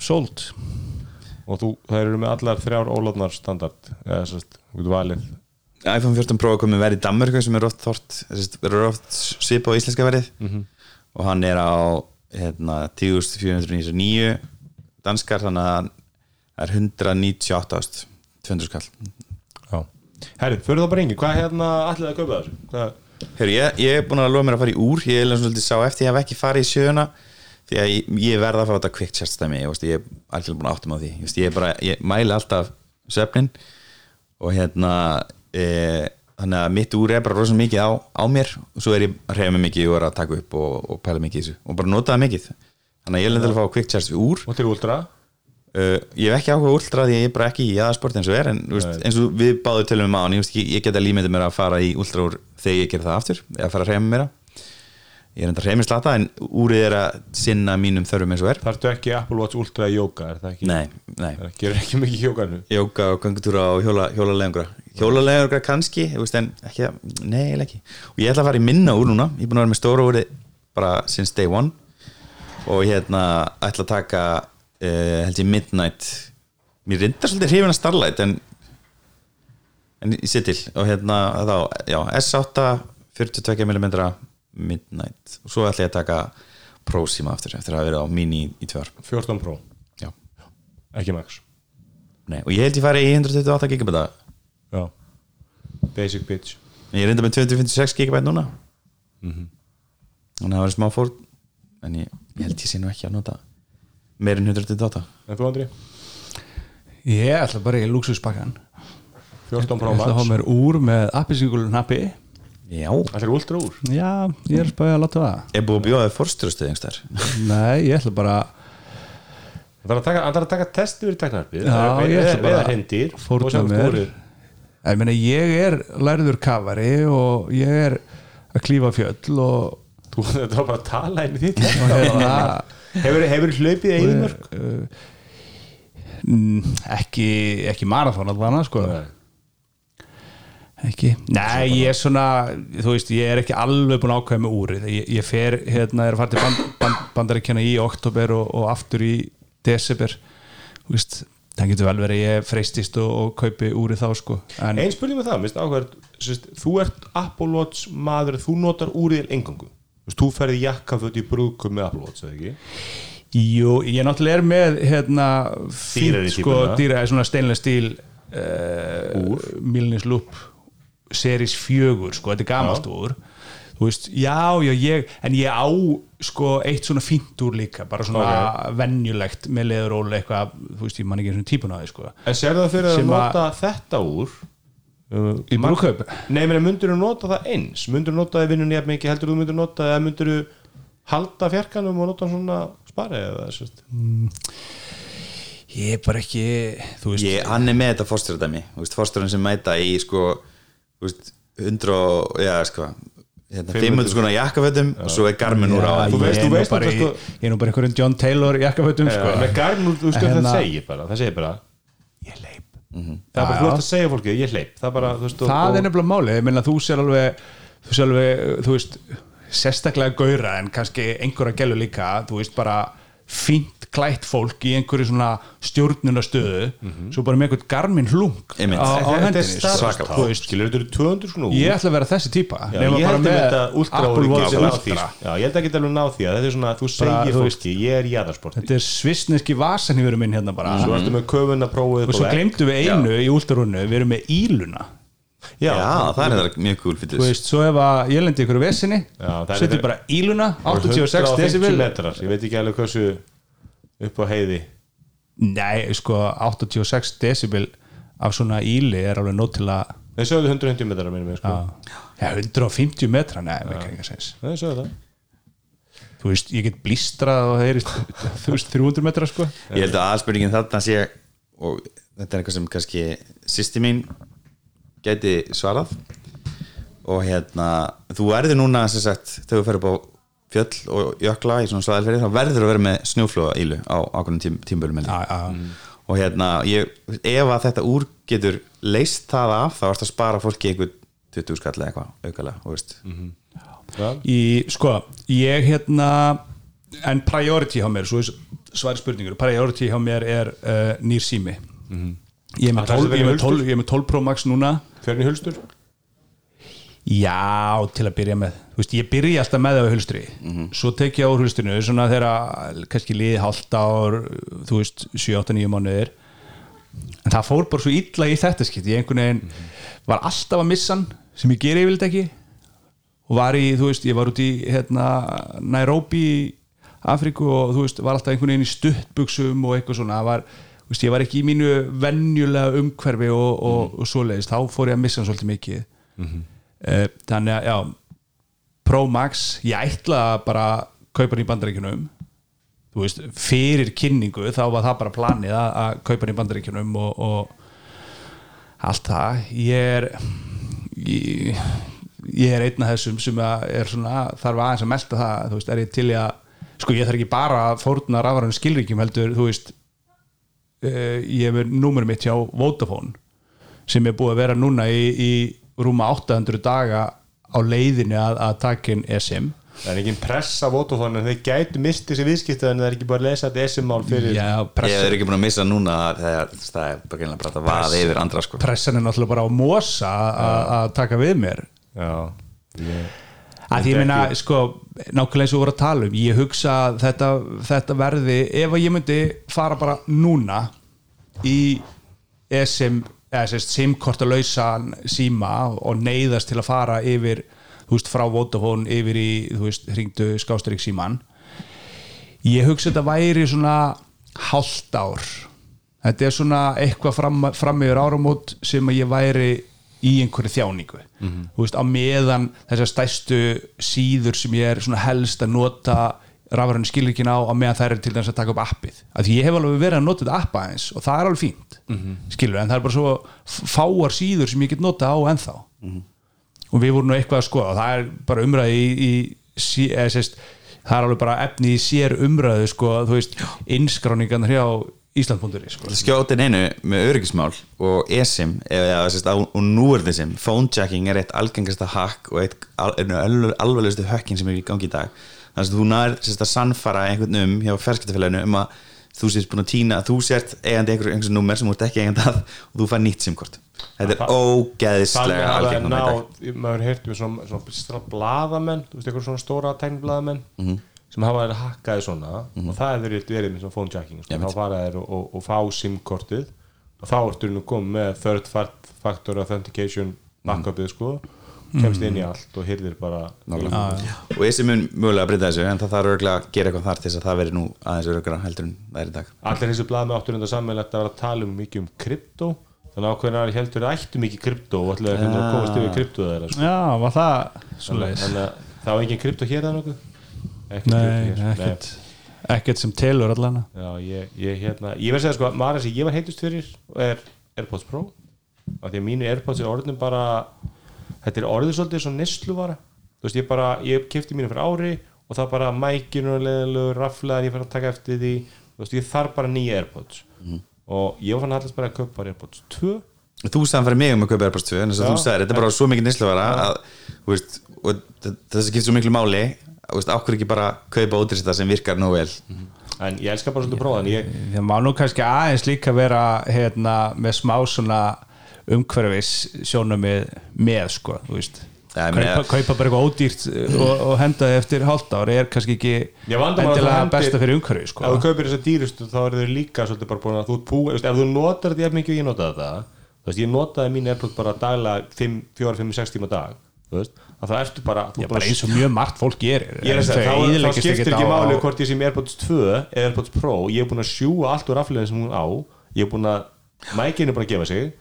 sold. Og þú, það eru með allar þrjár ólátnar standard eða sérst, þú getur valið iPhone 14 Pro er komið verið í Danmörku sem er oft oft svipa á íslenska verið og hann er á hérna, 10.499 danskar þannig að það er 198 200 skall. Já, Herri, fyrir það bara engin, hvað hérna allir að kaupa þessu? Hvað, Heru, ég, ég er búin að lofa mér að fara í úr ég er svolítið sá eftir ég hef ekki farið í sjöuna því að ég, ég verða að fá þetta kvikt sérstæmi ég, ég er alveg búin að áttum á því ég, bara, ég mæli alltaf svefnin og hérna e, þannig að mitt úr er bara rosa mikið á, á mér. Og svo er ég að reyða mig mikið og er að taka upp og, og pæla mikið í þessu. Og bara nota það mikið. Þannig að ég er lendið að fá kvikt sérstæmi úr. Og til últra? Uh, ég hef ekki áhuga últra því ég er bara ekki í aðsport eins og er en veist, eins og við báðu tölum um á ég, ég, geta límyndið mér að fara í últra úr þegar ég ger það aftur eða fara að reyma mér ég er enda að reyma slata en úrið er að sinna mínum þörfum eins og er. Þarftu ekki Apple Watch Ultra í jóka, er það ekki? nei, nei, Það gerur ekki mikið jókanu jóka og gangutúra og hjóla, hjólalengra hjólalengra kannski, veist, en ekki það, nei, ekki. Og ég ætla að fara í minna úr núna. Ég er búin að vera með stóra úrið bara since day one. Og hérna ætla að taka uh, held ég midnight. Mér reyndar svolítið hrifin að Starlight en en ég sé til. Og hérna þá, já, S8 42mm midnight. Og svo ætla ég að taka Pro síma aftur eftir að hafa verið á mini í tvör 14 Pro, já, ekki Max? Nei, og ég held ég fari í 128 GB Já. Basic bitch. Ég er reynda með 256 GB núna. Þannig að það var smá fór en ég, ég held ég sé nú ekki að nota meir en 128 En þú Andri? Ég ætla bara í luxuspakkan 14 Pro Ég ætla að hafa Max mér úr með appisíkulun nappi já, Það er Ultra úr. Já, ég er spæðið að láta það. Er búið að bjóða fórstjóðstöð einhver <laughs> Nei, ég ætla bara Það er að taka, að taka test yfir teknarpið Já, ég ætla bara Veða hendir fórna mér. Ég meina, ég er lærður kafari og ég er að klífa fjöll og, Þú <laughs> var bara að tala inn í þitt <laughs> hérna Hefur hefur hlaupið einu mm, ekki, ekki marathon allan sko ekki? Nei, ég er svona, þú veist, ég er ekki alveg búin að ákveða með úrið. Ég, ég fer, hérna, er að fara til band, band, bandaríkjana í oktober og, og aftur í desember. Þú veist, það getur vel verið að ég freistist og, og kaupi úrið þá sko. En Einn spurning með það, minnst áhverð sérst, Þú ert Apple Watch maður Þú notar úrið engangu Þú veist, Þú ferði jakkaföt í brúðkum með Apple Watch, eða ekki? Jú, ég náttúrulega er með hérna, fínt sko, dýra, svona steinlega stíl uh, Úr. Milnis Series 4, sko, þetta er gamalt úr. Þú veist, já, já, ég en ég á, sko, eitt svona fínt úr líka, bara svona venjulegt með leðuról eitthvað, þú veist, ég man ekki svona típun á því, sko. En sérðu það fyrir að nota þetta úr um, í brúðkaup? Nei, menn myndur þú nota það eins? Myndur þú nota það í vinnunni jafn mikið heldur þú myndur nota það eða myndur þú halda fjarkanum og nota svona spari eða sérst ég er bara ekki, þú veist ég, hann er með þetta fórstjóðdæmi fórstjóðan sem mæta í sko 100 og já, sko hérna, 500 skona jakkafötum og svo er garmin úr á þú ég veist- þú nú veist bara þetta, í- sko- ég er nú bara einhverjum John Taylor jakkafötum, sko. Með garn, þú veist hvað Hérna- það segir bara Það segir bara. Ég leip Það er bara flott að segja fólki, ég hleyp. Það bara, veist og- það og- er nefnilega málið, ég meina þú sér alveg þú sér alveg, þú veist sérstaklega gaura en kannski einhverja gælu líka, þú veist bara fínt klætt fólk í einhverju svona stjórnunastöðu svo bara með einhvern garmin hlung á, á Þetta er hendinni sko. skilur, þetta eru 200 svona úr ég ætla að vera þessi típa Já, nema ég bara held að geta alveg ná því að þetta er svona, þú Bara, segir fólki, ég er jæðarsport þetta er svissneski vasanhýfurum minn hérna bara. Svo ertu með köfuna prófið og svo glemdu við einu í últarunnu við erum með íluna. Já, já, það er mjög cool fyrir þú veist, svo ef að ég lendi ykkur vesinni það er setjum bara íluna Og 86 150 decibel ég veit ekki alveg hversu upp á heiði? Nei, sko 86 decibel af svona íli er alveg nót til að Þeir sögðu 150 metrar minnum sko. ja, 150 metra, nei, er ekki sens. Þeir sögðu það. Þú veist, ég get blístrað og það er þú veist, 300 metra sko. Ég held að aðspurningin þarna sé og þetta er eitthvað sem kannski sýsti mín gæti svarað. Og hérna þú verður núna sem sagt þegar þú fer upp á fjöll og jökla í svona svaðalferði þá verður að vera með snjóflóða ílu á ákveðnum tím, tímbölum Já, já. og hérna ég, ef að þetta úr getur leist það af þá ertu að spara fólki einhver 20 skall eða eitthvað aukalega þú veist. í, sko, ég hérna en priority hjá mér, svo svari spurningur. Priority hjá mér er uh, nýr sími. Ég með það 12 sem ég verður með 12 ég er með 12 Pro Max núna. Fjörni hulstur Já, til að byrja með. Veist, ég byrja alltaf með það á hulstri. Svo tek ég á hulstrinu svona þegar kannski liði hálft ár þú veist, 7-8-9 mánuðir. En það fór bara svo illa í þetta skipt ég einhvern veginn var alltaf að missa hann sem ég geri yfirleitt ekki. Og var í, þú veist, ég var út í hérna, Nairobi Afríku og þú veist, var alltaf einhvern veginn í stuttbuxum og eitthvað svona, var veist, ég var ekki í mínu venjulega umhverfi og, og, og svoleiðist, þá fór ég að missa svolítið mikið. Mm þannig að, já Pro Max, ég ætla að bara kaupa hann í bandaríkjunum. Þú veist, fyrir kynningu þá var það bara planið að, að kaupa hann í bandaríkjunum og, og allt það. Ég er ég, ég er einn af þessum sem að er svona, þarf aðeins að melta það þú veist, er ég til að sko ég þarf ekki bara að fórna rafarinn skilríkjum heldur, þú veist uh, ég er númer mitt hjá Vodafone sem er búið að vera núna í, í rúma 800 daga á leiðinu að, að takin SM Það er ekki pressa Vodafone en þeir gætu misti þessi viðskiptu en það er ekki bara að lesa þetta SM-mál fyrir Já, Ég pressa, er ekki búin að missa núna það er, það er bara að vaða yfir andra sko. pressan er náttúrulega bara á mosa að að taka við mér. Já, ég, að því ég meina, sko, nákvæmlega eins og við vorum að tala um ég hugsa að þetta, þetta verði ef að ég myndi fara bara núna í SM, eða sérst simkortalausan síma og neyðast til að fara yfir, þú veist, frá Vodafone yfir í, þú veist, hringdu skásturík síman ég hugsa þetta væri svona hálft ár. Þetta er svona eitthvað fram, fram yfir áramót sem að ég væri í einhverju þjáningu. Þú veist, á meðan þessar stærstu síður sem ég er svona helst að nota rafræðinu skilrikin á á meðan þær eru til dæmis að taka upp appið. Af því ég hef alveg verið að nota þetta appa eins og það er alveg fínt, skilur en það er bara svo fáar síður sem ég get nota á ennþá. Og við vorum nú eitthvað að skoða og það er bara umræði í, í eða, sérst, það er alveg bara efni í sér umræðu sko, þú veist, innskráningarnar hjá Ísland.ri sko. skjótin einu með öryggismál og eSIM eða sérst, á, og nú er þessum phonejacking er eitt algengasta hack og eitt al, einu alvarlegustu hökkin sem er í gangi í dag þannig að þú nær sérst, að sannfara einhvern um hjá ferskiptafélaginu um að þú sést búin að týna þú sért eigandi einhver, einhver nummer sem þú ert ekki eigandi að og þú fær nýtt simkort. Þetta er ógeðislega ná, maður við svona, svona, svona blaðamenn, þú veist, eitthvað svona stóra tækniblaðamenn Mhm. sem hafa verið hakkaði svona og það hefur verið verið með svona phone jacking sko. þá fara þeir og, og, og fá SIM-kortið og þá ertu nú komið með third factor authentication backupið sko kemst inn í allt og hyrðir bara og eSIM mun mögulega að breyta þessu en það þarf örgulega að gera eitthvað þar til þess að það veri nú aðeins örgulega heldur en það er í dag. Allir þessi blaðmenn áttur enda sammeinlegt að vera að tala um mikið um krypto þannig að ákveðin að heldur ættu mikið krypto og að finna að komast yfir krypto þeirra sko. Já, var það svo þannig að það var engin krypto hér eða nokkuð? Ekki Nei, ekkert ekkert sem telur allan. Já, ég, ég, hérna, ég verð að segja sko, maður sem ég var heitust fyrir er AirPods Pro af því að mínu AirPods er orðin bara þetta er orðið svolítið svo nesluvara þú veist, ég bara, ég kefti mínu fyrir ári og það bara mækinu og leðilegu raflaðan, ég fann að taka eftir því. Þú veist, ég þarf bara nýja AirPods. Og ég var fann allast bara að kaupa bara AirPods 2 þú sagði fyrir mig um að kaupa Airbus 2 en þess að þú sagði, þetta er bara svo mikið nýsluvara að, þú veist, og þess að getur svo miklu máli. Ákveður ekki bara kaupa ótrýst það sem virkar nóg vel? En ég elska bara svolítið prófa en ég, Það má nú kannski aðeins líka vera hérna, með smá svona umhverfis sjónum með, með sko, þú veist. Já, ég kaupa, meina- kaupa bara eitthvað ódýrt og, og henda það eftir hálft ári er kannski ekki Ég endilega besta fyrir umhverfi sko. ef þú kaupir þess að dýrustu þá eru þau líka svolítið bara búin að þú veist, ef þú notar þetta jafn mikið og ég notaði þetta þú veist, ég notaði mín AirPods bara daglega 4, 5, 6 tíma á dag þú veist, að það ertu bara þú Já, bara eins og mjög margt fólk gerir. Ég er að segja, Þau þá, þá skiptir ekki máli hvort ég sé með AirPods 2 eða AirPods Pro, ég er búin að sjúa allt úr raflegin sem hún á, ég er búin að mækinu er búin að gefa sig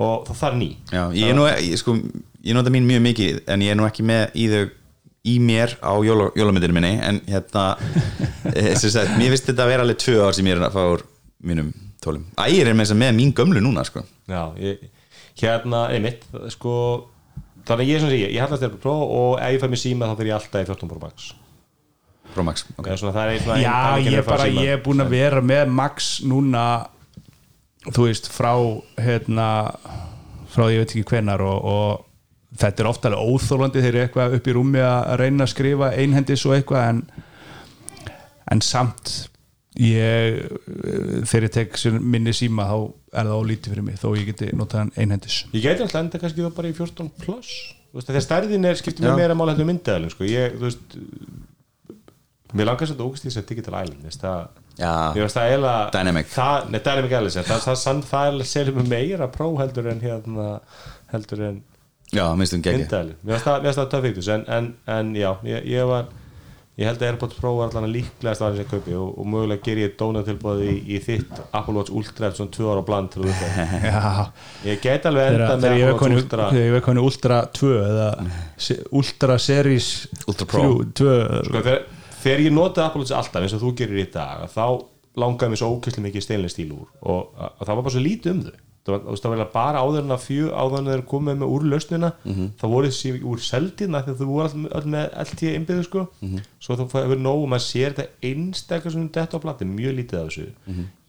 og það þarf ný Já, ég, er nú, ég, sko, ég nota mín mjög mikið en ég er nú ekki með í þau í mér á jóla, jólamyndinu minni en hérna <laughs> eh, sem sagt, mér finnst þetta að vera alveg tvö ár sem ég er að fá úr mínum tólum Ægir er með, þess að með mín gömlu núna sko. Já, ég, hérna, einmitt sko, þannig að ég er svona sé ég hallast AirPods Pro og ef ég fæ mér síma þá fyrir ég alltaf í 14 Pro Max Pro Max okay. okay. svona, er Já, ég að fá bara, ég er búin að vera með Max núna þú veist, frá hérna, frá ég veit ekki hvenar og, og þetta er ofta alveg óþólandi þegar ég er eitthvað upp í rúmi að reyna að skrifa einhendis og eitthvað en, en samt ég þegar ég tek minni síma þá er það ólítið fyrir mig þó ég geti notað hann einhendis Ég gæti alltaf enda kannski þá bara í 14 plus Þú veist, þegar stærðin er skiptir Já. mér meira mál heldur myndaðalinn sko. ég, þú veist mér langar svolítið ógust í þess að Digital Island þess, það, Mér það eiginlega Dynamic. það, Nei, Dynamic Alice Það, það, það, það er selur mig meira pró heldur en hérna heldur en Já, minnstum geggi Mér finnst það, mér það yktus en, en, en já, ég, ég var ég held að AirPods Pro var allan að líklegast var þessi kaupi og, og mögulega ger ég dónatilbóði í, í þitt Apple Watch Ultra eftir svona tvö ára bland veit <laughs> Ég get alveg enda þegar með ég Apple Watch Ultra. þegar ég veik konu Ultra 2 eða Ultra Series Ultra Pro. 2 sko, þegar, þegar ég Apple Watch alltaf eins og þú gerir í dag þá langaði mér svo ókvæslega mikið steinlega stíl úr og, og það var bara svo lítið um þau. Það var, það var bara áður en að fjö áður en þeir komið með úr lausnina þá voru þessi úr seldina þegar þú voru all, all með LT innbyggðu sko. Svo þá hefur nóg og maður sér þetta einstakar sem þetta á blati, mjög lítið af þessu.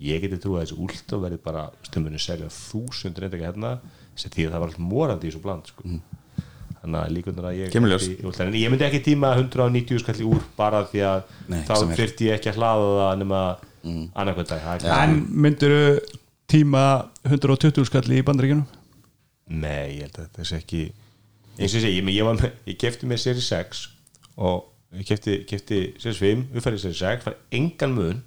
Ég geti trúið að þessi últa verið bara stummunni selja þúsundur eindaka hérna því að það var alltaf morandi í þessu bland sko. Þannig að líkundur að ég en ég myndi ekki tíma 190 skalli úr bara því að Nei, þá þyrfti ég ekki að hlaða það nema mm. annarkvæmt dag. Það er- En mynduru tíma 120 skalli í bandaríkjunum? Nei, ég held að þetta sé ekki eins og segi, ég, ég, var með, ég kefti með Series 6 og ég kefti, kefti Series 5, uppfærið Series 6 var engan mun,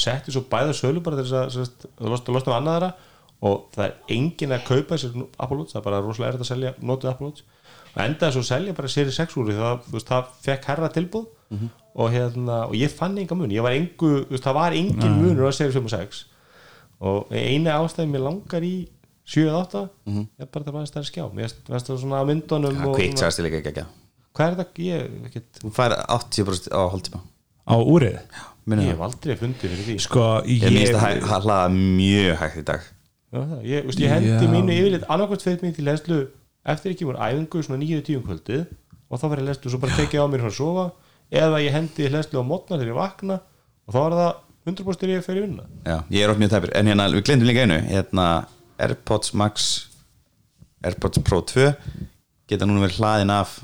setti svo bæða sölu bara þess að það lost, losna á annaðara og það er engin að kaupa sér Apple Watch, það er bara rosalega erfitt að selja notuð Apple Watch og endaði svo að selja bara Series 6 úr það, veist, það fekk herra tilbúð og, hérna, og ég fann enga mun. Ég var engu, veist, það var engin munur á Series 5 og 6 og eina ástæði mér langar í 7-8 er bara það að það er skjá. Mér finnst það svona á myndunum Já, og svona- hvað er þetta, ég, ekkert, Þú fær 80% á hálftíma. Á úrið? Ég það. hef aldrei fundið fyrir því. Sko, Ég ég, minnst að hæ- hlaða mjög hægt í dag. Já, það, ég, veist, ég hendi mínu yfirleitt annarkvæmt fyrir mig til leslu eftir ekki voru æfingu svona 9-10 kvöldið og þá verður leslu og svo bara tekið á mér fyrir að sofa eða ég hendi leslu á mótna þegar ég vakna og þá er það 100% ég fyrir vinna Já, ég er oft mjög tæpur. En hérna, við glemdum líka einu. Hérna, Airpods Max Airpods Pro 2 geta núna verið hlaðin af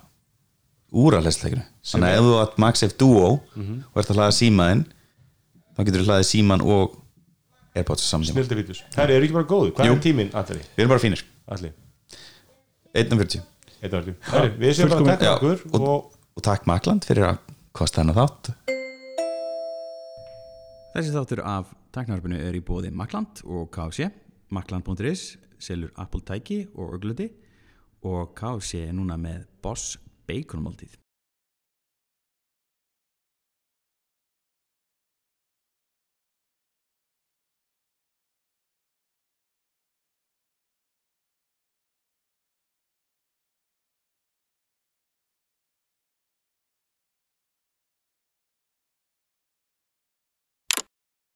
úralesleikinu Þannig að ef þú átt Max F Duo og ert að hlaða símaðinn þá getur þú hlaðið síman og Airpods saman tíma. Snildi vítus, það eru ekki bara góðu, hvað Jú. er tíminn allir, Við erum bara fínir. Allir 1.40 Heru, við séum bara að taka Já, okkur og, og, og takk Makland fyrir að kosta hennar þátt Þessi þáttur af tæknarfinu er í bóði Makland og KFC. Makland.is selur Apple tæki og ögluti og KFC er núna með Boss Baconmáltíð.